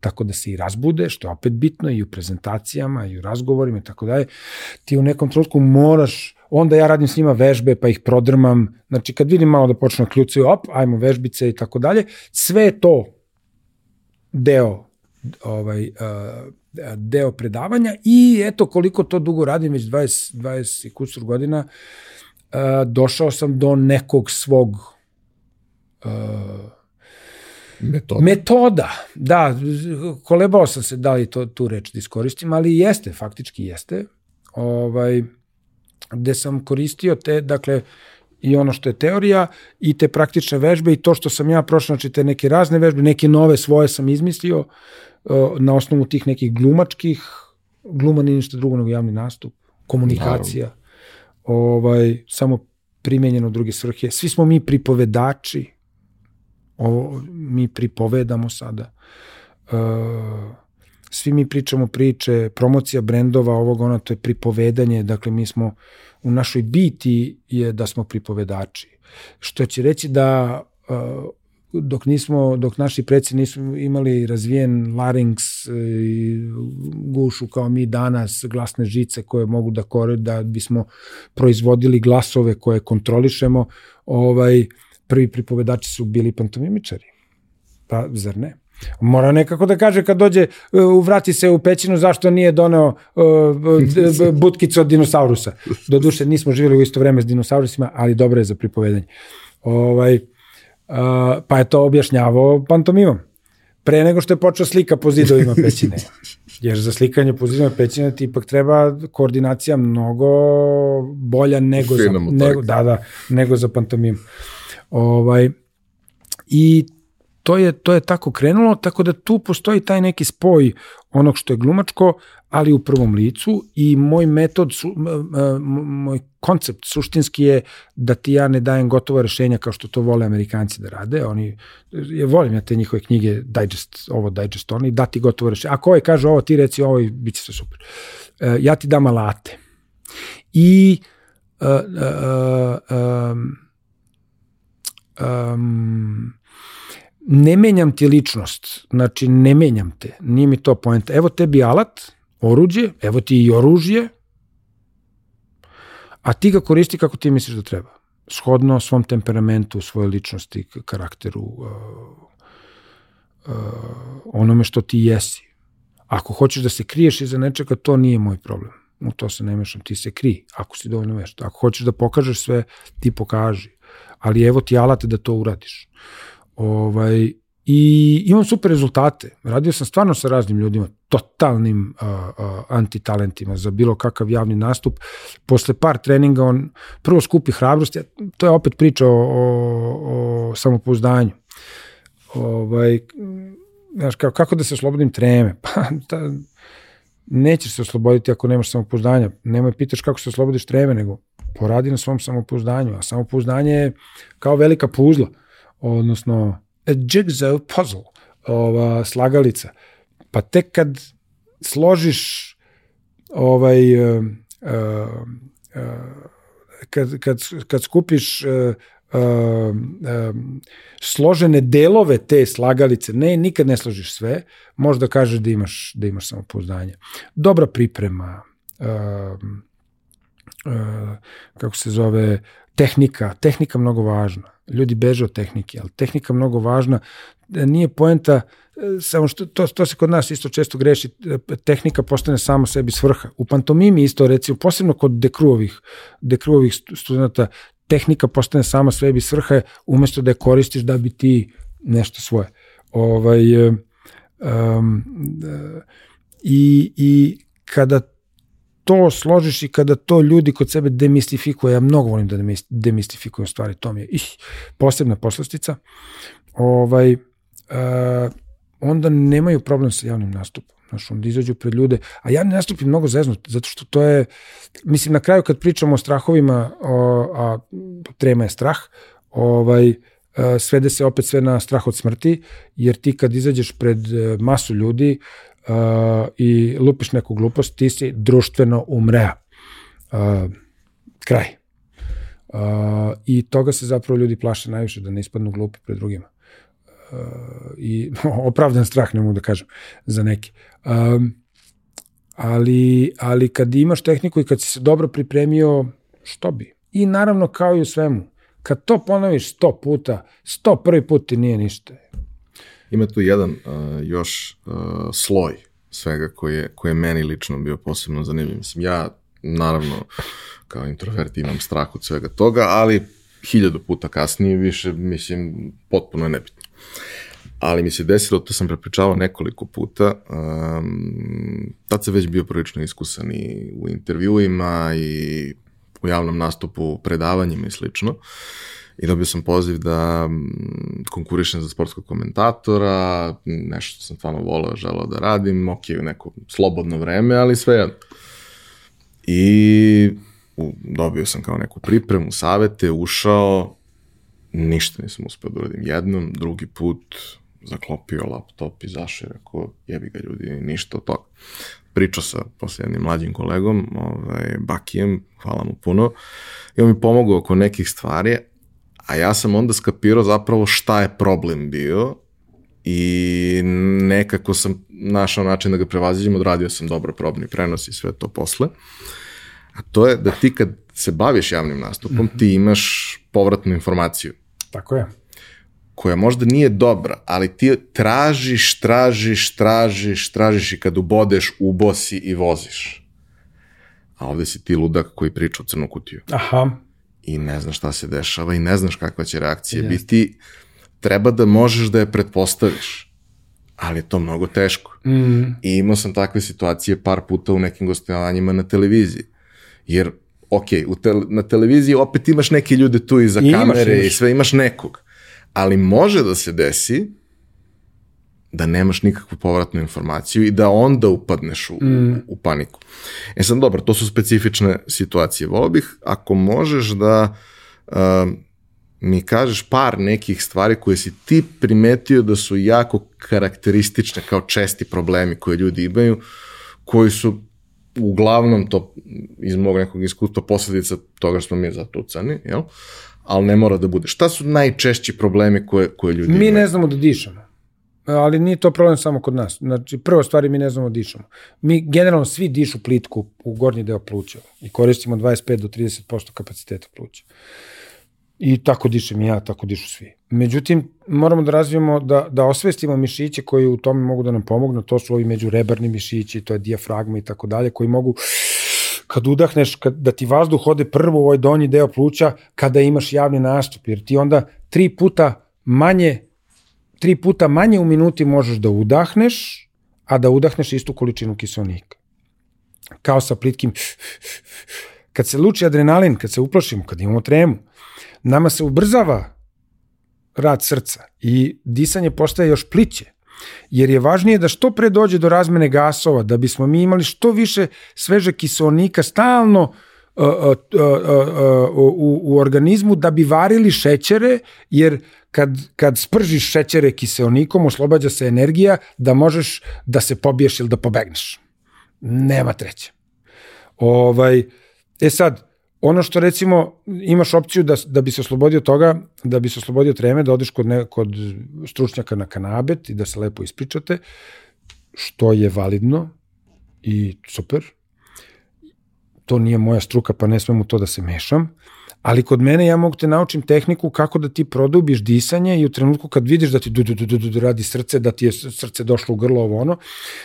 tako da se i razbude, što je opet bitno i u prezentacijama, i u razgovorima i tako dalje. Ti u nekom trenutku moraš onda ja radim s njima vežbe, pa ih prodrmam, znači kad vidim malo da počnu da kljucaju, op, ajmo vežbice i tako dalje, sve to deo ovaj, deo predavanja i eto koliko to dugo radim, već 20, 20 i kusur godina, došao sam do nekog svog Metoda. Metoda, da, kolebao sam se da li to, tu reč da iskoristim, ali jeste, faktički jeste. Ovaj, gde sam koristio te, dakle, i ono što je teorija i te praktične vežbe i to što sam ja prošao, znači te neke razne vežbe, neke nove svoje sam izmislio uh, na osnovu tih nekih glumačkih, gluma nije ništa drugo nego javni nastup, komunikacija, Naravno. ovaj, samo primenjeno u druge svrhe. Svi smo mi pripovedači, ovo, mi pripovedamo sada. Uh, svi mi pričamo priče, promocija brendova, ovog ono, to je pripovedanje, dakle mi smo, u našoj biti je da smo pripovedači. Što će reći da dok nismo, dok naši preci nisu imali razvijen larynx i gušu kao mi danas, glasne žice koje mogu da kore, da bismo proizvodili glasove koje kontrolišemo, ovaj, prvi pripovedači su bili pantomimičari. Pa, zar ne? Mora nekako da kaže kad dođe, uh, vrati se u pećinu zašto nije doneo uh, <laughs> butkicu od dinosaurusa. Doduše nismo živjeli u isto vreme s dinosaurusima, ali dobro je za pripovedanje. Ovaj, uh, pa je to objašnjavao pantomimom. Pre nego što je počeo slika po zidovima pećine. <laughs> Jer za slikanje po zidovima pećine ti ipak treba koordinacija mnogo bolja nego za, nego, da, da, nego za pantomim. Ovaj, I to je, to je tako krenulo, tako da tu postoji taj neki spoj onog što je glumačko, ali u prvom licu i moj metod, su, moj koncept suštinski je da ti ja ne dajem gotova rešenja kao što to vole Amerikanci da rade. Oni, ja volim ja te njihove knjige, digest, ovo digest, oni dati gotovo rešenje. Ako ovaj kaže ovo, ti reci ovo i bit će sve super. E, ja ti dam alate. I uh, uh, um, um, ne menjam ti ličnost, znači ne menjam te, nije mi to poenta. Evo tebi alat, oruđe, evo ti i oružje, a ti ga koristi kako ti misliš da treba. Shodno svom temperamentu, svojoj ličnosti, karakteru, uh, uh, onome što ti jesi. Ako hoćeš da se kriješ iza nečega, to nije moj problem. U to se ne mešam, ti se kri, ako si dovoljno vešta. Ako hoćeš da pokažeš sve, ti pokaži. Ali evo ti alate da to uradiš. Ovaj, I imam super rezultate. Radio sam stvarno sa raznim ljudima, totalnim uh, uh, antitalentima za bilo kakav javni nastup. Posle par treninga on prvo skupi hrabrost, to je opet priča o, o, o samopouzdanju. Ovaj, znaš, kako, kako da se oslobodim treme? Pa, da, nećeš se osloboditi ako nemaš samopouzdanja. Nemoj pitaš kako se oslobodiš treme, nego poradi na svom samopouzdanju. A samopouzdanje je kao velika puzla, odnosno a jigsaw puzzle, ova slagalica. Pa tek kad složiš ovaj uh, uh, kad, kad, kad skupiš uh, uh, uh, složene delove te slagalice, ne, nikad ne složiš sve, možda kažeš da imaš, da imaš samopouzdanje. Dobra priprema, uh, uh, kako se zove, tehnika, tehnika mnogo važna. Ljudi beže od tehnike, ali tehnika mnogo važna. Nije poenta, e, samo što to, to se kod nas isto često greši, e, tehnika postane sama sebi svrha. U pantomimi isto, recimo, posebno kod dekruovih, dekruovih studenta, tehnika postane sama sebi svrha umesto da je koristiš da bi ti nešto svoje. Ovaj, um, i, I kada to složiš i kada to ljudi kod sebe demistifikuju, ja mnogo volim da demistifikujem stvari, to mi je ih, posebna poslastica, ovaj, uh, onda nemaju problem sa javnim nastupom. Znaš, onda izađu pred ljude, a javni nastup je mnogo zeznut, zato što to je, mislim, na kraju kad pričamo o strahovima, o, a trema je strah, ovaj, svede se opet sve na strah od smrti, jer ti kad izađeš pred e, masu ljudi, uh, i lupiš neku glupost, ti si društveno umrea. Uh, kraj. Uh, I toga se zapravo ljudi plaše najviše, da ne ispadnu glupi pred drugima. Uh, I <laughs> opravdan strah, ne mogu da kažem, za neki. Um, ali, ali kad imaš tehniku i kad si se dobro pripremio, što bi? I naravno kao i u svemu, kad to ponoviš sto puta, sto prvi put ti nije ništa. Ima tu jedan uh, još uh, sloj svega koji je, koji je meni lično bio posebno zanimljiv. Mislim, ja naravno kao introvert imam strah od svega toga, ali hiljadu puta kasnije više, mislim, potpuno je nebitno. Ali mi se desilo, to sam prepričavao nekoliko puta, um, tad sam već bio prilično iskusan i u intervjuima i u javnom nastupu, predavanjima i slično. Uh, i dobio sam poziv da mm, konkurišem za sportskog komentatora, nešto sam stvarno voleo, želeo da radim, ok, u neko slobodno vreme, ali sve jedno. I u, dobio sam kao neku pripremu, savete, ušao, ništa nisam uspeo da uradim jednom, drugi put zaklopio laptop i zašao i rekao, jebi ga ljudi, ništa od toga. Pričao sa posle jednim mlađim kolegom, ovaj, Bakijem, hvala mu puno, i on mi pomogao oko nekih stvari, A ja sam onda skapirao zapravo šta je problem bio i nekako sam našao način da ga prevaziđem, odradio sam dobro probni prenos i sve to posle. A to je da ti kad se baviš javnim nastupom, mm -hmm. ti imaš povratnu informaciju. Tako je koja možda nije dobra, ali ti tražiš, tražiš, tražiš, tražiš i kad ubodeš, ubosi i voziš. A ovde si ti ludak koji priča u crnu kutiju. Aha. I ne znaš šta se dešava i ne znaš kakva će reakcija yes. biti. Treba da možeš da je pretpostaviš. Ali je to mnogo teško. Mm. I imao sam takve situacije par puta u nekim gostovanjima na televiziji. Jer, ok, u te, na televiziji opet imaš neke ljude tu iza I kamere imaš, i sve, imaš nekog ali može da se desi da nemaš nikakvu povratnu informaciju i da onda upadneš u, mm. u paniku. E sad, dobro, to su specifične situacije. Volio bih, ako možeš da uh, mi kažeš par nekih stvari koje si ti primetio da su jako karakteristične kao česti problemi koje ljudi imaju, koji su uglavnom to iz mog nekog iskustva posledica toga što smo mi zatucani, jel? ali ne mora da bude. Šta su najčešći problemi koje, koje ljudi Mi imaju? ne znamo da dišemo. Ali nije to problem samo kod nas. Znači, prva stvar je mi ne znamo da dišemo. Mi generalno svi dišu plitku u gornji deo pluća i koristimo 25 do 30% kapaciteta pluća. I tako dišem ja, tako dišu svi. Međutim, moramo da razvijemo, da, da osvestimo mišiće koji u tome mogu da nam pomognu, to su ovi međurebarni mišići, to je dijafragma i tako dalje, koji mogu kad udahneš, kad, da ti vazduh ode prvo u ovaj donji deo pluća kada imaš javni nastup, jer ti onda tri puta manje tri puta manje u minuti možeš da udahneš, a da udahneš istu količinu kiselnika. Kao sa plitkim <laughs> kad se luči adrenalin, kad se uplašimo, kad imamo tremu, nama se ubrzava rad srca i disanje postaje još pliće jer je važnije da što pre dođe do razmene gasova, da bismo mi imali što više sveže kiselnika stalno uh, uh, uh, u, u organizmu da bi varili šećere, jer kad, kad spržiš šećere kiselnikom, oslobađa se energija da možeš da se pobiješ ili da pobegneš. Nema treće. Ovaj, e sad, ono što recimo imaš opciju da, da bi se oslobodio toga, da bi se oslobodio treme, da odeš kod, ne, kod stručnjaka na kanabet i da se lepo ispričate, što je validno i super. To nije moja struka, pa ne smem u to da se mešam ali kod mene ja mogu te naučim tehniku kako da ti produbiš disanje i u trenutku kad vidiš da ti du, du, du, du, du, radi srce, da ti je srce došlo u grlo ovo ono,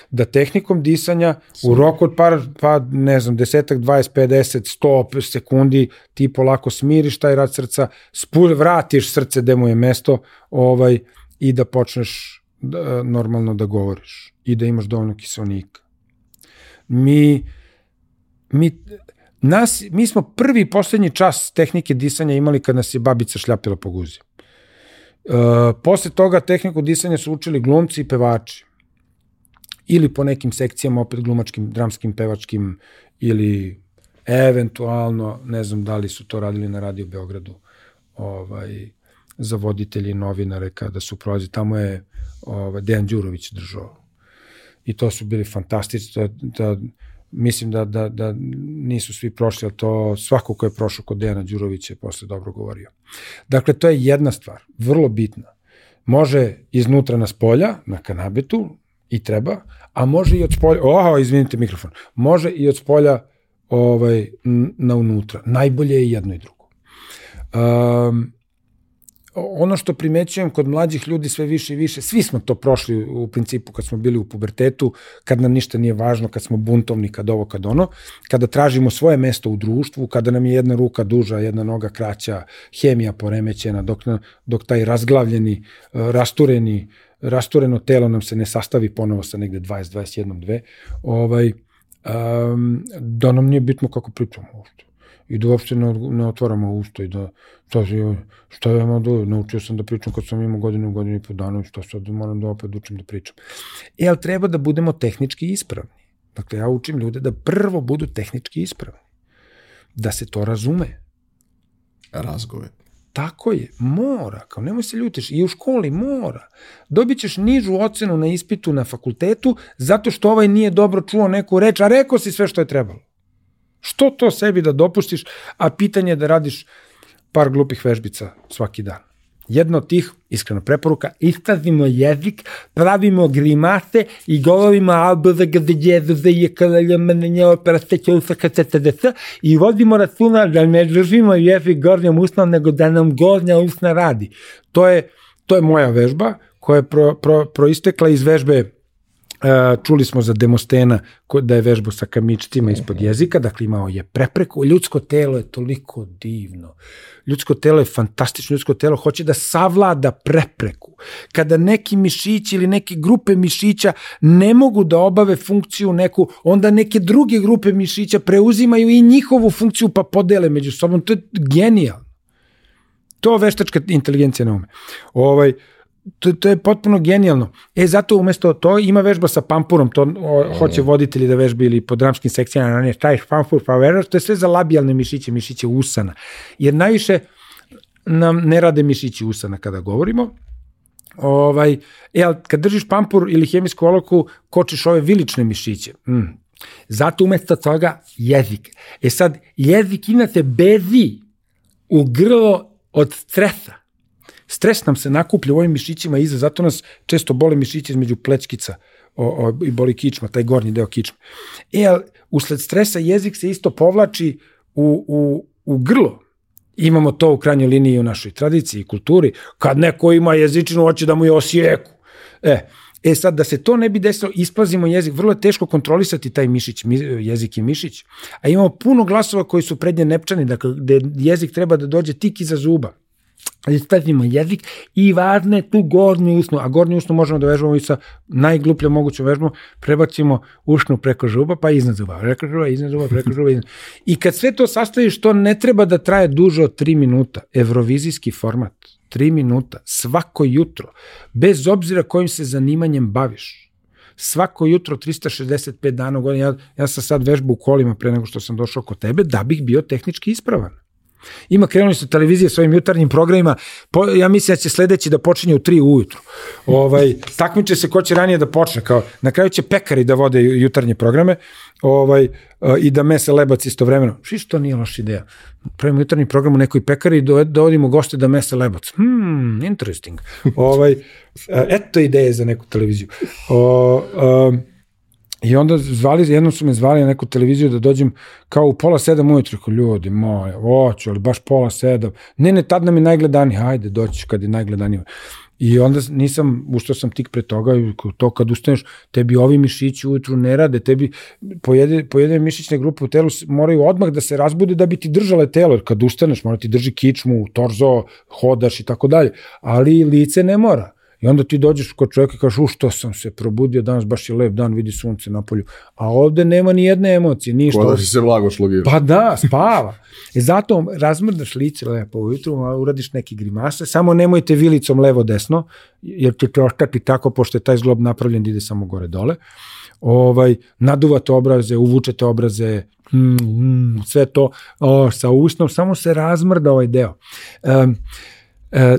da tehnikom disanja u roku od par, pa ne znam, desetak, 20, 50, 100 sekundi ti polako smiriš taj rad srca, spul, vratiš srce gde mu je mesto ovaj, i da počneš da, normalno da govoriš i da imaš dovoljno kiselnika. Mi, mi Nas, mi smo prvi poslednji čas tehnike disanja imali kad nas je babica šljapila po guzi. E, posle toga tehniku disanja su učili glumci i pevači. Ili po nekim sekcijama, opet glumačkim, dramskim, pevačkim, ili eventualno, ne znam da li su to radili na Radio Beogradu, ovaj, za voditelji novinare kada su prolazi. Tamo je ovaj, Dejan Đurović držao. I to su bili fantastični. Da, da, mislim da, da, da nisu svi prošli, ali to svako ko je prošao kod Dejana Đurovića je posle dobro govorio. Dakle, to je jedna stvar, vrlo bitna. Može iznutra na spolja, na kanabetu, i treba, a može i od spolja, oho, izvinite mikrofon, može i od spolja ovaj, na unutra. Najbolje je jedno i drugo. Um, ono što primećujem kod mlađih ljudi sve više i više, svi smo to prošli u principu kad smo bili u pubertetu, kad nam ništa nije važno, kad smo buntovni, kad ovo, kad ono, kada tražimo svoje mesto u društvu, kada nam je jedna ruka duža, jedna noga kraća, hemija poremećena, dok, dok taj razglavljeni, rastureni, rastureno telo nam se ne sastavi ponovo sa negde 20, 21, 2, ovaj, um, da nam nije bitno kako pričamo uopšte i da uopšte ne, ne otvaramo usta i da šta, šta ja imam da naučio sam da pričam kad sam imao godinu, godinu i po dana i šta sad moram da opet učim da pričam. E, ali treba da budemo tehnički ispravni. Dakle, ja učim ljude da prvo budu tehnički ispravni. Da se to razume. Razgove. Tako je, mora, kao nemoj se ljutiš, i u školi mora. Dobit ćeš nižu ocenu na ispitu na fakultetu zato što ovaj nije dobro čuo neku reč, a rekao si sve što je trebalo. Što to sebi da dopustiš, a pitanje je da radiš par glupih vežbica svaki dan. Jedna od tih, iskrena preporuka, isprazimo jezik, pravimo grimase i govorimo i vodimo računa da ne držimo jezik gornjom usnom, nego da nam gornja usna radi. To je to je moja vežba koja je pro, pro, proistekla iz vežbe čuli smo za Demostena da je vežbu sa kamičcima ispod jezika, dakle imao je prepreku. Ljudsko telo je toliko divno. Ljudsko telo je fantastično, ljudsko telo hoće da savlada prepreku. Kada neki mišići ili neke grupe mišića ne mogu da obave funkciju neku, onda neke druge grupe mišića preuzimaju i njihovu funkciju pa podele među sobom. To je genijalno. To veštačka inteligencija ne ume. Ovaj, uh, to, to je potpuno genijalno. E, zato umesto to ima vežba sa pampurom, to o, hoće voditelji da vežbe ili po dramskim sekcijama, ne, taj pampur pa vežbaš, to je sve za labijalne mišiće, mišiće usana. Jer najviše nam ne rade mišići usana kada govorimo, Ovaj, e, ali kad držiš pampur ili hemijsku oloku, kočiš ove vilične mišiće. Mm. Zato umesto toga jezik. E sad, jezik inate bezi u grlo od stresa. Stres nam se nakuplja u ovim mišićima iza, zato nas često bole mišići između plečkica o, o, i boli kičma, taj gornji deo kičma. E, ali usled stresa jezik se isto povlači u, u, u grlo. Imamo to u krajnjoj liniji u našoj tradiciji i kulturi. Kad neko ima jezičinu, hoće da mu je osijeku. E, E sad, da se to ne bi desilo, ispazimo jezik, vrlo je teško kontrolisati taj mišić, jezik i mišić, a imamo puno glasova koji su prednje nepčani, dakle, gde jezik treba da dođe tik iza zuba ispratimo jezik i važno je tu gornju usnu, a gornju usnu možemo da vežbamo i sa najglupljom mogućom vežbom, prebacimo usnu preko žuba, pa iznad zuba, preko žuba, iznad zuba, preko žuba, iznad. I kad sve to sastaviš, to ne treba da traje duže od 3 minuta. Evrovizijski format, 3 minuta, svako jutro, bez obzira kojim se zanimanjem baviš svako jutro 365 dana u godinu, ja, ja sam sad vežbu u kolima pre nego što sam došao kod tebe, da bih bio tehnički ispravan. Ima krenuli su televizije svojim jutarnjim programima, po, ja mislim da će sledeći da počinje u 3 ujutru. Ovaj, takmiče se ko će ranije da počne, kao, na kraju će pekari da vode jutarnje programe ovaj, i da mese lebac istovremeno. Što to nije loša ideja. Pravimo jutarnji program u nekoj pekari i dovodimo goste da mese lebac. Hmm, interesting. ovaj, eto ideje za neku televiziju. O, um, I onda zvali, jednom su me zvali na neku televiziju da dođem kao u pola sedam ujutru, kao ljudi moje, oću, ali baš pola sedam. Ne, ne, tad nam je najgledaniji, hajde, doći kad je najgledaniji. I onda nisam, ušto sam tik pre toga, to kad ustaneš, tebi ovi mišići ujutru ne rade, tebi pojede, pojede mišićne grupe u telu moraju odmah da se razbude da bi ti držale telo, jer kad ustaneš mora ti drži kičmu, torzo, hodaš i tako dalje, ali lice ne mora. I onda ti dođeš kod čovjeka i kažeš, u što sam se probudio, danas baš je lep dan, vidi sunce na polju. A ovde nema ni jedne emocije, ništa. Kod da si se blago šlogio. Pa da, spava. I e zato razmrdaš lice lepo ujutru, uradiš neki grimase, samo nemojte vilicom levo-desno, jer ćete ostati tako, pošto je taj zglob napravljen da ide samo gore-dole. Ovaj, naduvate obraze, uvučete obraze, mm, mm, sve to o, sa usnom, samo se razmrda ovaj deo. Um, um,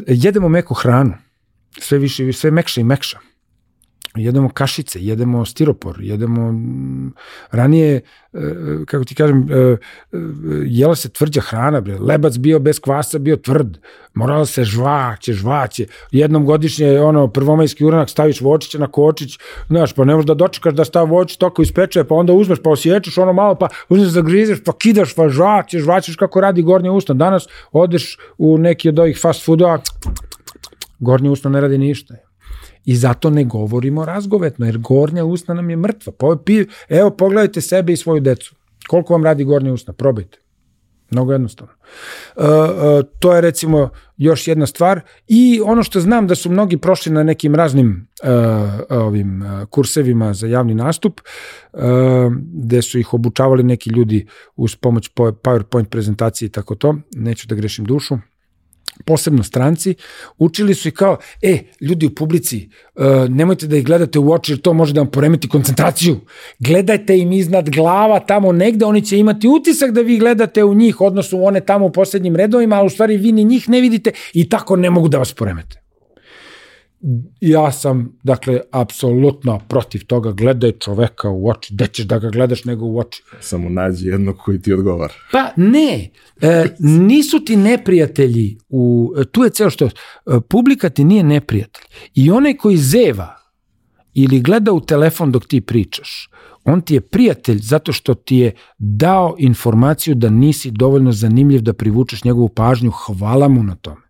jedemo meku hranu sve više, sve mekša i mekša. Jedemo kašice, jedemo stiropor, jedemo ranije, e, kako ti kažem, e, e, jela se tvrđa hrana, bre. lebac bio bez kvasa, bio tvrd, moralo se žvaće, žvaće, jednom godišnje ono, prvomajski uranak staviš vočića na kočić, znaš, pa ne možeš da dočekaš da stav vočić toko ispeče, pa onda uzmeš, pa osjećaš ono malo, pa uzmeš da grizeš, pa kidaš, pa žvaće, žvaćeš kako radi gornje usta. Danas odeš u neki od ovih fast foodova, Gornje usno ne radi ništa. I zato ne govorimo razgovetno, jer gornja usna nam je mrtva. Evo, pogledajte sebe i svoju decu. Koliko vam radi gornja usna? Probajte. Mnogo jednostavno. Uh, uh, to je recimo još jedna stvar i ono što znam da su mnogi prošli na nekim raznim uh, ovim uh, kursevima za javni nastup uh, gde su ih obučavali neki ljudi uz pomoć PowerPoint prezentacije i tako to, neću da grešim dušu, posebno stranci, učili su i kao, e, ljudi u publici, uh, nemojte da ih gledate u oči jer to može da vam poremeti koncentraciju. Gledajte im iznad glava tamo negde, oni će imati utisak da vi gledate u njih, odnosno u one tamo u poslednjim redovima, a u stvari vi ni njih ne vidite i tako ne mogu da vas poremete ja sam, dakle, apsolutno protiv toga, gledaj čoveka u oči, gde ćeš da ga gledaš nego u oči. Samo nađi jedno koji ti odgovara. Pa ne, e, nisu ti neprijatelji, u, tu je ceo što, e, publika ti nije neprijatelj. I onaj koji zeva ili gleda u telefon dok ti pričaš, on ti je prijatelj zato što ti je dao informaciju da nisi dovoljno zanimljiv da privučeš njegovu pažnju, hvala mu na tome.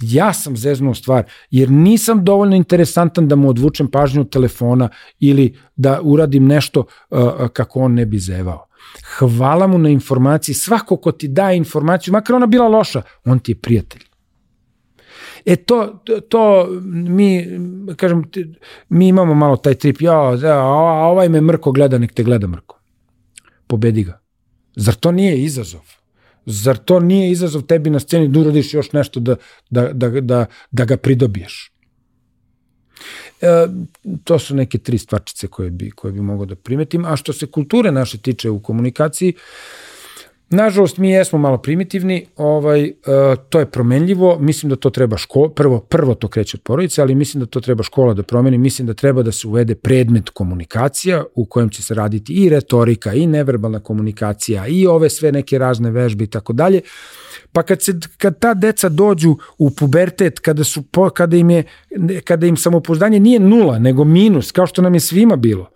Ja sam zeznuo stvar, jer nisam dovoljno interesantan da mu odvučem pažnju od telefona ili da uradim nešto uh, kako on ne bi zevao. Hvala mu na informaciji. Svako ko ti daje informaciju, makar ona bila loša, on ti je prijatelj. E to, to mi, kažem, mi imamo malo taj trip, ja, a ovaj me mrko gleda, nek te gleda mrko. Pobedi ga. Zar to nije izazov? Zar to nije izazov tebi na sceni da uradiš još nešto da, da, da, da, da ga pridobiješ? E, to su neke tri stvarčice koje bi, koje bi mogo da primetim. A što se kulture naše tiče u komunikaciji, Nažalost, mi jesmo malo primitivni, ovaj, uh, to je promenljivo, mislim da to treba škola, prvo, prvo to kreće od porodice, ali mislim da to treba škola da promeni, mislim da treba da se uvede predmet komunikacija u kojem će se raditi i retorika, i neverbalna komunikacija, i ove sve neke razne vežbe i tako dalje. Pa kad, se, kad ta deca dođu u pubertet, kada, su, kada, im, je, kada im samopouzdanje nije nula, nego minus, kao što nam je svima bilo,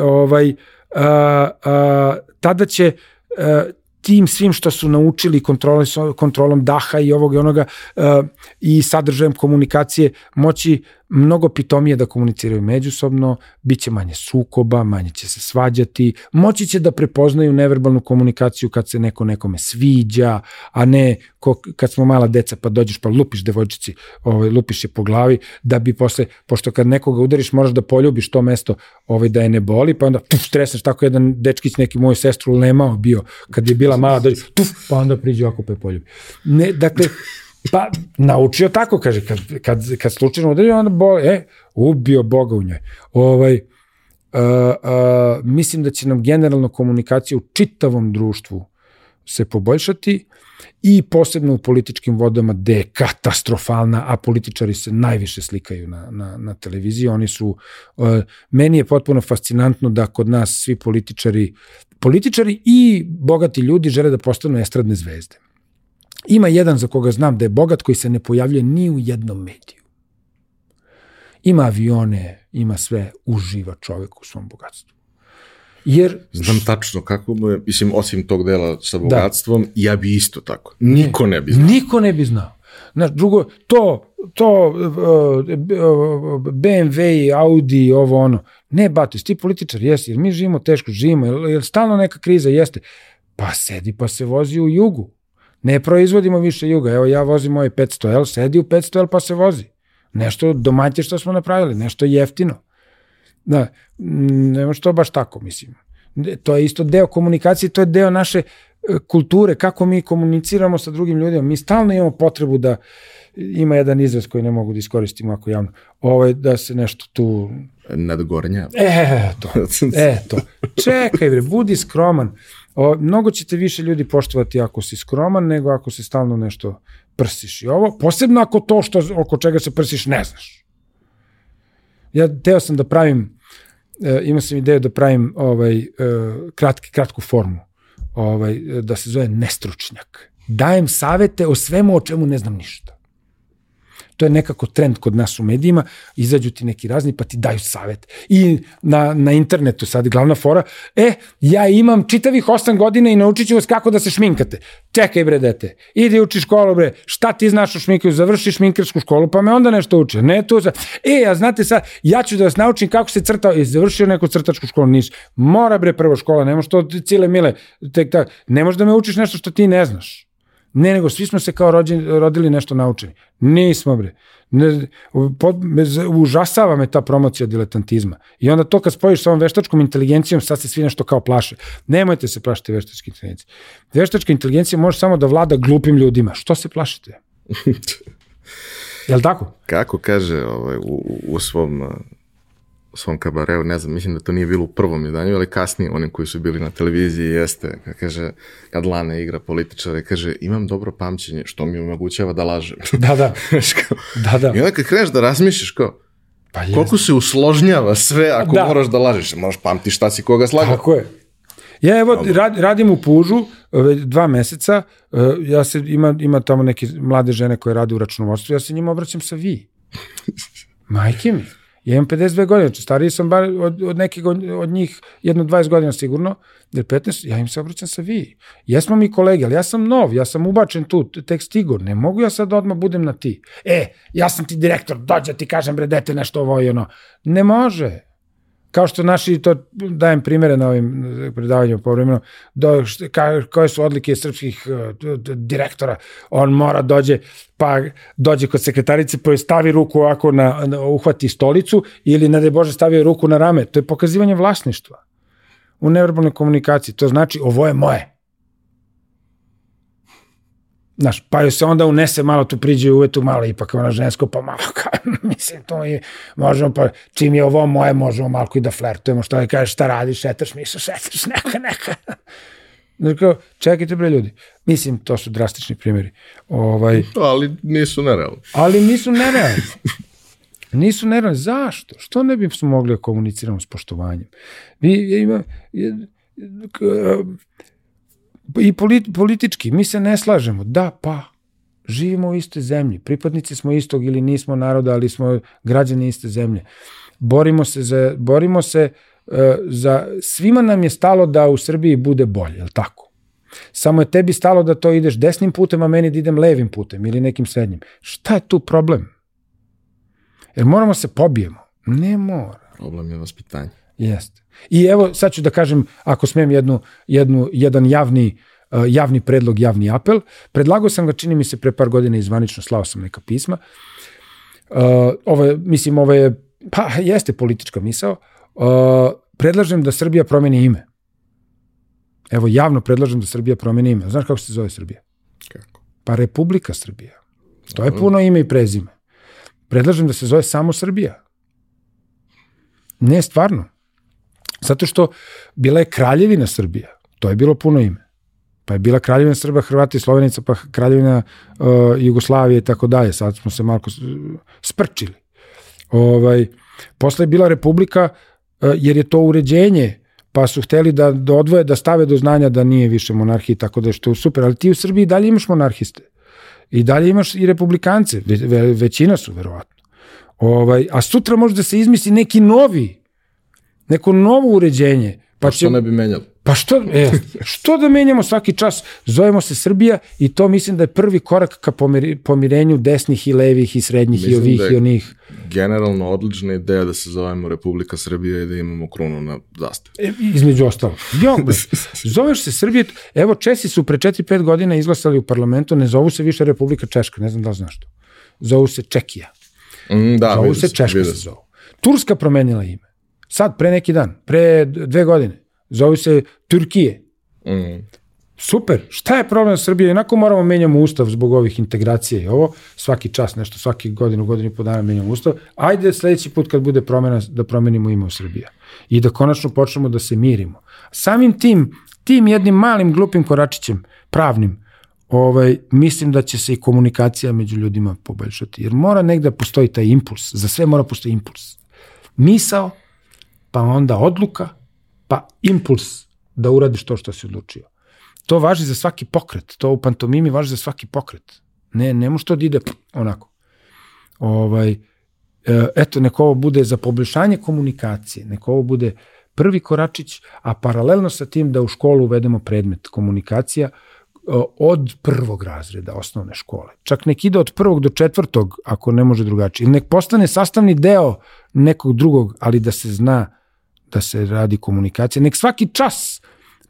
ovaj, a, a, tada će a, tim svim što su naučili kontrolom, kontrolom daha i ovog i onoga uh, i sadržajem komunikacije moći mnogo pitomije da komuniciraju međusobno, bit će manje sukoba, manje će se svađati, moći će da prepoznaju neverbalnu komunikaciju kad se neko nekome sviđa, a ne ko, kad smo mala deca pa dođeš pa lupiš devojčici, ovaj, lupiš je po glavi, da bi posle, pošto kad nekoga udariš moraš da poljubiš to mesto ovaj, da je ne boli, pa onda tuf, stresneš tako jedan dečkić neki moju sestru lemao bio, kad je bila mala, dođe, tuf, pa onda priđe ako pe poljubi. Ne, dakle, Pa, naučio tako, kaže, kad, kad, kad slučajno udario, onda bo, e, ubio Boga u njoj. Ovaj, uh, uh, mislim da će nam generalno komunikacija u čitavom društvu se poboljšati i posebno u političkim vodama gde je katastrofalna, a političari se najviše slikaju na, na, na televiziji. Oni su, uh, meni je potpuno fascinantno da kod nas svi političari, političari i bogati ljudi žele da postanu estradne zvezde. Ima jedan za koga znam da je bogat koji se ne pojavljuje ni u jednom mediju. Ima avione, ima sve, uživa čovek u svom bogatstvu. Jer... Znam tačno kako mu je, mislim, osim tog dela sa da. bogatstvom, da. ja bi isto tako. Niko ne bi znao. Niko ne bi znao. Znaš, drugo, to, to uh, uh, BMW, Audi, ovo ono, ne, bate, ti političar, jesi, jer mi živimo teško, živimo, jer, jer stalno neka kriza jeste. Pa sedi pa se vozi u jugu. Ne proizvodimo više juga. Evo ja vozim moj 500L, sedi u 500L pa se vozi. Nešto domaće što smo napravili, nešto jeftino. Da, nema što baš tako, mislim. To je isto deo komunikacije, to je deo naše e, kulture, kako mi komuniciramo sa drugim ljudima. Mi stalno imamo potrebu da ima jedan izraz koji ne mogu da iskoristimo ako javno, ovaj, da se nešto tu... Nadgornja. E, to, <laughs> e, to. Čekaj, bre, budi skroman. O, mnogo ćete više ljudi poštovati ako si skroman nego ako se stalno nešto prsiš. I ovo, posebno ako to što, oko čega se prsiš ne znaš. Ja teo sam da pravim, e, imao sam ideju da pravim ovaj, e, kratki, kratku formu, ovaj, da se zove nestručnjak. Dajem savete o svemu o čemu ne znam ništa. To je nekako trend kod nas u medijima, izađu ti neki razni pa ti daju savet. I na, na internetu sad glavna fora, e, ja imam čitavih 8 godina i naučit ću vas kako da se šminkate. Čekaj bre dete, idi uči školu bre, šta ti znaš o šminku, završi šminkarsku školu pa me onda nešto uči. Ne to za... E, a znate sad, ja ću da vas naučim kako se crta, i završio neku crtačku školu, nis. Mora bre prvo škola, ne može to cile mile, tek tak, ne može da me učiš nešto što ti ne znaš. Ne, nego svi smo se kao rođeni, rodili nešto naučeni. Nismo, bre. Ne, pod, me, užasava me ta promocija diletantizma. I onda to kad spojiš sa ovom veštačkom inteligencijom, sad se svi nešto kao plaše. Nemojte se plašiti veštačke inteligencije. Veštačka inteligencija može samo da vlada glupim ljudima. Što se plašite? <laughs> Jel tako? Kako kaže ovaj, u, u svom svom kabareu, ne znam, mislim da to nije bilo u prvom izdanju, ali kasnije onim koji su bili na televiziji jeste, kaže, kad Lana igra političare, kaže, imam dobro pamćenje, što mi omogućava da lažem. Da, da. <laughs> da, da. I onda kad kreneš da razmišljaš kao, pa koliko se usložnjava sve ako da. moraš da lažeš, možeš pamti šta si koga slagao. Tako je. Ja evo rad, radim u Pužu dva meseca, e, ja se, ima, ima tamo neke mlade žene koje rade u računovodstvu, ja se njima obraćam sa vi. <laughs> Majke mi. Ja imam 52 godine, znači stariji sam bar od, od nekih od, od njih jedno 20 godina sigurno, jer 15, ja im se obraćam sa vi. Jesmo mi kolege, ali ja sam nov, ja sam ubačen tu, tek stigo, ne mogu ja sad odmah budem na ti. E, ja sam ti direktor, dođe ti kažem bre, dete nešto ovo i ono. Ne može kao što naši, to dajem primere na ovim predavanjima povremeno, do, ka, koje su odlike srpskih uh, direktora, on mora dođe, pa dođe kod sekretarice, pa stavi ruku ovako na, na uhvati stolicu ili, ne da Bože, stavi ruku na rame. To je pokazivanje vlasništva u neverbalnoj komunikaciji. To znači, ovo je moje. Znaš, pa joj se onda unese malo, tu priđe uvetu malo, ipak ona žensko, pa malo, <laughs> ka, mislim, to je, možemo, pa čim je ovo moje, možemo malo i da flertujemo, što je kaže, šta radiš, šetaš, misle, šetaš, <laughs> neka, neka. Znači, čekajte bre ljudi. Mislim, to su drastični primjeri. Ovaj, ali nisu nerealni. Ali nisu nerealni. Nisu nerealni. Zašto? Što ne bi smo mogli da komuniciramo s poštovanjem? Mi, ima, i politi, politički, mi se ne slažemo. Da, pa, živimo u istoj zemlji, pripadnici smo istog ili nismo naroda, ali smo građani iste zemlje. Borimo se za, borimo se uh, za, svima nam je stalo da u Srbiji bude bolje, je tako? Samo je tebi stalo da to ideš desnim putem, a meni da idem levim putem ili nekim srednjim. Šta je tu problem? Jer moramo se pobijemo. Ne mora. Problem je vaspitanje. Jeste. I evo, sad ću da kažem, ako smem jednu, jednu, jedan javni, uh, javni predlog, javni apel. Predlagao sam ga, čini mi se, pre par godina izvanično, slao sam neka pisma. Uh, ovo je, mislim, ovo je, pa, jeste politička misao. Uh, predlažem da Srbija promeni ime. Evo, javno predlažem da Srbija promeni ime. Znaš kako se zove Srbija? Kako? Pa Republika Srbija. To je puno ime i prezime. Predlažem da se zove samo Srbija. Ne, stvarno. Zato što bila je kraljevina Srbija. To je bilo puno ime. Pa je bila kraljevina Srba, Hrvata i Slovenica, pa kraljevina uh, Jugoslavije i tako dalje. Sad smo se malo sprčili. Ovaj, posle je bila republika, uh, jer je to uređenje, pa su hteli da, da odvoje, da stave do znanja da nije više monarhija, tako da je što super. Ali ti u Srbiji dalje imaš monarhiste. I dalje imaš i republikance. Ve, ve, većina su, verovatno. Ovaj, a sutra može da se izmisli neki novi neko novo uređenje. Pa, pa što će, ne bi menjali? Pa što, e, što da menjamo svaki čas? Zovemo se Srbija i to mislim da je prvi korak ka pomir, pomirenju desnih i levih i srednjih mislim i ovih da i onih. generalno odlična ideja da se zovemo Republika Srbija i da imamo krunu na zastavi. E, između ostalo. Jo, zoveš se Srbije, evo Česi su pre 4-5 godina izglasali u parlamentu, ne zovu se više Republika Češka, ne znam da li znaš to. Zovu se Čekija. Mm, da, zovu se Češka se zovu. Turska promenila ime. Sad, pre neki dan, pre dve godine. Zove se Turkije. Mm. Super, šta je problem Srbije? Inako moramo menjamo ustav zbog ovih integracija i ovo, svaki čas nešto, svaki godinu, godinu i po dana menjamo ustav. Ajde sledeći put kad bude promena da promenimo ime u Srbija i da konačno počnemo da se mirimo. Samim tim, tim jednim malim glupim koračićem, pravnim, ovaj, mislim da će se i komunikacija među ljudima poboljšati. Jer mora negde da postoji taj impuls, za sve mora postoji impuls. Misao, pa onda odluka, pa impuls da uradiš to što si odlučio. To važi za svaki pokret, to u pantomimi važi za svaki pokret. Ne, ne može to da ide onako. Ovaj, e, eto, neko ovo bude za poboljšanje komunikacije, neko ovo bude prvi koračić, a paralelno sa tim da u školu uvedemo predmet komunikacija od prvog razreda osnovne škole. Čak nek ide od prvog do četvrtog, ako ne može drugačije. Nek postane sastavni deo nekog drugog, ali da se zna da se radi komunikacija. Nek svaki čas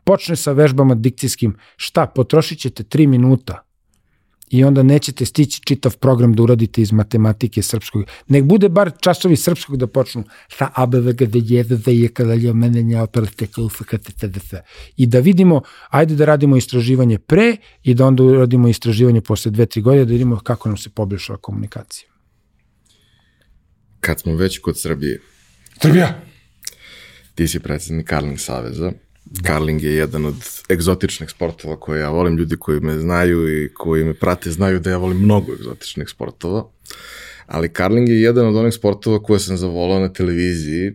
počne sa vežbama dikcijskim. Šta, potrošit ćete tri minuta i onda nećete stići čitav program da uradite iz matematike srpskog. Nek bude bar časovi srpskog da počnu sa ABVG da jede da je kada je mene nja i da vidimo, ajde da radimo istraživanje pre i da onda uradimo istraživanje posle dve, tri godine da vidimo kako nam se poboljšava komunikacija. Kad smo već kod Srbije. Srbija! Ti si predsednik Karling Saveza. Karling je jedan od egzotičnih sportova koje ja volim, ljudi koji me znaju i koji me prate znaju da ja volim mnogo egzotičnih sportova, ali Karling je jedan od onih sportova koje sam zavolao na televiziji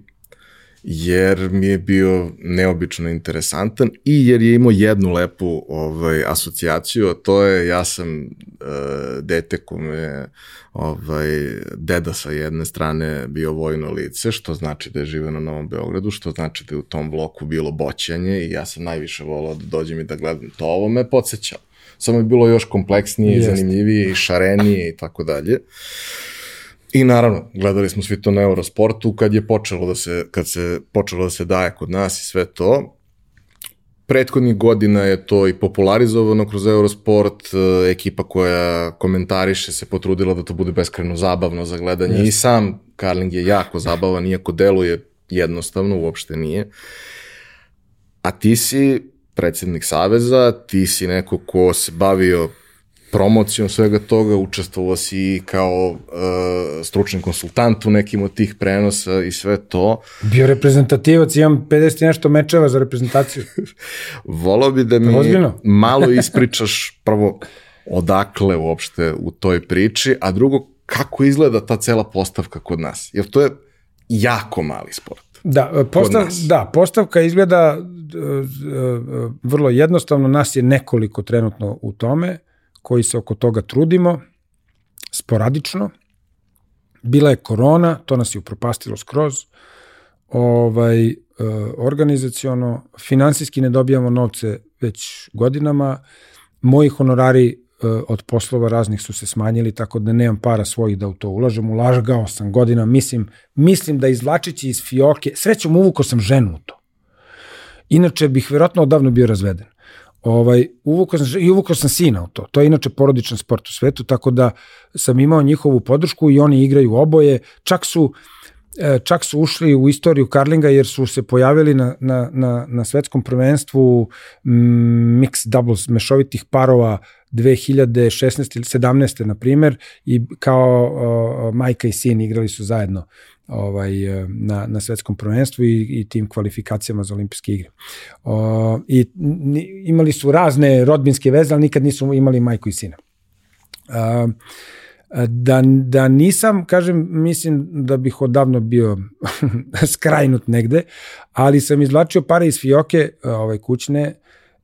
jer mi je bio neobično interesantan i jer je imao jednu lepu ovaj, asocijaciju, a to je ja sam uh, dete kome ovaj, deda sa jedne strane bio vojno lice, što znači da je živeo na Novom Beogradu, što znači da je u tom bloku bilo boćanje i ja sam najviše volao da dođem i da gledam to. Ovo me podsjećao. Samo je bilo još kompleksnije, Jest. zanimljivije i šarenije i tako dalje. I naravno, gledali smo svi to na Eurosportu kad je počelo da se, kad se počelo da se daje kod nas i sve to. Prethodnih godina je to i popularizovano kroz Eurosport, e, ekipa koja komentariše se potrudila da to bude beskreno zabavno za gledanje yes. i sam Carling je jako zabavan, iako deluje jednostavno, uopšte nije. A ti si predsednik Saveza, ti si neko ko se bavio promocijom svega toga, učestvovao si kao uh, stručni konsultant u nekim od tih prenosa i sve to. Bio reprezentativac, imam 50 nešto mečeva za reprezentaciju. <laughs> Volao bi da mi Ozbiljno? <laughs> malo ispričaš prvo odakle uopšte u toj priči, a drugo kako izgleda ta cela postavka kod nas. Jer to je jako mali sport. Da, postav, da, postavka izgleda uh, uh, vrlo jednostavno, nas je nekoliko trenutno u tome koji se oko toga trudimo, sporadično. Bila je korona, to nas je upropastilo skroz. Ovaj, e, organizaciono, finansijski ne dobijamo novce već godinama. Moji honorari e, od poslova raznih su se smanjili, tako da nemam para svojih da u to ulažem. Ulažgao sam godina, mislim, mislim da izvlačići iz fioke, srećom uvukao sam ženu u to. Inače bih verovatno odavno bio razveden. Ovaj, uvukao sam, I uvukao sam sina u to. To je inače porodičan sport u svetu, tako da sam imao njihovu podršku i oni igraju oboje. Čak su, e, čak su ušli u istoriju karlinga jer su se pojavili na, na, na, na svetskom prvenstvu mix doubles mešovitih parova 2016 ili 17. na primer i kao uh, majka i sin igrali su zajedno ovaj, e, na, na svetskom prvenstvu i, i tim kvalifikacijama za olimpijske igre. O, I n, imali su razne rodbinske veze, ali nikad nisu imali majku i sina. A, da, da nisam, kažem, mislim da bih odavno bio <laughs> skrajnut negde, ali sam izvlačio pare iz fioke ovaj, kućne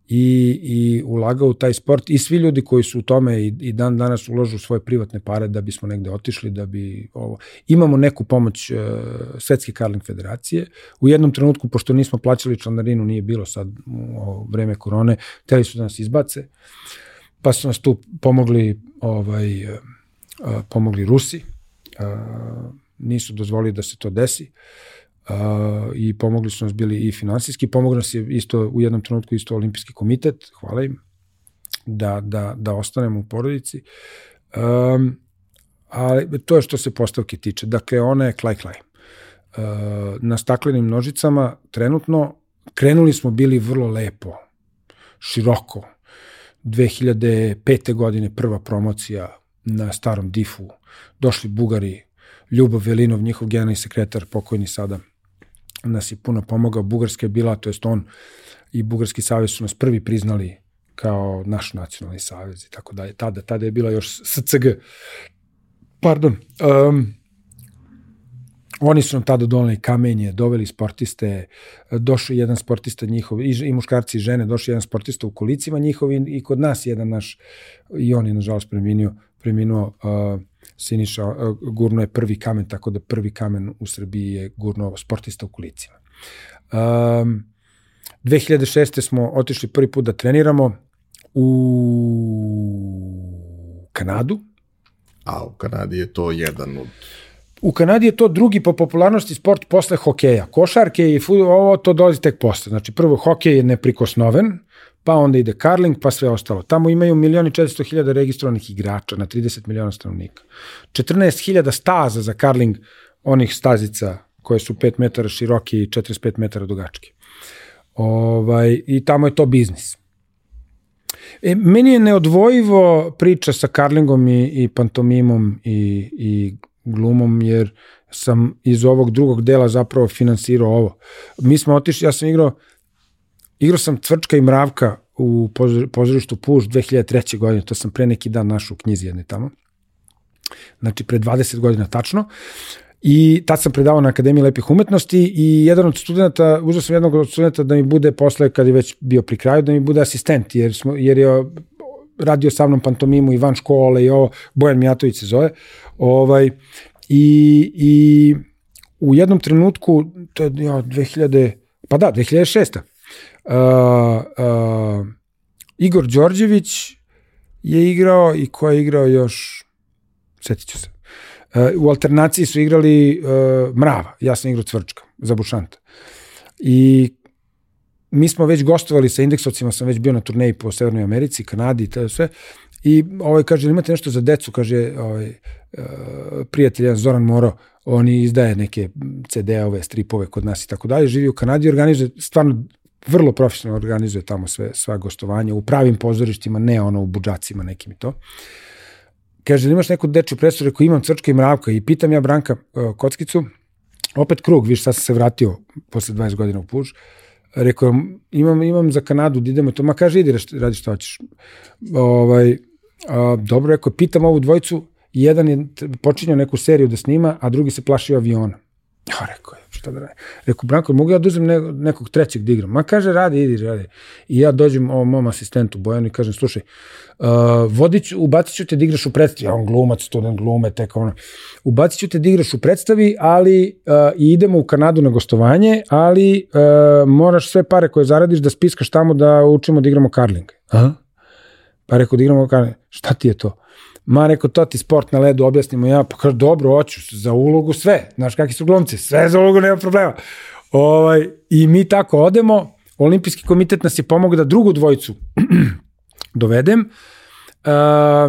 i, i ulagao u taj sport i svi ljudi koji su u tome i, i dan danas ulažu svoje privatne pare da bismo negde otišli, da bi ovo... Imamo neku pomoć uh, Svetske Karling federacije. U jednom trenutku, pošto nismo plaćali članarinu, nije bilo sad u vreme korone, teli su da nas izbace, pa su nas tu pomogli ovaj, uh, pomogli Rusi, uh, nisu dozvolili da se to desi. Uh, uh, i pomogli su nas bili i finansijski, pomogli nas je isto u jednom trenutku isto olimpijski komitet, hvala im, da, da, da ostanemo u porodici. Um, ali to je što se postavke tiče. Dakle, ona je klaj-klaj. Uh, na staklenim nožicama trenutno krenuli smo bili vrlo lepo, široko. 2005. godine prva promocija na starom difu. Došli Bugari, Ljubav Velinov, njihov generalni sekretar, pokojni sada, nas je puno pomogao. Bugarska je bila, to jest on i Bugarski savez su nas prvi priznali kao naš nacionalni savez i tako dalje. Tada, tada je bila još SCG. Pardon. Um, oni su nam tada doneli kamenje, doveli sportiste, došao jedan sportista njihov, i, i muškarci i žene, došao jedan sportista u kolicima njihovi i kod nas jedan naš, i on je nažalost preminuo, preminuo uh, Siniša uh, gurno je prvi kamen, tako da prvi kamen u Srbiji je gurno sportista u kolicima. Um, 2006. smo otišli prvi put da treniramo u Kanadu. A u Kanadi je to jedan od U Kanadi je to drugi po popularnosti sport posle hokeja. Košarke i futbol, ovo to dolazi tek posle. Znači prvo hokej je neprikosnoven, pa onda ide karling, pa sve ostalo. Tamo imaju milioni 400 hiljada registrovanih igrača na 30 miliona stanovnika. 14 hiljada staza za karling, onih stazica koje su 5 metara široke i 45 metara dugačke. Ovaj, I tamo je to biznis. E, meni je neodvojivo priča sa karlingom i, i pantomimom i, i glumom, jer sam iz ovog drugog dela zapravo finansirao ovo. Mi smo otišli, ja sam igrao Igrao sam Cvrčka i Mravka u pozorištu Puš 2003. godine, to sam pre neki dan našao u knjizi jedne tamo. Znači, pre 20 godina tačno. I tad sam predavao na Akademiji lepih umetnosti i jedan od studenta, uzeo sam jednog od studenta da mi bude posle, kad je već bio pri kraju, da mi bude asistent, jer, smo, jer je radio sa mnom pantomimu i van škole i ovo, Bojan Mijatović se zove. Ovaj, i, I u jednom trenutku, to je ja, 2000, pa da, 2006. Uh, uh, Igor Đorđević je igrao i ko je igrao još, setit ću se. Uh, u alternaciji su igrali uh, Mrava, ja sam igrao Cvrčka za Bušanta. I mi smo već gostovali sa indeksovcima, sam već bio na turneji po Severnoj Americi, Kanadi i to sve. I ovaj kaže, imate nešto za decu, kaže ovaj, prijatelj Zoran Moro, on izdaje neke CD-ove, stripove kod nas i tako dalje, živi u Kanadi, organizuje stvarno vrlo profesionalno organizuje tamo sve, sva gostovanja u pravim pozorištima, ne ono u budžacima nekim i to. Kaže, imaš neku dečju predstavu, rekao, imam crčka i mravka i pitam ja Branka uh, Kockicu, opet krug, viš, sad sam se vratio posle 20 godina u Puž, rekao, imam, imam za Kanadu, da idemo to, ma kaže, idi, radi što hoćeš. Ovaj, a, dobro, rekao, pitam ovu dvojicu, jedan je počinjao neku seriju da snima, a drugi se plašio aviona. Ja rekao, šta da radi. Rekao, Branko, mogu ja da uzem ne, nekog trećeg da igram? Ma kaže, radi, idi, radi. I ja dođem ovom mom asistentu Bojanu i kažem, slušaj, uh, vodić, ubacit ću te da igraš u predstavi, ja on glumac, student glume, tek ono, ubacit ću te da igraš u predstavi, ali uh, i idemo u Kanadu na gostovanje, ali uh, moraš sve pare koje zaradiš da spiskaš tamo da učimo da igramo karling. Aha. Pa rekao da igramo karling. Šta ti je to? Ma rekao, to ti sport na ledu, objasnimo ja, pa kaže, dobro, hoću, za ulogu sve, znaš kakvi su glumci, sve za ulogu, nema problema. Ovaj, I mi tako odemo, Olimpijski komitet nas je pomogao da drugu dvojicu <clears throat> dovedem. Uh,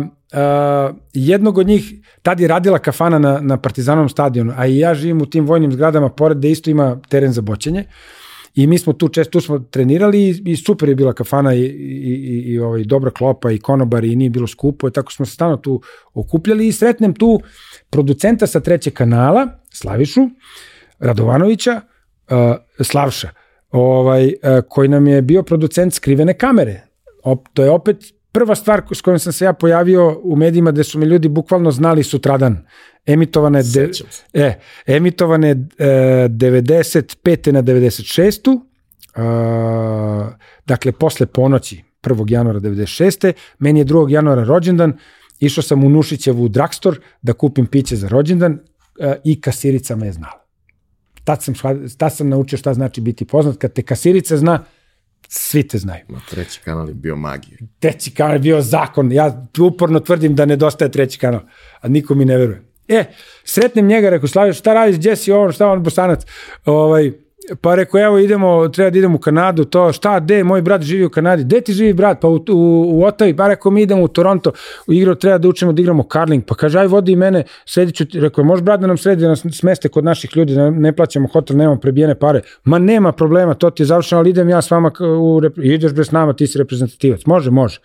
uh, jednog od njih, tad je radila kafana na, na Partizanovom stadionu, a i ja živim u tim vojnim zgradama, pored da isto ima teren za boćenje. Uh, I mi smo tu često tu smo trenirali i, i super je bila kafana i, i, i, i ovaj, dobra klopa i konobari i nije bilo skupo, i tako smo se stalno tu okupljali i sretnem tu producenta sa trećeg kanala, Slavišu, Radovanovića, uh, Slavša, ovaj, uh, koji nam je bio producent skrivene kamere. Op, to je opet prva stvar s kojom sam se ja pojavio u medijima gde su me ljudi bukvalno znali sutradan emitovane de, e, emitovane e, 95. na 96. Uh, dakle, posle ponoći 1. januara 96. Meni je 2. januara rođendan, išao sam u Nušićevu dragstor da kupim piće za rođendan uh, i kasirica me je znala. Tad sam, tad sam naučio šta znači biti poznat. Kad te kasirica zna, svi te znaju. Ma, treći kanal je bio magija. Treći kanal je bio zakon. Ja uporno tvrdim da nedostaje treći kanal, a niko mi ne veruje. E, sretnem njega, rekao, Slavio, šta radiš, Jesse, ovo, šta on, bosanac, ovaj, pa rekao, evo idemo, treba da idemo u Kanadu, to, šta, de, moj brat živi u Kanadi, de ti živi brat, pa u, u, u Otavi, pa rekao, mi idemo u Toronto, u igru treba da učimo da igramo karling, pa kaže, aj vodi mene, srediću, rekao, može brat da nam sredi, da nas smeste kod naših ljudi, da ne plaćamo hotel, nemamo prebijene pare, ma nema problema, to ti je završeno, ali idem ja s vama, u, ideš bez nama, ti si reprezentativac, može, može.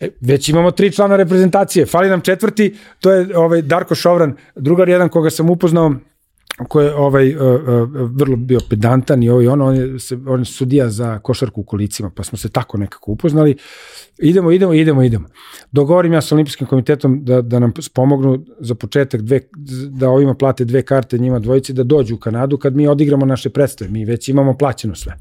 E, već imamo tri člana reprezentacije, fali nam četvrti, to je ovaj Darko Šovran, drugar jedan koga sam upoznao, koji je ovaj, uh, uh, vrlo bio pedantan i ovaj, on, on, je, se, on je sudija za košarku u kolicima, pa smo se tako nekako upoznali. Idemo, idemo, idemo, idemo. Dogovorim ja sa olimpijskim komitetom da, da nam pomognu za početak dve, da ovima plate dve karte njima dvojici da dođu u Kanadu kad mi odigramo naše predstave. Mi već imamo plaćeno sve.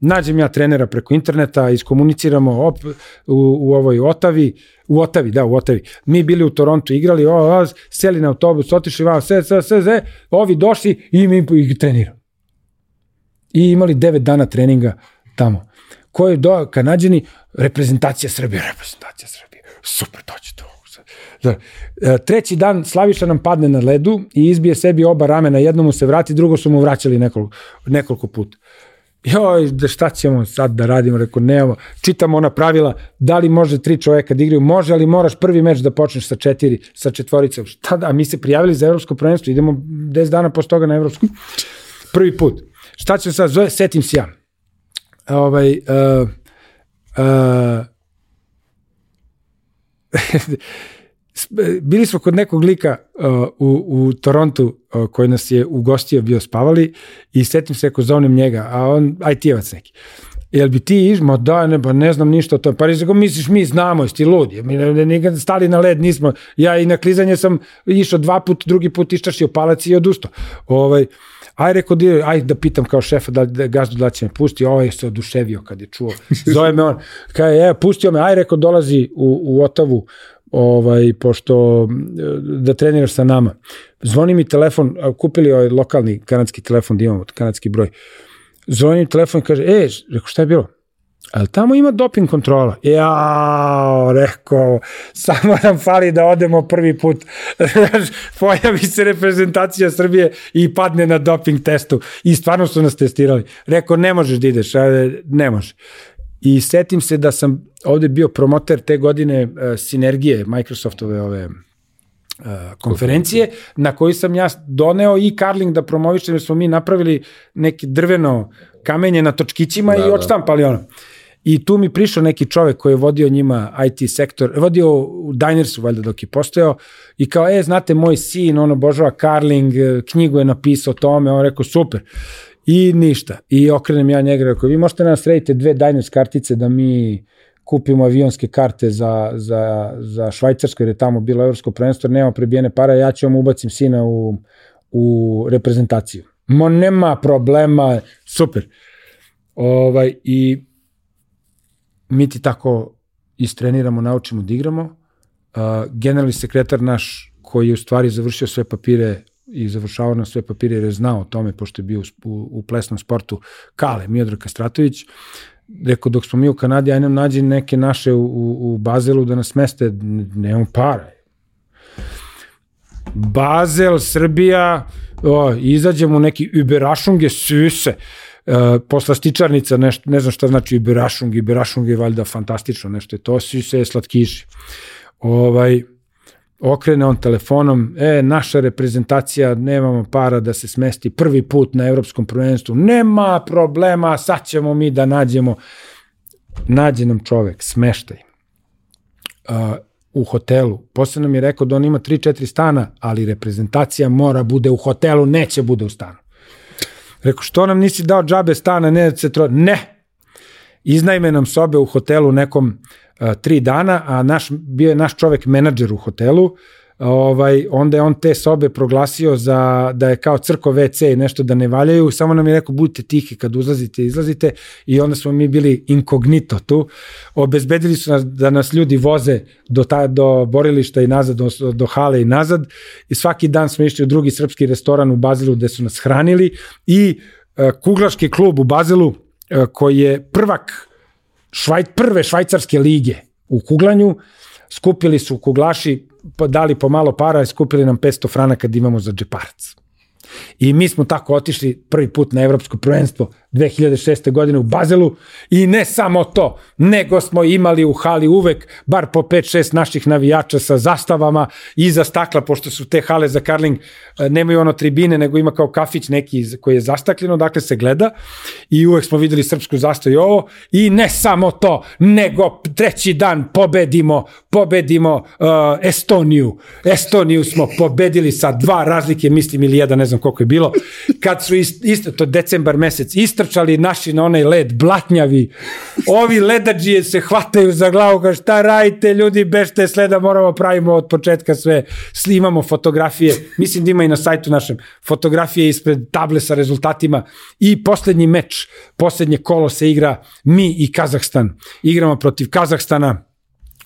Nađem ja trenera preko interneta, iskomuniciramo op, u, u ovoj Otavi, u Otavi, da, u Otavi. Mi bili u Torontu, igrali, o, o, seli na autobus, otišli vam, sve, sve, sve, sve, ovi došli i mi ih treniramo. I imali devet dana treninga tamo. Koji do, kanadjani, reprezentacija Srbije, reprezentacija Srbije, super, dođe to. Da. E, treći dan Slaviša nam padne na ledu i izbije sebi oba ramena, jedno mu se vrati, drugo su mu vraćali nekoliko, nekoliko puta joj, da šta ćemo sad da radimo, rekao, nemamo, čitamo ona pravila, da li može tri čoveka da igraju, može, ali moraš prvi meč da počneš sa četiri, sa četvoricom, šta da, a mi se prijavili za evropsko prvenstvo, idemo 10 dana posle toga na evropsko, prvi put. Šta ćemo sad, zove, setim se ja. Ovaj, uh, uh, <laughs> bili smo kod nekog lika uh, u, u Torontu uh, koji nas je ugostio bio spavali i setim se ako zovnem njega, a on IT-evac neki. Jel bi ti iš, ma da, ne, pa ne znam ništa o tome. Pa rekao, misliš, mi znamo, jesi ti ludi. Mi ne, ne, stali na led nismo. Ja i na klizanje sam išao dva put, drugi put iščašio palac i odustao. Ovaj, aj rekao, di, aj da pitam kao šefa da, da gazdu da će me pusti, ovaj se oduševio kad je čuo. <laughs> Zove me on, kaže, je, pustio me, aj rekao, dolazi u, u Otavu, ovaj, pošto da treniraš sa nama. Zvoni mi telefon, kupili ovaj lokalni kanadski telefon da imamo, kanadski broj. Zvoni telefon i kaže, e, rekao, šta je bilo? Ali tamo ima doping kontrola. Ja, rekao, samo nam fali da odemo prvi put. Pojavi se reprezentacija Srbije i padne na doping testu. I stvarno su nas testirali. Rekao, ne možeš da ideš, ne može. I setim se da sam ovde bio promoter te godine uh, sinergije Microsoftove ove konferencije na koju sam ja doneo i Carling da promovišem jer smo mi napravili neki drveno kamenje na točkićima da, i odštampali da. ono. I tu mi prišao neki čovek koji je vodio njima IT sektor, vodio u Dinersu valjda dok je postojao i kao, e, znate, moj sin, ono, božava Carling, knjigu je napisao o tome, on rekao, super. I ništa. I okrenem ja njega, rekao, vi možete nas sredite dve Diners kartice da mi kupimo avionske karte za, za, za Švajcarsko, jer je tamo bilo evropsko prvenstvo, nema prebijene para, ja ću vam ubacim sina u, u reprezentaciju. Mo nema problema, super. Ovaj, I mi ti tako istreniramo, naučimo da igramo. Uh, generalni sekretar naš, koji je u stvari završio sve papire i završavao na sve papire jer je znao o tome, pošto je bio u, u plesnom sportu, Kale, Miodor Kastratović, rekao dok smo mi u Kanadi, aj nam nađi neke naše u, u, u Bazelu da nas meste, nemamo para. Bazel, Srbija, o, izađemo neki Überašunge, Süse, Uh, poslastičarnica, nešto, ne znam šta znači Iberašung, Iberašung je valjda fantastično, nešto je to, svi se slatkiši. Ovaj, okrene on telefonom, e, naša reprezentacija, nemamo para da se smesti prvi put na evropskom prvenstvu, nema problema, sad ćemo mi da nađemo. Nađe nam čovek, smeštaj. Uh, u hotelu. Posle nam je rekao da on ima 3-4 stana, ali reprezentacija mora bude u hotelu, neće bude u stanu. Rekao, što nam nisi dao džabe stana, ne da se tro... Ne! Iznajme nam sobe u hotelu nekom uh, tri dana, a naš, bio je naš čovek menadžer u hotelu, ovaj, onda je on te sobe proglasio za, da je kao crko WC i nešto da ne valjaju, samo nam je rekao budite tihi kad uzlazite i izlazite i onda smo mi bili inkognito tu, obezbedili su nas da nas ljudi voze do, ta, do borilišta i nazad, do, do hale i nazad i svaki dan smo išli u drugi srpski restoran u Bazilu gde su nas hranili i uh, kuglaški klub u Bazilu koji je prvak švaj, prve švajcarske lige u kuglanju, skupili su kuglaši dali po malo para i skupili nam 500 franaka da imamo za džeparac. I mi smo tako otišli prvi put na evropsko prvenstvo 2006. godine u Bazelu i ne samo to, nego smo imali u hali uvek bar po 5-6 naših navijača sa zastavama iza stakla, pošto su te hale za karling e, nemaju ono tribine, nego ima kao kafić neki koji je zastakljeno, dakle se gleda i uvek smo videli srpsku zastavu i ovo i ne samo to, nego treći dan pobedimo, pobedimo uh, Estoniju. Estoniju smo pobedili sa dva razlike, mislim ili jedan, ne znam koliko je bilo, kad su isto, to decembar mesec, istrčali naši na onaj led, blatnjavi. Ovi ledađije se hvataju za glavu, kao šta radite ljudi, bešte sleda, moramo pravimo od početka sve. Imamo fotografije, mislim da ima i na sajtu našem, fotografije ispred table sa rezultatima i poslednji meč, poslednje kolo se igra mi i Kazahstan. Igramo protiv Kazahstana,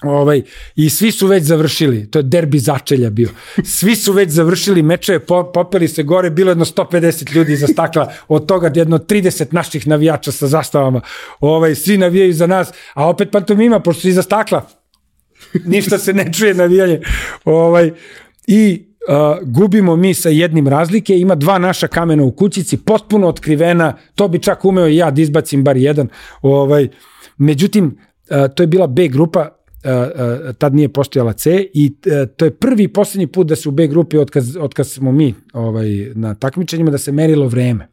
Ovaj, I svi su već završili, to je derbi začelja bio. Svi su već završili meče, po, popeli se gore, bilo jedno 150 ljudi za stakla, od toga jedno 30 naših navijača sa zastavama. Ovaj, svi navijaju za nas, a opet pantomima, pošto su iza stakla. Ništa se ne čuje navijanje. Ovaj, I Uh, gubimo mi sa jednim razlike, ima dva naša kamena u kućici, potpuno otkrivena, to bi čak umeo i ja da izbacim bar jedan. Ovaj, međutim, uh, to je bila B grupa, tad nije postojala C i uh, to je prvi i poslednji put da se u B grupi od kad smo mi ovaj, na takmičenjima da se merilo vreme.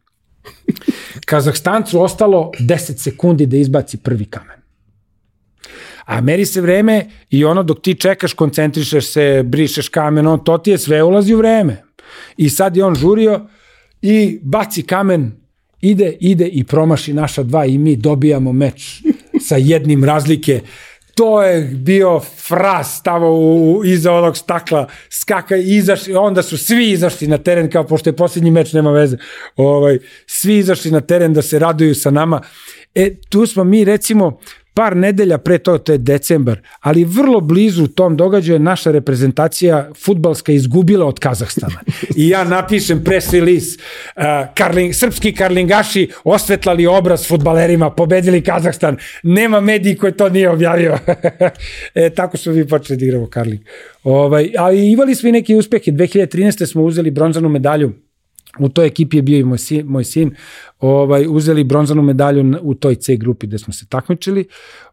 Kazahstancu ostalo 10 sekundi da izbaci prvi kamen. A meri se vreme i ono dok ti čekaš, koncentrišeš se, brišeš kamen, on, to ti je sve ulazi u vreme. I sad je on žurio i baci kamen ide, ide i promaši naša dva i mi dobijamo meč sa jednim razlike to je bio fras tamo u, iza onog stakla, skaka izašli, onda su svi izašli na teren, kao pošto je posljednji meč, nema veze, ovaj, svi izašli na teren da se raduju sa nama. E, tu smo mi recimo, par nedelja pre to, to je decembar, ali vrlo blizu tom događaju naša reprezentacija futbalska izgubila od Kazahstana. I ja napišem press release, uh, karling, srpski karlingaši osvetlali obraz futbalerima, pobedili Kazahstan, nema mediji koji to nije objavio. <laughs> e, tako smo mi počeli da igramo karling. Ovaj, ali imali smo i neke uspehe. 2013. smo uzeli bronzanu medalju U toj ekipi je bio i moj sin, moj sin ovaj, uzeli bronzanu medalju u toj C grupi gde smo se takmičili.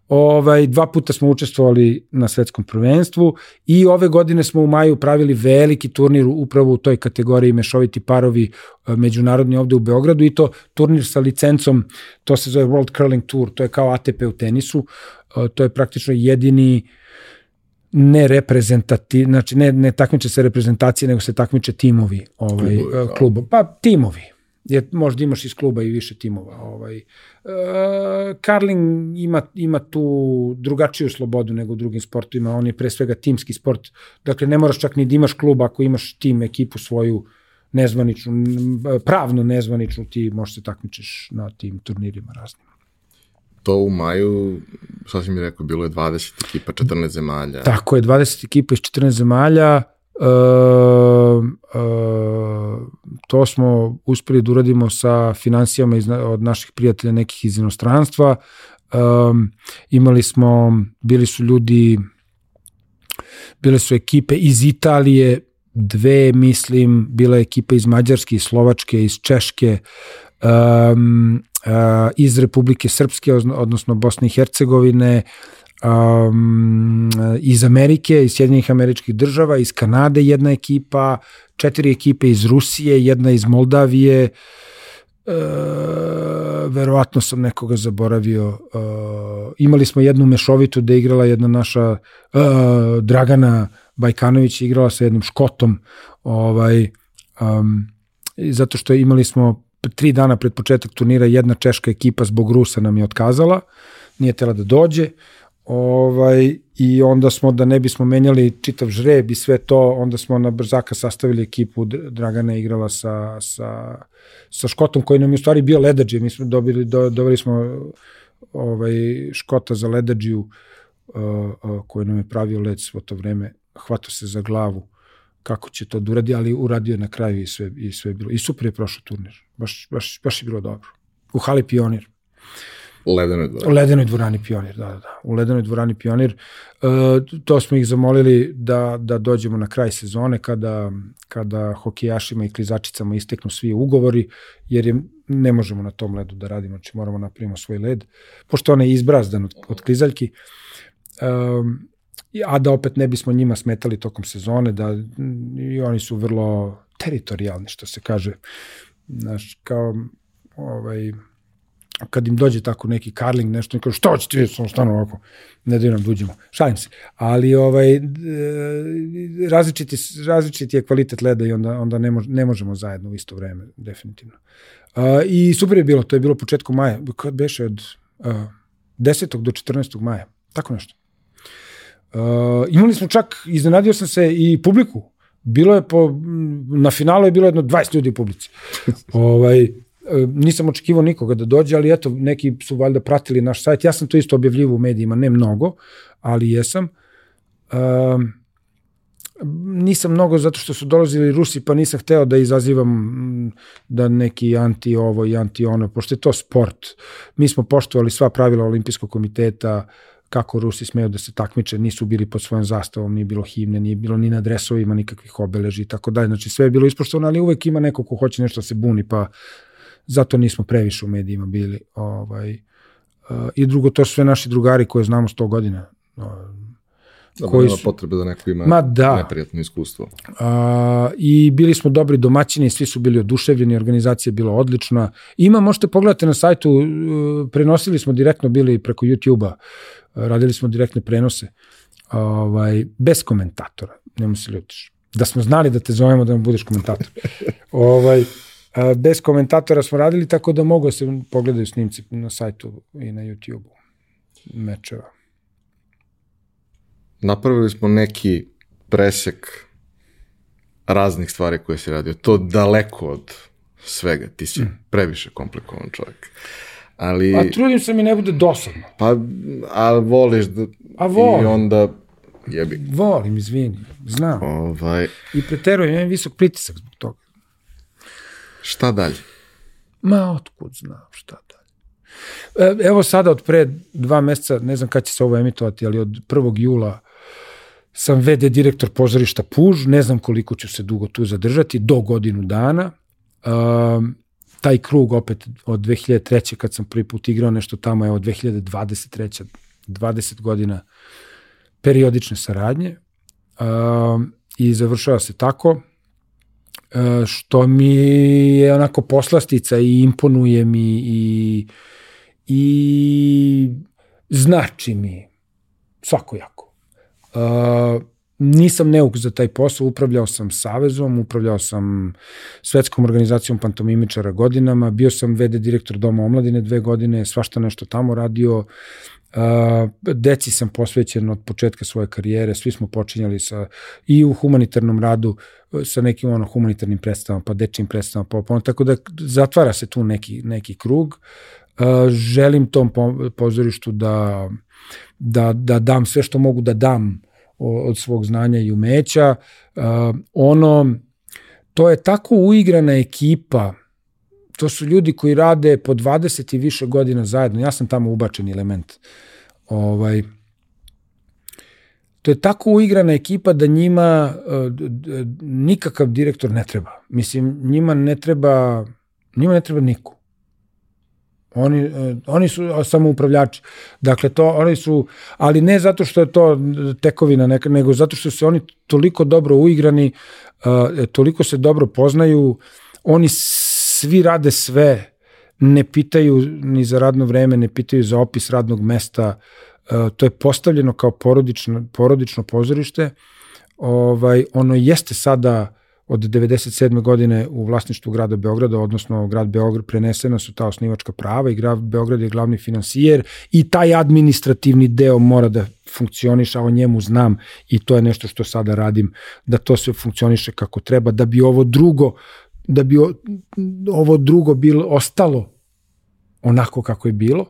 Ovaj, dva puta smo učestvovali na svetskom prvenstvu i ove godine smo u maju pravili veliki turnir upravo u toj kategoriji mešoviti parovi e, međunarodni ovde u Beogradu i to turnir sa licencom, to se zove World Curling Tour, to je kao ATP u tenisu, e, to je praktično jedini uh, ne reprezentati, znači ne, ne takmiče se reprezentacije, nego se takmiče timovi ovaj, klubovi, da. Pa timovi. Je, možda imaš iz kluba i više timova. Ovaj. E, Karling ima, ima tu drugačiju slobodu nego u drugim sportovima. On je pre svega timski sport. Dakle, ne moraš čak ni da imaš klub ako imaš tim, ekipu svoju nezvaničnu, pravno nezvaničnu, ti možeš se takmičeš na tim turnirima raznim to u maju, šta si mi rekao, bilo je 20 ekipa, 14 zemalja. Tako je, 20 ekipa iz 14 zemalja. E, e, to smo uspeli da uradimo sa financijama iz, od naših prijatelja nekih iz inostranstva. E, imali smo, bili su ljudi, bile su ekipe iz Italije, dve, mislim, bila je ekipa iz Mađarske, iz Slovačke, iz Češke, um, iz Republike Srpske, odnosno Bosne i Hercegovine, um, iz Amerike, iz Sjedinjenih američkih država, iz Kanade jedna ekipa, četiri ekipe iz Rusije, jedna iz Moldavije, e, verovatno sam nekoga zaboravio. E, imali smo jednu mešovitu da je igrala jedna naša e, Dragana Bajkanović igrala sa jednim Škotom, ovaj, um, zato što imali smo tri dana pred početak turnira jedna češka ekipa zbog Rusa nam je otkazala, nije tela da dođe, ovaj, i onda smo, da ne bismo menjali čitav žreb i sve to, onda smo na brzaka sastavili ekipu, Dragana je igrala sa, sa, sa Škotom koji nam je u stvari bio ledađe, mi smo dobili, do, dobili smo ovaj, Škota za ledađiju uh, uh, koji nam je pravio led svo to vreme, hvatao se za glavu kako će to da uradi, ali uradio je na kraju i sve, i sve bilo. I super je prošao turnir. Baš, baš, baš je bilo dobro. U hali Pionir. U ledenoj dvorani. U ledenoj dvorani Pionir, da, da, da. U ledenoj dvorani Pionir. E, to smo ih zamolili da, da dođemo na kraj sezone kada, kada hokejašima i klizačicama isteknu svi ugovori, jer je, ne možemo na tom ledu da radimo, znači moramo da napravimo svoj led. Pošto on je izbrazdan od, od klizaljki, um, a da opet ne bismo njima smetali tokom sezone, da i oni su vrlo teritorijalni, što se kaže. Znaš, kao, ovaj, kad im dođe tako neki karling, nešto, neko, što ćete vidjeti, samo stanu ovako, ne da nam duđemo. Šalim se. Ali ovaj, e, različiti, različiti je kvalitet leda i onda, onda ne, mož, ne možemo zajedno u isto vreme, definitivno. Uh, I super je bilo, to je bilo početkom maja, kad beše od uh, 10. do 14. maja, tako nešto. Uh, imali smo čak, iznenadio sam se i publiku. Bilo je po, na finalu je bilo jedno 20 ljudi u publici. ovaj, uh, nisam očekivao nikoga da dođe, ali eto, neki su valjda pratili naš sajt. Ja sam to isto objavljivo u medijima, ne mnogo, ali jesam. Uh, nisam mnogo zato što su dolazili Rusi, pa nisam hteo da izazivam da neki anti ovo i anti ono, pošto je to sport. Mi smo poštovali sva pravila olimpijskog komiteta, uh, kako Rusi smeju da se takmiče, nisu bili pod svojom zastavom, nije bilo himne, nije bilo ni na dresovima nikakvih obeleži i tako dalje. Znači sve je bilo ispoštovano, ali uvek ima neko ko hoće nešto da se buni, pa zato nismo previše u medijima bili. Ovaj, uh, I drugo, to su sve naši drugari koje znamo 100 godina. Da, koji su... potrebe da neko ima Ma da. neprijatno iskustvo. A, I bili smo dobri domaćini, svi su bili oduševljeni, organizacija je bila odlična. Ima, možete pogledati na sajtu, uh, prenosili smo direktno bili preko YouTube-a radili smo direktne prenose, ovaj, bez komentatora, nemo se ljutiš. Da smo znali da te zovemo da nam budeš komentator. ovaj, bez komentatora smo radili, tako da mogu da se pogledaju snimci na sajtu i na YouTube-u mečeva. Napravili smo neki presek raznih stvari koje si radio. To daleko od svega. Ti si mm. previše komplikovan čovjek. Ali... A trudim se mi ne bude dosadno. Pa, a voliš da... A volim. I onda jebi. Volim, izvini. Znam. Ovaj... I preterujem, imam visok pritisak zbog toga. Šta dalje? Ma, otkud znam šta dalje. E, evo sada od pre dva meseca, ne znam kada će se ovo emitovati, ali od 1. jula sam VD direktor pozorišta Puž, ne znam koliko ću se dugo tu zadržati, do godinu dana. Um, taj krug opet od 2003. kad sam prvi put igrao nešto tamo, evo 2023. 20 godina periodične saradnje um, i završava se tako uh, što mi je onako poslastica i imponuje mi i, i znači mi svakojako. Uh, nisam neuk za taj posao, upravljao sam Savezom, upravljao sam svetskom organizacijom pantomimičara godinama, bio sam VD direktor Doma omladine dve godine, svašta nešto tamo radio, deci sam posvećen od početka svoje karijere, svi smo počinjali sa, i u humanitarnom radu sa nekim ono humanitarnim predstavama, pa dečim predstavama, pa, pa tako da zatvara se tu neki, neki krug. Želim tom pozorištu da, da, da dam sve što mogu da dam od svog znanja i umeća. Ono, to je tako uigrana ekipa, to su ljudi koji rade po 20 i više godina zajedno. Ja sam tamo ubačen element. Ovaj, to je tako uigrana ekipa da njima nikakav direktor ne treba. Mislim, njima ne treba, njima ne treba niko. Oni, e, oni su samo upravljači. Dakle, to, oni su, ali ne zato što je to tekovina, neka, nego zato što su oni toliko dobro uigrani, uh, toliko se dobro poznaju, oni svi rade sve, ne pitaju ni za radno vreme, ne pitaju za opis radnog mesta, to je postavljeno kao porodično, porodično pozorište, ovaj, ono jeste sada od 97. godine u vlasništvu grada Beograda, odnosno grad Beograd prenesena su ta osnivačka prava i grad Beograd je glavni finansijer i taj administrativni deo mora da funkcioniše, a o njemu znam i to je nešto što sada radim, da to sve funkcioniše kako treba, da bi ovo drugo da bi ovo drugo bilo ostalo onako kako je bilo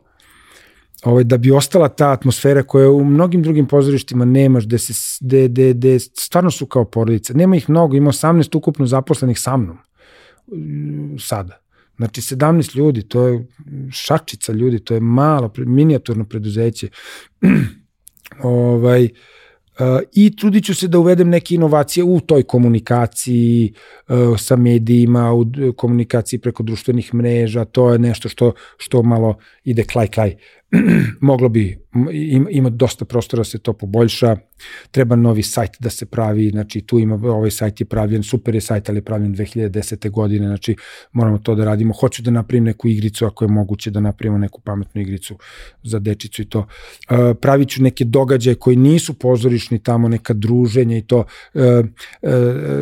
ovaj, da bi ostala ta atmosfera koja u mnogim drugim pozorištima nemaš, gde, se, gde, gde, gde stvarno su kao porodice. Nema ih mnogo, ima 18 ukupno zaposlenih sa mnom sada. Znači 17 ljudi, to je šačica ljudi, to je malo, minijaturno preduzeće. <clears throat> ovaj, I trudit ću se da uvedem neke inovacije u toj komunikaciji sa medijima, u komunikaciji preko društvenih mreža, to je nešto što, što malo ide klaj-klaj <clears throat> moglo bi, ima, ima dosta prostora da se to poboljša, treba novi sajt da se pravi, znači tu ima, ovaj sajt je pravljen, super je sajt, ali je pravljen 2010. godine, znači moramo to da radimo, hoću da napravim neku igricu, ako je moguće da napravimo neku pametnu igricu za dečicu i to. Uh, pravit ću neke događaje koji nisu pozorišni tamo, neka druženja i to. Uh, uh,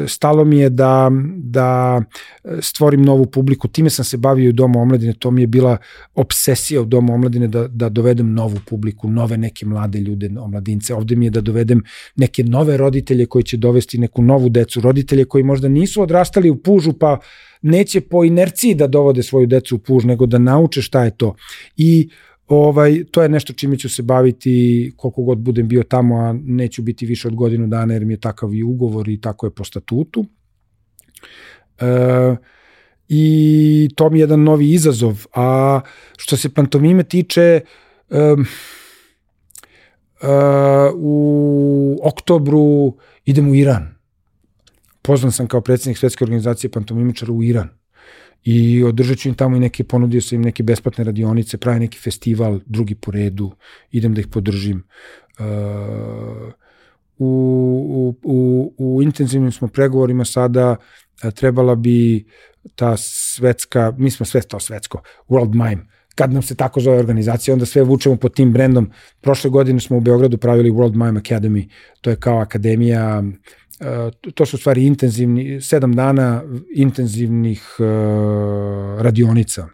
stalo mi je da, da stvorim novu publiku, time sam se bavio u Domu omladine, to mi je bila obsesija u Domu omladine da, da dovedem novu publiku, nove neke mlade ljude, omladince. Ovde mi je da dovedem neke nove roditelje koji će dovesti neku novu decu, roditelje koji možda nisu odrastali u pužu pa neće po inerciji da dovode svoju decu u puž, nego da nauče šta je to. I ovaj, to je nešto čime ću se baviti koliko god budem bio tamo, a neću biti više od godinu dana jer mi je takav i ugovor i tako je po statutu. E, i to mi je jedan novi izazov. A što se pantomime tiče, um, uh, u oktobru idem u Iran. Pozvan sam kao predsednik Svetske organizacije pantomimičara u Iran i održat ću im tamo i neke, ponudio sam im neke besplatne radionice, pravi neki festival, drugi po redu, idem da ih podržim. Uh, u, u, u, u intenzivnim smo pregovorima sada, trebala bi ta svetska, mi smo sve to svetsko, World Mime, kad nam se tako zove organizacija, onda sve vučemo pod tim brendom. Prošle godine smo u Beogradu pravili World Mime Academy, to je kao akademija to su stvari intenzivni, sedam dana intenzivnih uh, radionica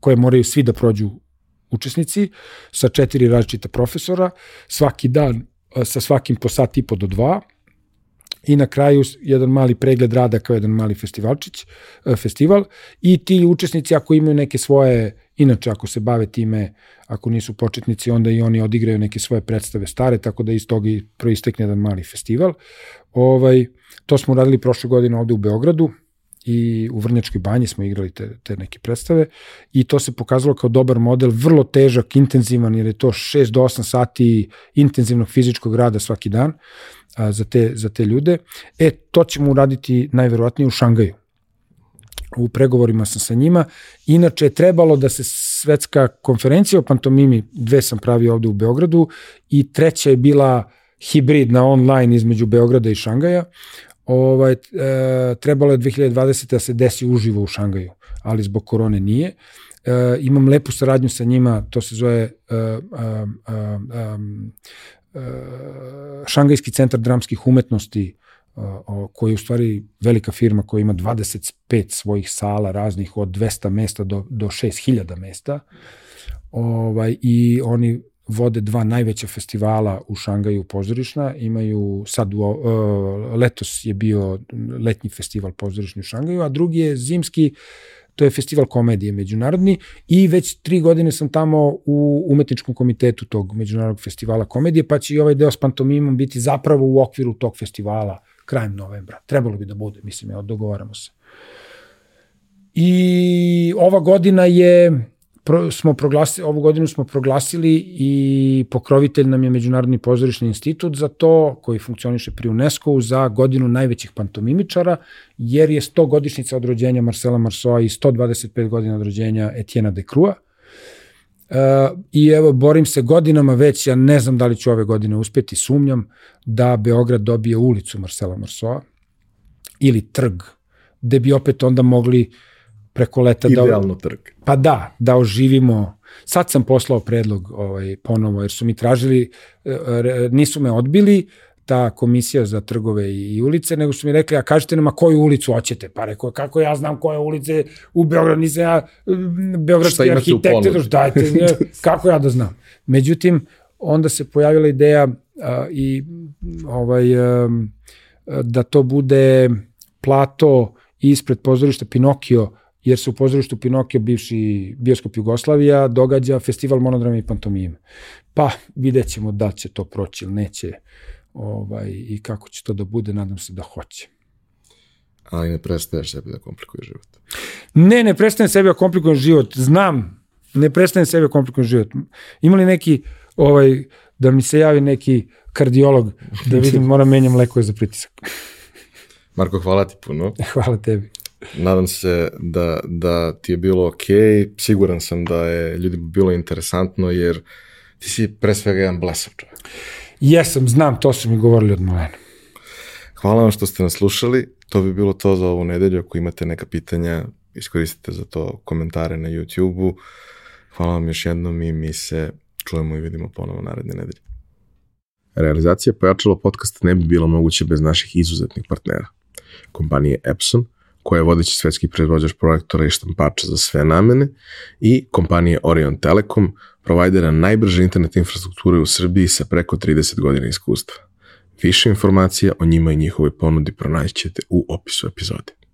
koje moraju svi da prođu učesnici sa četiri različita profesora, svaki dan sa svakim po sat i po do dva, i na kraju jedan mali pregled rada kao jedan mali festivalčić, festival i ti učesnici ako imaju neke svoje, inače ako se bave time, ako nisu početnici, onda i oni odigraju neke svoje predstave stare, tako da iz toga i proistekne jedan mali festival. Ovaj, to smo uradili prošle godine ovde u Beogradu, i u Vrnjačkoj banji smo igrali te, te neke predstave i to se pokazalo kao dobar model, vrlo težak, intenzivan, jer je to 6 do 8 sati intenzivnog fizičkog rada svaki dan a, za, te, za te ljude. E, to ćemo uraditi najverovatnije u Šangaju. U pregovorima sam sa njima. Inače je trebalo da se svetska konferencija o pantomimi, dve sam pravio ovde u Beogradu i treća je bila hibridna online između Beograda i Šangaja ovaj, e, trebalo je 2020. da se desi uživo u Šangaju, ali zbog korone nije. E, imam lepu saradnju sa njima, to se zove e, Šangajski centar dramskih umetnosti, koji je u stvari velika firma koja ima 25 svojih sala raznih od 200 mesta do, do 6000 mesta. Ovaj, I oni vode dva najveća festivala u Šangaju pozorišna, imaju sad u, uh, letos je bio letnji festival pozorišni u Šangaju, a drugi je zimski to je festival komedije međunarodni i već tri godine sam tamo u umetničkom komitetu tog međunarodnog festivala komedije, pa će i ovaj deo s pantomimom biti zapravo u okviru tog festivala krajem novembra. Trebalo bi da bude, mislim, ja, dogovaramo se. I ova godina je pro, smo proglasili, ovu godinu smo proglasili i pokrovitelj nam je Međunarodni pozorišni institut za to, koji funkcioniše pri UNESCO za godinu najvećih pantomimičara, jer je 100 godišnica od rođenja Marcela Marsoa i 125 godina od rođenja Etienne de Crua. Uh, I evo, borim se godinama već, ja ne znam da li ću ove godine uspeti, sumnjam da Beograd dobije ulicu Marcela Marsoa ili trg, gde bi opet onda mogli uh, preko leta. Da Idealno da, trg. Pa da, da oživimo. Sad sam poslao predlog ovaj, ponovo, jer su mi tražili, e, nisu me odbili, ta komisija za trgove i ulice, nego su mi rekli, a kažete nam, a koju ulicu hoćete? Pa rekao, kako ja znam koje ulice u Beogradu, nisam ja beogradski arhitekt, <laughs> dajte, kako ja da znam? Međutim, onda se pojavila ideja a, i ovaj, a, da to bude plato ispred pozorišta Pinokio jer se u pozorištu Pinokio, bivši bioskop Jugoslavija, događa festival monodrama i pantomime. Pa vidjet ćemo da će to proći ili neće ovaj, i kako će to da bude, nadam se da hoće. Ali ne prestaješ sebi da komplikuje život. Ne, ne prestajem sebi da komplikujem život. Znam, ne prestajem sebi da komplikujem život. Imali neki, ovaj, da mi se javi neki kardiolog, da vidim, moram menjam lekove za pritisak. Marko, hvala ti puno. <laughs> Hvala tebi. Nadam se da, da ti je bilo ok. Siguran sam da je ljudima bilo interesantno jer ti si pre svega jedan blesav čovjek. Jesam, znam, to su mi govorili od malena. Hvala vam što ste nas slušali. To bi bilo to za ovu nedelju. Ako imate neka pitanja, iskoristite za to komentare na YouTube-u. Hvala vam još jednom i mi se čujemo i vidimo ponovo naredne nedelje. Realizacija pojačalo podcasta ne bi bilo moguće bez naših izuzetnih partnera. Kompanije Epson – koja je vodeći svetski proizvođač projektora i štampača za sve namene, i kompanije Orion Telekom, provajdera najbrže internet infrastrukture u Srbiji sa preko 30 godina iskustva. Više informacija o njima i njihovoj ponudi pronaćete u opisu epizode.